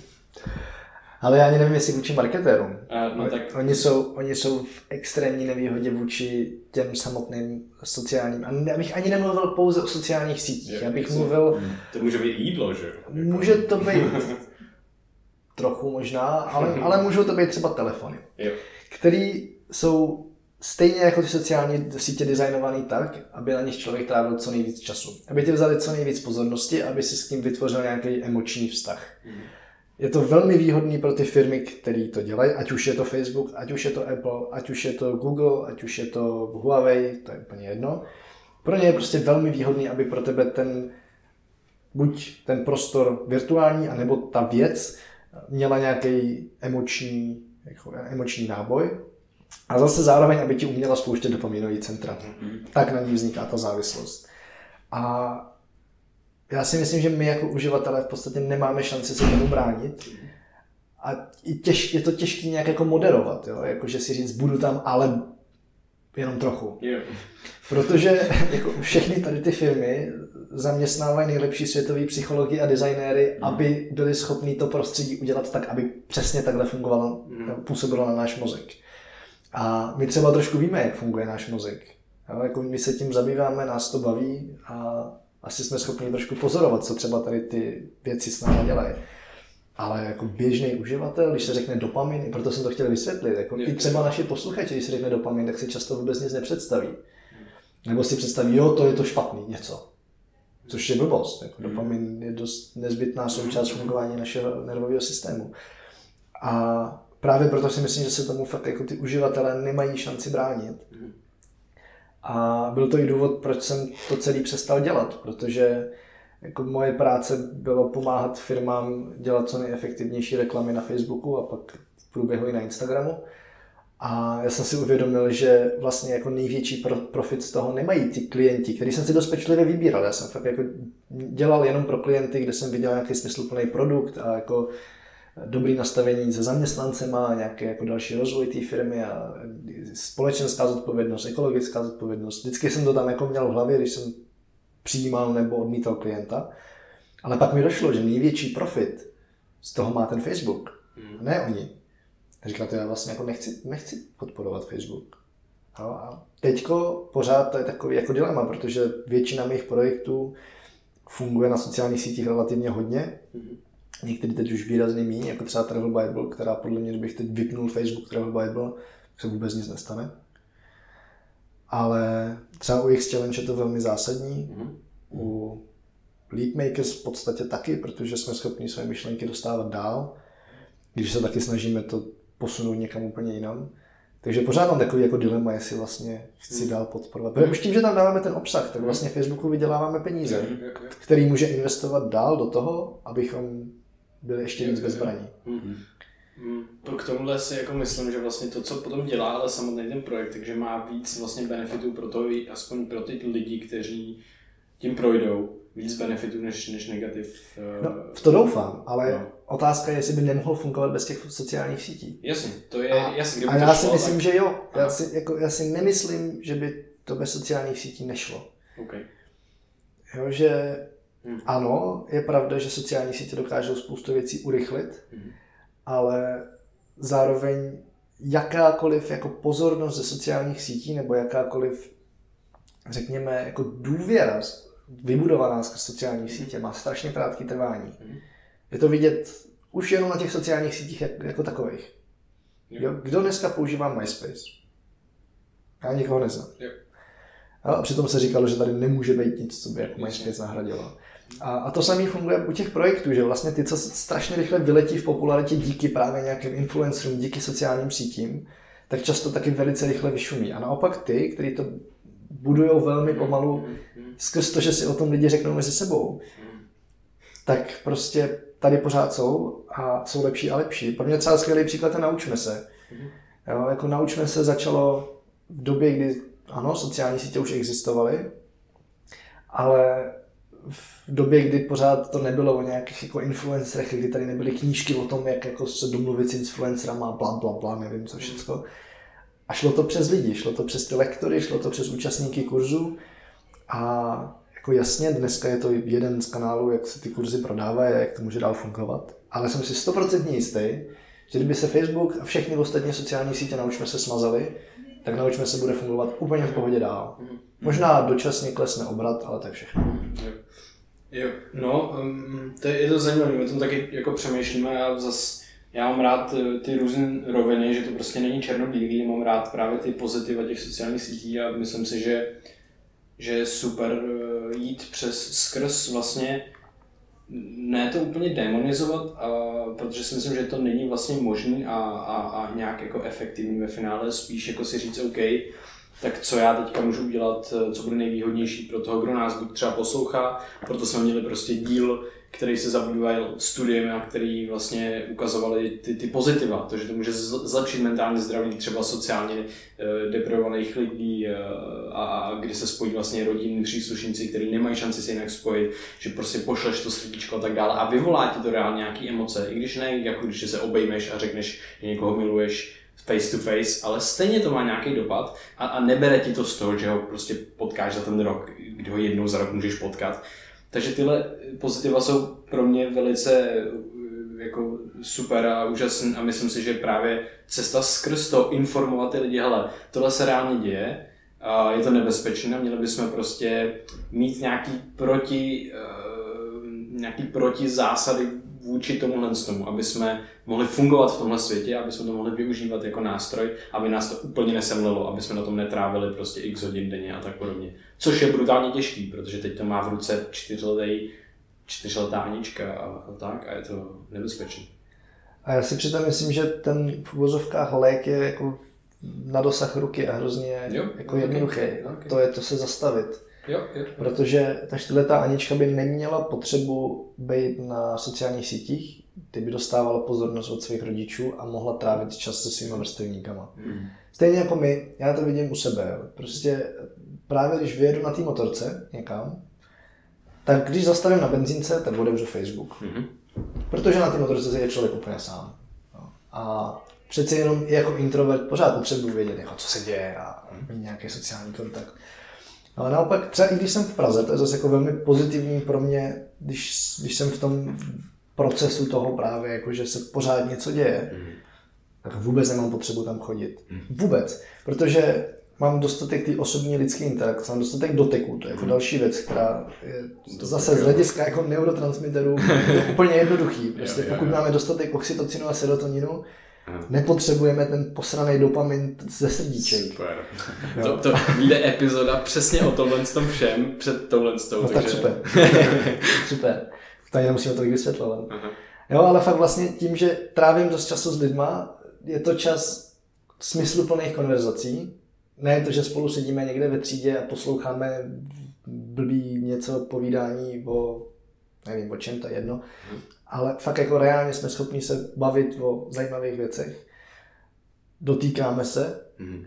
Ale já ani nevím, jestli vůči marketérům. Uh, no, tak... oni, jsou, oni jsou v extrémní nevýhodě vůči těm samotným sociálním. A já bych ani nemluvil pouze o sociálních sítích. Já bych mluvil... Hmm. To může být jídlo, že? Může to být trochu možná, ale, [laughs] ale můžou to být třeba telefony, jo. který jsou stejně jako ty sociální sítě designovaný tak, aby na nich člověk trávil co nejvíc času. Aby ti vzali co nejvíc pozornosti, aby si s tím vytvořil nějaký emoční vztah. Hmm. Je to velmi výhodný pro ty firmy, které to dělají, ať už je to Facebook, ať už je to Apple, ať už je to Google, ať už je to Huawei, to je úplně jedno. Pro ně je prostě velmi výhodný, aby pro tebe ten buď ten prostor virtuální, anebo ta věc měla nějaký emoční, jako emoční náboj, a zase zároveň, aby ti uměla spouštět dopaminové centra. Mm-hmm. Tak na ní vzniká ta závislost. A já si myslím, že my jako uživatelé v podstatě nemáme šanci se tomu bránit. A těž, je to těžké nějak jako moderovat, jo? Jako, že si říct, budu tam, ale jenom trochu. Yeah. Protože [laughs] jako všechny tady ty firmy zaměstnávají nejlepší světové psychologi a designéry, mm. aby byli schopni to prostředí udělat tak, aby přesně takhle fungovalo, mm. působilo na náš mozek. A my třeba trošku víme, jak funguje náš mozek. Jo? Jako my se tím zabýváme, nás to baví a asi jsme schopni trošku pozorovat, co třeba tady ty věci s námi dělají. Ale jako běžný uživatel, když se řekne dopamin, proto jsem to chtěl vysvětlit, jako i třeba naši posluchači, když se řekne dopamin, tak si často vůbec nic nepředstaví. Nebo si představí, jo, to je to špatný něco. Což je blbost. Jako hmm. dopamin je dost nezbytná součást fungování našeho nervového systému. A právě proto si myslím, že se tomu fakt jako ty uživatelé nemají šanci bránit. A byl to i důvod, proč jsem to celý přestal dělat, protože jako moje práce bylo pomáhat firmám dělat co nejefektivnější reklamy na Facebooku a pak v průběhu i na Instagramu. A já jsem si uvědomil, že vlastně jako největší profit z toho nemají ty klienti, který jsem si dost pečlivě vybíral. Já jsem fakt jako dělal jenom pro klienty, kde jsem viděl nějaký smysluplný produkt a jako dobrý nastavení se zaměstnancema, nějaký jako další rozvoj té firmy a společenská zodpovědnost, ekologická zodpovědnost. Vždycky jsem to tam jako měl v hlavě, když jsem přijímal nebo odmítal klienta. Ale pak mi došlo, že největší profit z toho má ten Facebook, hmm. ne oni. Říkal, to já vlastně jako nechci, nechci podporovat Facebook. No a teďko pořád to je takový jako dilema, protože většina mých projektů funguje na sociálních sítích relativně hodně. Hmm Některý teď už výrazně méně, jako třeba Travel Bible, která podle mě, kdybych teď vypnul Facebook Travel Bible, se vůbec nic nestane. Ale třeba u X Challenge je to velmi zásadní. Mm-hmm. U Leadmakers v podstatě taky, protože jsme schopni své myšlenky dostávat dál, když se taky snažíme to posunout někam úplně jinam. Takže pořád mám takový jako dilema, jestli vlastně chci dál podporovat. Protože už tím, že tam dáváme ten obsah, tak vlastně Facebooku vyděláváme peníze, mhm. který může investovat dál do toho, abychom byli ještě víc bezbraní. Mm-hmm. Mm, k tomuhle si jako myslím, že vlastně to, co potom dělá, ale samotný ten projekt, takže má víc vlastně benefitů pro to, aspoň pro ty lidi, kteří tím projdou, víc benefitů než, než negativ. No, v to doufám, ale no. otázka je, jestli by nemohl fungovat bez těch sociálních sítí. Jasně, to je a, jasně. A já si šlo, myslím, tak... že jo. Já si, jako, já si nemyslím, že by to bez sociálních sítí nešlo. Okay. Jo, že Hmm. Ano, je pravda, že sociální sítě dokážou spoustu věcí urychlit, hmm. ale zároveň jakákoliv jako pozornost ze sociálních sítí nebo jakákoliv, řekněme, jako důvěra vybudovaná skrz sociální sítě má strašně krátký trvání. Hmm. Je to vidět už jenom na těch sociálních sítích jako, jako takových. Jo. Kdo dneska používá MySpace? Já nikoho neznám. Jo. A přitom se říkalo, že tady nemůže být nic, co by jako MySpace nahradilo. A, a to samé funguje u těch projektů, že vlastně ty, co strašně rychle vyletí v popularitě díky právě nějakým influencerům, díky sociálním sítím, tak často taky velice rychle vyšumí. A naopak ty, kteří to budují velmi pomalu, skrz to, že si o tom lidi řeknou mezi sebou, tak prostě tady pořád jsou a jsou lepší a lepší. Pro mě třeba skvělý příklad je Naučme se. Jo, jako Naučme se začalo v době, kdy ano, sociální sítě už existovaly, ale v době, kdy pořád to nebylo o nějakých jako influencerech, kdy tady nebyly knížky o tom, jak jako se domluvit s influencerama, bla, bla, bla, nevím co všechno. A šlo to přes lidi, šlo to přes ty lektory, šlo to přes účastníky kurzu a jako jasně, dneska je to jeden z kanálů, jak se ty kurzy prodávají a jak to může dál fungovat. Ale jsem si stoprocentně jistý, že kdyby se Facebook a všechny ostatní sociální sítě naučme se smazali, tak naučme se bude fungovat úplně v pohodě dál. Možná dočasně klesne obrat, ale to je všechno. Jo, no, um, to je, je to zajímavé, my o tom taky jako přemýšlíme a zase já mám rád eh, ty různé roviny, že to prostě není černobílý, mám rád právě ty pozitiva těch sociálních sítí a myslím si, že, že je super eh, jít přes skrz vlastně ne to úplně demonizovat, a, protože si myslím, že to není vlastně možný a, a, a nějak jako efektivní ve finále, spíš jako si říct OK, tak co já teďka můžu udělat, co bude nejvýhodnější pro toho, kdo nás třeba poslouchá, proto jsme měli prostě díl, který se zabýval studiem a který vlastně ukazovali ty, ty pozitiva, to, že to může zlepšit mentální zdraví třeba sociálně e, deprivovaných lidí e, a, a kdy se spojí vlastně rodinní příslušníci, kteří nemají šanci se jinak spojit, že prostě pošleš to srdíčko a tak dále a vyvolá ti to reálně nějaké emoce, i když ne, jako když se obejmeš a řekneš, že někoho miluješ, face to face, ale stejně to má nějaký dopad a, a nebere ti to z toho, že ho prostě potkáš za ten rok, kdy ho jednou za rok můžeš potkat. Takže tyhle pozitiva jsou pro mě velice eh, jako super a úžasný a myslím si, že právě cesta skrz to informovat ty lidi, hele, tohle se reálně děje, a je to nebezpečné, měli bychom prostě mít nějaký proti, uh, nějaký proti zásady vůči tomuhle tomu, aby jsme mohli fungovat v tomhle světě, aby jsme to mohli využívat jako nástroj, aby nás to úplně nesemlelo, aby jsme na tom netrávili prostě x hodin denně a tak podobně. Což je brutálně těžký, protože teď to má v ruce čtyřletý, čtyřletá Anička a, a tak a je to nebezpečné. A já si přitom myslím, že ten v uvozovkách lék je jako na dosah ruky a hrozně jo, jako jednoduchý. Okay. To je to se zastavit. Jo, jo. Protože ta čtyřletá Anička by neměla potřebu být na sociálních sítích, ty by dostávala pozornost od svých rodičů a mohla trávit čas se svýma vrstevníkama. Hmm. Stejně jako my, já to vidím u sebe. Prostě právě když vyjedu na té motorce někam, tak když zastavím na benzínce, tak otevřu Facebook. Hmm. Protože na té motorce je člověk úplně sám. A přece jenom jako introvert pořád potřebuji vědět, jako, co se děje a mít nějaký sociální kontakt. Ale naopak, třeba i když jsem v Praze, to je zase jako velmi pozitivní pro mě, když, když jsem v tom procesu toho právě, jako že se pořád něco děje, mm. tak vůbec nemám potřebu tam chodit. Mm. Vůbec. Protože mám dostatek té osobní lidské interakce, mám dostatek doteku, to je jako mm. další věc, která je Dotek, zase z hlediska jako neurotransmiterů [laughs] úplně jednoduchý. Prostě pokud máme dostatek oxytocinu a serotoninu, Nepotřebujeme ten posraný dopamin ze srdíček. Super. To, to vyjde epizoda přesně o tomhle tom všem před touhle No takže... tak super. [laughs] super. Tady nemusíme tolik vysvětlovat. Aha. Jo, ale fakt vlastně tím, že trávím dost času s lidma, je to čas smysluplných konverzací. Ne to, že spolu sedíme někde ve třídě a posloucháme blbý něco povídání o, nevím o čem, to je jedno, hmm ale fakt jako reálně jsme schopni se bavit o zajímavých věcech. Dotýkáme se, mm.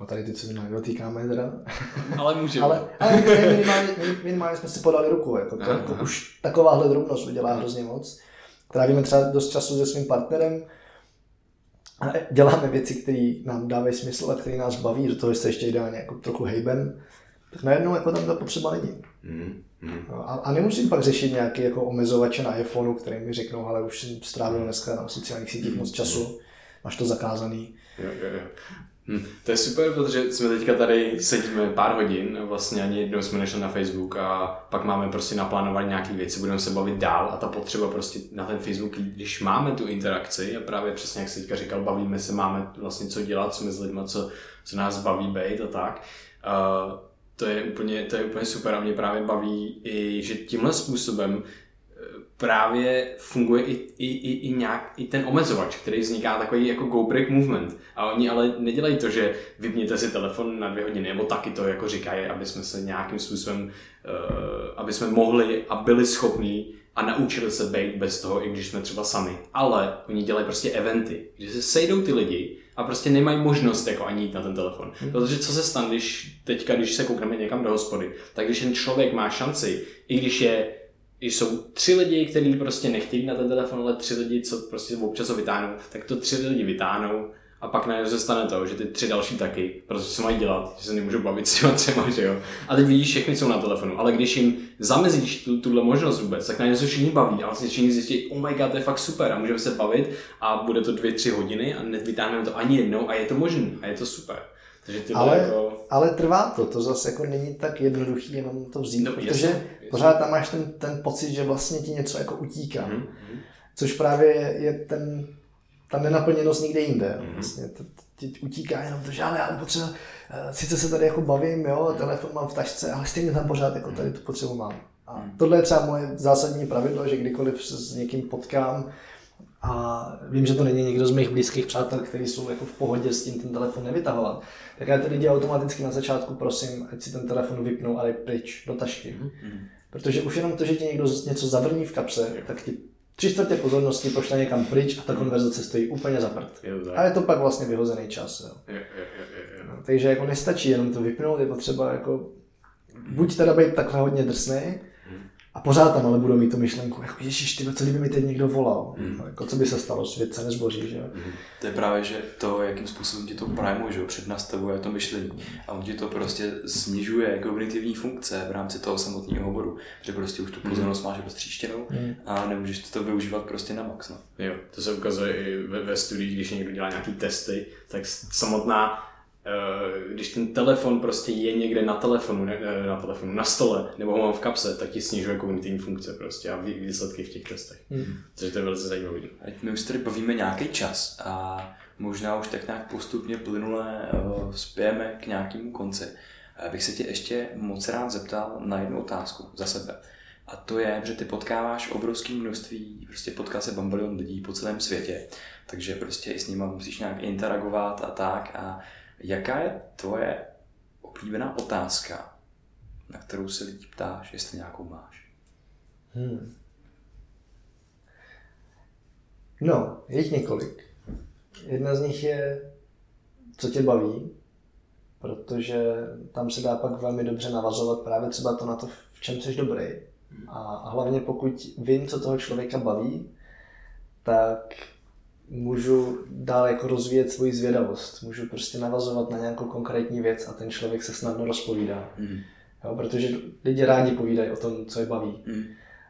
a tady ty, co dotýkáme teda. [laughs] Ale můžeme. ale, ale minimálně, minimálně, jsme si podali ruku, jako to, jako už takováhle drobnost udělá hrozně moc. Trávíme třeba dost času se svým partnerem, a děláme věci, které nám dávají smysl a které nás baví, do toho se ještě ideálně jako trochu hejben, tak najednou jako tam to potřeba není. Mm. Hmm. A, a nemusím pak řešit nějaké jako omezovače na iPhoneu, které mi řeknou, ale už jsem strávil dneska na sociálních sítích moc času, máš to zakázaný. Jo, jo, jo. Hm, to je super, protože jsme teďka tady sedíme pár hodin, vlastně ani jednou jsme nešli na Facebook a pak máme prostě naplánovat nějaké věci, budeme se bavit dál a ta potřeba prostě na ten Facebook, když máme tu interakci a právě přesně jak se teďka říkal, bavíme se, máme vlastně co dělat, jsme s lidmi, co, co nás baví být a tak, uh, to je úplně, to je úplně super a mě právě baví i, že tímhle způsobem eh, právě funguje i, i, i, i, nějak, i ten omezovač, který vzniká takový jako go break movement. A oni ale nedělají to, že vypněte si telefon na dvě hodiny, nebo taky to jako říkají, aby jsme se nějakým způsobem, uh, aby jsme mohli a byli schopní a naučili se být bez toho, i když jsme třeba sami. Ale oni dělají prostě eventy, kde se sejdou ty lidi a prostě nemají možnost jako ani jít na ten telefon. Hmm. Protože co se stane, když teďka, když se koukneme někam do hospody, tak když ten člověk má šanci, i když je jsou tři lidi, kteří prostě nechtějí na ten telefon, ale tři lidi, co prostě občas ho vytáhnou, tak to tři lidi vytáhnou a pak najednou se stane to, že ty tři další taky, protože se mají dělat, že se nemůžou bavit s těma třema, že jo. A teď vidíš, všechny jsou na telefonu, ale když jim zamezíš tu, tuhle možnost vůbec, tak najednou se všichni baví a vlastně všichni zjistí, oh my god, to je fakt super a můžeme se bavit a bude to dvě, tři hodiny a nevytáhneme to ani jednou a je to možné a je to super. Takže ale, jako... ale trvá to, to zase jako není tak jednoduchý jenom to vzít, no, protože jasný, jasný. pořád tam máš ten, ten pocit, že vlastně ti něco jako utíká. Mm-hmm. Což právě je ten ta nenaplněnost někde jinde. Mm-hmm. Vlastně to, ti utíká jenom to, že ale, ale potřeba, eh, sice se tady jako bavím, jo, telefon mám v tašce, ale stejně tam pořád jako tady tu potřebu mám. A mhm. tohle je třeba moje zásadní pravidlo, že kdykoliv se s někým potkám a vím, že to není někdo z mých blízkých přátel, kteří jsou jako v pohodě s tím ten telefon nevytahovat, tak já ty lidi automaticky na začátku prosím, ať si ten telefon vypnou a pryč do tašky. Mm-hmm. Protože už jenom to, že ti někdo něco zavrní v kapse, tak ti tři čtvrtě pozornosti pošle někam pryč a ta konverzace stojí úplně za prd. A je to pak vlastně vyhozený čas. Jo. Je, je, je. No, takže jako nestačí jenom to vypnout, je potřeba jako buď teda být takhle hodně drsný, a pořád tam ale budou mít tu myšlenku, jako ježiš, ty, co kdyby mi teď někdo volal, mm. jako co by se stalo, svět se nezboří, že jo. Mm. To je právě, že to, jakým způsobem ti to primuje, že jo, přednastavuje to myšlení a on ti to prostě snižuje kognitivní funkce v rámci toho samotného hovoru, že prostě už tu mhm. pozornost máš roztříštěnou mm. a nemůžeš to využívat prostě na max. No. Jo, to se ukazuje i ve, ve studiích, když někdo dělá nějaký testy, tak samotná když ten telefon prostě je někde na telefonu, ne, eh, na telefonu, na stole, nebo ho mám v kapse, tak ti snižuje kognitivní funkce prostě a výsledky v těch testech. Hmm. Takže to je velice zajímavé. Ať my už tady bavíme nějaký čas a možná už tak nějak postupně plynule uh, spějeme k nějakému konci. Já bych se tě ještě moc rád zeptal na jednu otázku za sebe. A to je, že ty potkáváš obrovské množství, prostě potká se bambilion lidí po celém světě, takže prostě i s nimi musíš nějak interagovat a tak. A Jaká je tvoje oblíbená otázka, na kterou se lidí ptáš, jestli nějakou máš? Hmm. No, je jich několik. Jedna z nich je, co tě baví, protože tam se dá pak velmi dobře navazovat právě třeba to na to, v čem jsi dobrý. A hlavně pokud vím, co toho člověka baví, tak můžu dál jako rozvíjet svoji zvědavost. Můžu prostě navazovat na nějakou konkrétní věc a ten člověk se snadno rozpovídá. Mm. Jo, protože lidi rádi povídají o tom, co je baví. Mm.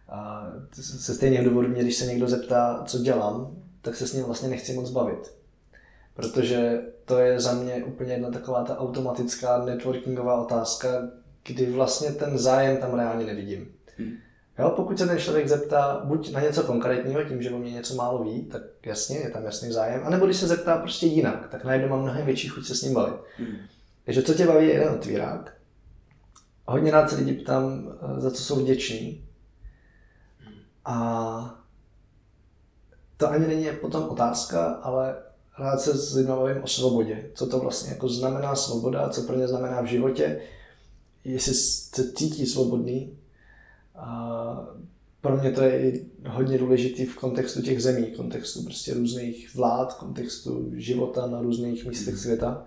A se stejného důvodu mě, když se někdo zeptá, co dělám, tak se s ním vlastně nechci moc bavit. Protože to je za mě úplně jedna taková ta automatická networkingová otázka, kdy vlastně ten zájem tam reálně nevidím. Mm. Jo, pokud se ten člověk zeptá buď na něco konkrétního, tím, že o mě něco málo ví, tak jasně, je tam jasný zájem, anebo když se zeptá prostě jinak, tak najednou mám mnohem větší chuť se s ním bavit. Hmm. Takže co tě baví je jeden otvírák. Hodně rád se lidi ptám, eh, za co jsou vděční. A to ani není potom otázka, ale rád se s lidmi bavím o svobodě. Co to vlastně jako znamená svoboda, co pro ně znamená v životě, jestli se cítí svobodný, a pro mě to je i hodně důležitý v kontextu těch zemí, kontextu prostě různých vlád, kontextu života na různých místech světa.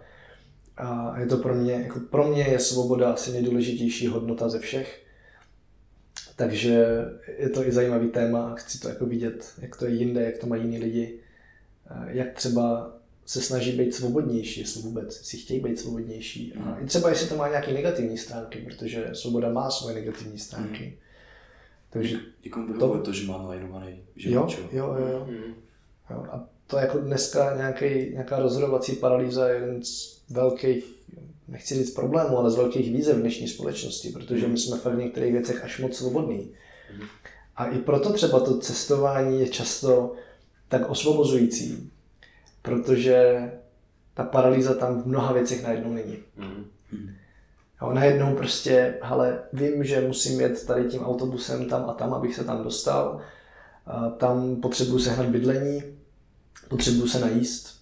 A je to pro mě, jako pro mě je svoboda asi nejdůležitější hodnota ze všech. Takže je to i zajímavý téma, chci to jako vidět, jak to je jinde, jak to mají jiní lidi, jak třeba se snaží být svobodnější, jestli vůbec si chtějí být svobodnější. A i třeba jestli to má nějaké negativní stránky, protože svoboda má svoje negativní stránky. Mm takže Někomu to, to, že má nalajnovaný život, jo, jo, jo, jo. Mm. jo. A to jako dneska nějaký, nějaká rozhodovací paralýza je jeden z velkých, nechci říct problémů, ale z velkých výzev v dnešní společnosti, protože my jsme fakt v některých věcech až moc svobodní. Mm. A i proto třeba to cestování je často tak osvobozující, protože ta paralýza tam v mnoha věcech najednou není. Mm. Jo, najednou prostě, hele, vím, že musím jet tady tím autobusem tam a tam, abych se tam dostal. A tam potřebuju sehnat bydlení, potřebuju se najíst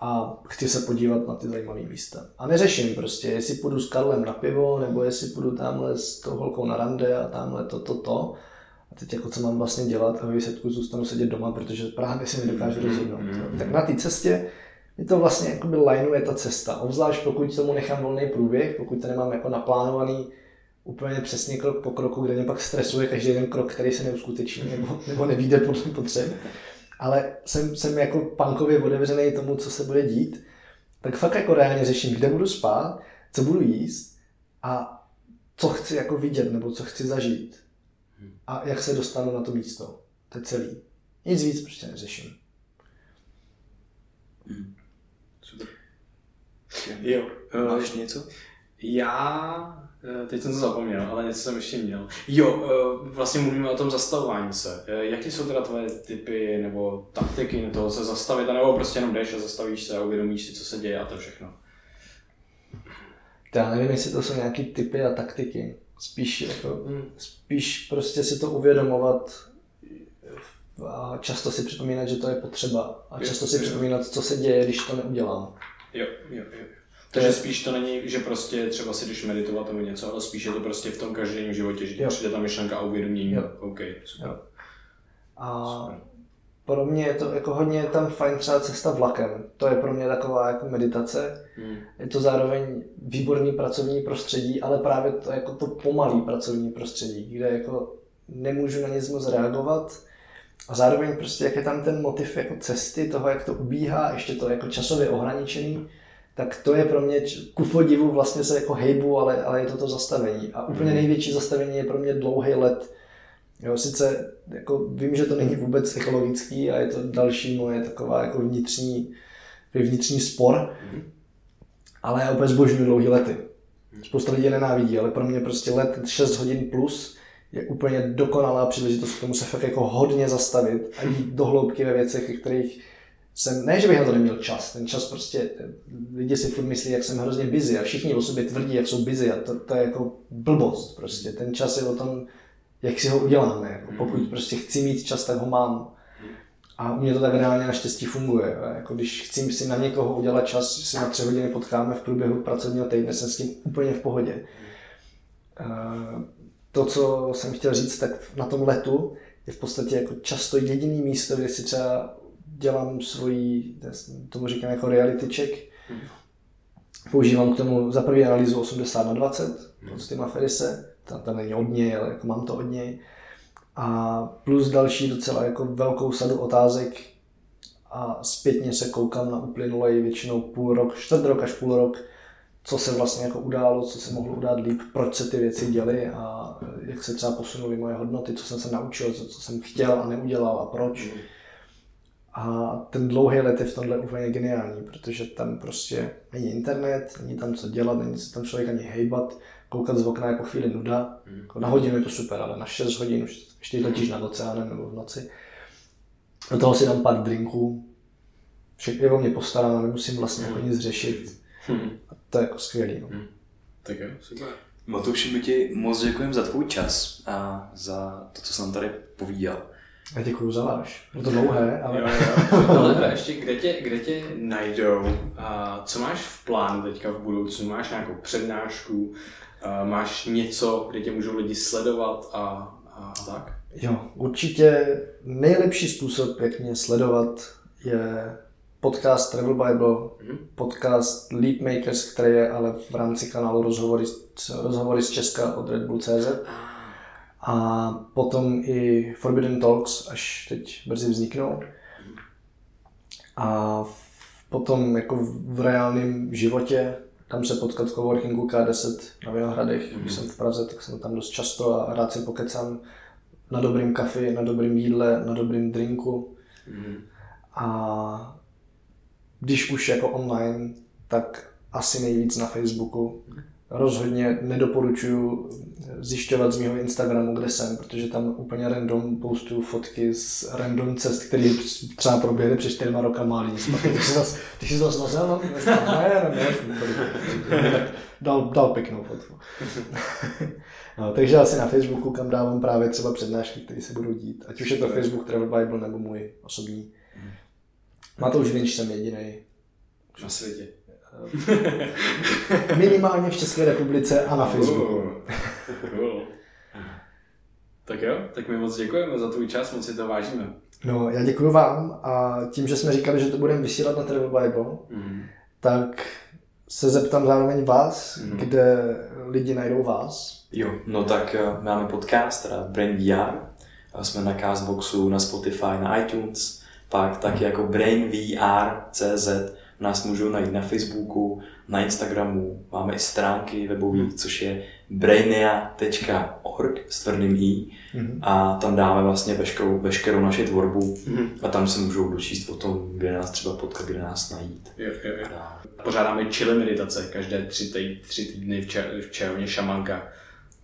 a chci se podívat na ty zajímavé místa. A neřeším prostě, jestli půjdu s Karlem na pivo, nebo jestli půjdu tamhle s tou holkou na rande a tamhle to, to, to. A teď jako co mám vlastně dělat a ve výsledku zůstanu sedět doma, protože právě si nedokážu rozhodnout. Mm-hmm. Tak na té cestě mi to vlastně jakoby lineuje ta cesta, obzvlášť pokud tomu nechám volný průběh, pokud to nemám jako naplánovaný úplně přesně krok po kroku, kde mě pak stresuje každý ten krok, který se neuskuteční nebo, nebo nevíde podle potřeb. Ale jsem, jsem jako punkově otevřený tomu, co se bude dít, tak fakt jako reálně řeším, kde budu spát, co budu jíst a co chci jako vidět nebo co chci zažít a jak se dostanu na to místo. To je celý. Nic víc prostě neřeším. Hmm. Jo. Máš něco? Já, eh, teď jsem to zapomněl, ale něco jsem ještě měl. Jo, eh, vlastně mluvíme o tom zastavování se. Eh, jaký jsou teda tvoje typy nebo taktiky na toho se zastavit, nebo prostě jenom jdeš a zastavíš se a uvědomíš si, co se děje a to všechno? Já nevím, jestli to jsou nějaké typy a taktiky. Spíš, jako, spíš prostě si to uvědomovat a často si připomínat, že to je potřeba. A často si připomínat, co se děje, když to neudělám. Jo, jo, jo. Takže spíš to není, že prostě třeba si jdeš meditovat nebo něco, ale spíš je to prostě v tom každodenním životě, že ti přijde ta myšlenka a uvědomění. Jo. OK, super. Jo. A pro mě je to jako hodně tam fajn třeba cesta vlakem. To je pro mě taková jako meditace. Hmm. Je to zároveň výborný pracovní prostředí, ale právě to jako to pomalý pracovní prostředí, kde jako nemůžu na nic moc reagovat. A zároveň prostě, jak je tam ten motiv jako cesty, toho, jak to ubíhá, ještě to jako časově ohraničený, tak to je pro mě ku podivu vlastně se jako hejbu, ale, ale je to to zastavení. A úplně největší zastavení je pro mě dlouhý let. Jo, sice jako vím, že to není vůbec ekologický a je to další moje taková jako vnitřní, vnitřní spor, ale já úplně zbožňuji dlouhý lety. Spousta lidí nenávidí, ale pro mě prostě let 6 hodin plus je úplně dokonalá příležitost k tomu se fakt jako hodně zastavit a jít do hloubky ve věcech, kterých jsem, ne, že bych na to neměl čas, ten čas prostě, lidi si furt myslí, jak jsem hrozně busy a všichni o sobě tvrdí, jak jsou busy a to, to je jako blbost prostě, ten čas je o tom, jak si ho uděláme, jako pokud prostě chci mít čas, tak ho mám. A u mě to tak reálně naštěstí funguje. Jako když chci si na někoho udělat čas, si na tři hodiny potkáme v průběhu pracovního týdne, jsem s tím úplně v pohodě. To, co jsem chtěl říct, tak na tom letu je v podstatě jako často jediný místo, kde si třeba dělám svoji, tomu říkám jako reality check. Používám k tomu za první analýzu 80 na 20 od Tima Ferise, tam, tam není od něj, ale jako mám to od něj. A plus další docela jako velkou sadu otázek a zpětně se koukám na uplynulý většinou půl rok, čtvrt rok až půl rok, co se vlastně jako událo, co se mohlo udát líp, proč se ty věci děly a jak se třeba posunuly moje hodnoty, co jsem se naučil, co, co jsem chtěl a neudělal a proč. A ten dlouhý let je v tomhle úplně geniální, protože tam prostě není internet, není tam co dělat, není se tam člověk ani hejbat, koukat z okna jako chvíli nuda. Jako na hodinu je to super, ale na 6 hodin už ještě letíš nad oceánem nebo v noci. Do toho si dám pár drinků, všechno je o mě postaráno, nemusím vlastně jako nic řešit. A to je jako skvělý. No. Tak jo, super. Matouši, my ti moc děkujeme za tvůj čas a za to, co jsem tady povídal. Já děkuju za váš. Je to dlouhé, ale... Jo, jo. Ale [laughs] ještě, kde tě, kde tě najdou? A co máš v plánu teďka v budoucnu? Máš nějakou přednášku? A máš něco, kde tě můžou lidi sledovat a, a, a tak? Jo, určitě nejlepší způsob, jak mě sledovat, je podcast Travel Bible, podcast Leap Makers, který je ale v rámci kanálu Rozhovory, rozhovory z Česka od Red Bull CZ. A potom i Forbidden Talks, až teď brzy vzniknou. A potom jako v reálném životě, tam se potkat v coworkingu K10 na Vinohradech, když jsem v Praze, tak jsem tam dost často a rád si pokecám na dobrým kafi, na dobrým jídle, na dobrým drinku. A když už jako online, tak asi nejvíc na Facebooku. Rozhodně nedoporučuju zjišťovat z mého Instagramu, kde jsem, protože tam úplně random postuju fotky z random cest, který třeba proběhly před čtyřma rokama a lidi si pak, ty jsi zas, ty jsi zas nazel, no? Ne, ne, ne, dal, dal pěknou fotku. No, takže asi na Facebooku, kam dávám právě třeba přednášky, které se budou dít. Ať už je to Facebook Travel Bible nebo můj osobní. Matouš Vinč jsem jediný. Na světě. [laughs] Minimálně v České republice a na Facebooku. Cool. cool. Tak jo, tak my moc děkujeme za tvůj čas, moc si to vážíme. No, já děkuji vám a tím, že jsme říkali, že to budeme vysílat na Travel Bible, mm. tak se zeptám zároveň vás, mm. kde lidi najdou vás. Jo, no tak uh, máme podcast, teda Brain VR, jsme na Castboxu, na Spotify, na iTunes, pak taky jako Brain VR CZ, nás můžou najít na Facebooku, na Instagramu, máme i stránky webové, což je brainia.org s tvrdým i mm-hmm. a tam dáme vlastně veškerou, veškerou naši tvorbu mm-hmm. a tam se můžou dočíst o tom, kde nás třeba potkat, kde nás najít. Jo, jo, jo. Pořádáme chili meditace každé tři, týdny, tři týdny v, čer, v červně šamanka,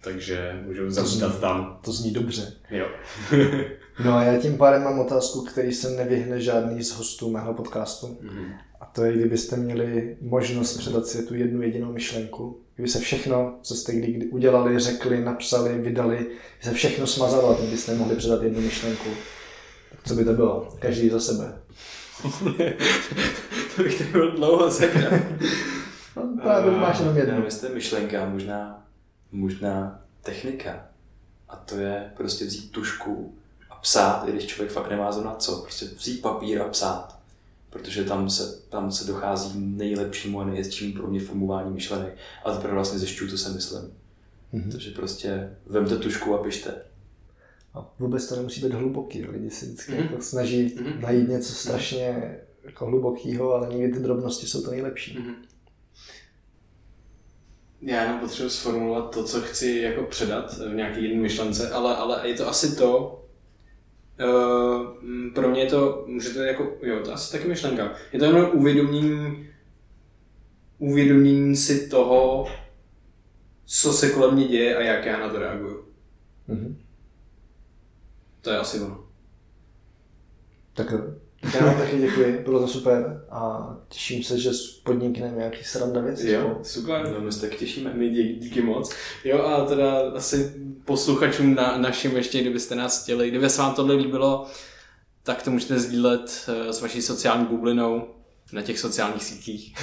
takže můžou zavítat tam. To zní dobře. Jo. [laughs] no a já tím pádem mám otázku, který se nevyhne žádný z hostů mého podcastu. Mm-hmm. A to je, kdybyste měli možnost předat si tu jednu jedinou myšlenku, kdyby se všechno, co jste kdy udělali, řekli, napsali, vydali, kdyby se všechno smazalo, tak byste mohli předat jednu myšlenku. Tak co by to bylo? Každý za sebe. [laughs] to bych tady byl dlouho sekrat. no, právě máš jenom jednu. Nevím, jestli myšlenka, možná, možná technika. A to je prostě vzít tušku psát, i když člověk fakt nemá na co. Prostě vzít papír a psát protože tam se, tam se dochází nejlepšímu a nejhezčímu pro mě formování myšlenek. A teprve vlastně zjišťuju, co se myslím. Mm-hmm. Takže prostě vemte tušku a pište. A vůbec to nemusí být hluboký. Lidi si vždycky mm-hmm. jako snaží mm-hmm. najít něco strašně jako hlubokého, ale někdy ty drobnosti jsou to nejlepší. Mm-hmm. Já jenom potřebuji sformulovat to, co chci jako předat v nějaké jedné myšlence, ale, ale je to asi to, Uh, pro mě je to, může to jako, jo, to asi taky myšlenka. Je to jenom uvědomění, uvědomění si toho, co se kolem mě děje a jak já na to reaguju. Mm-hmm. To je asi ono. Tak já vám taky děkuji, bylo to super a těším se, že podnikneme nějaký sranda věci. Jo, super, no my se tak těšíme, my dí, díky moc. Jo a teda asi posluchačům na, našim ještě, kdybyste nás chtěli, kdyby se vám tohle líbilo, tak to můžete sdílet uh, s vaší sociální bublinou na těch sociálních sítích.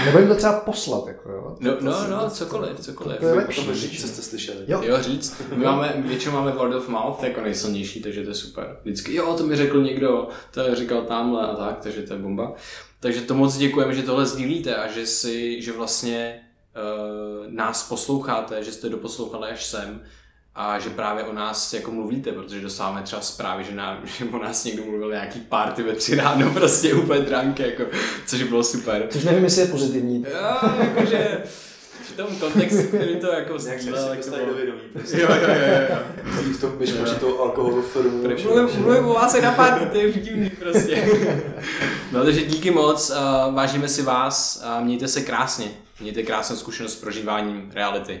a nebo jim to třeba poslat, jako jo. No, no, no, cokoliv, cokoliv. To je lepší. To říct, co jste slyšeli. Jo, jo říct. My máme, většinou máme word of mouth jako nejsilnější, takže to je super. Vždycky, jo, to mi řekl někdo, to říkal tamhle a tak, takže to je bomba. Takže to moc děkujeme, že tohle sdílíte a že si, že vlastně uh, nás posloucháte, že jste doposlouchali až sem a že právě o nás jako mluvíte, protože dostáváme třeba zprávy, že, nám, [laughs] že o nás někdo mluvil nějaký party ve tři ráno, [laughs] prostě úplně drunk, jako, což bylo super. Což nevím, jestli je pozitivní. Jo, jakože v tom kontextu, který to jako sdílel. Jak se do vědomí, prostě. Jo, jo, jo, jo. v tom běž toho alkoholu firmu. Mluvím o vás i na party, to je divný prostě. [laughs] no takže díky moc, uh, vážíme si vás a mějte se krásně. Mějte krásnou zkušenost s prožíváním reality.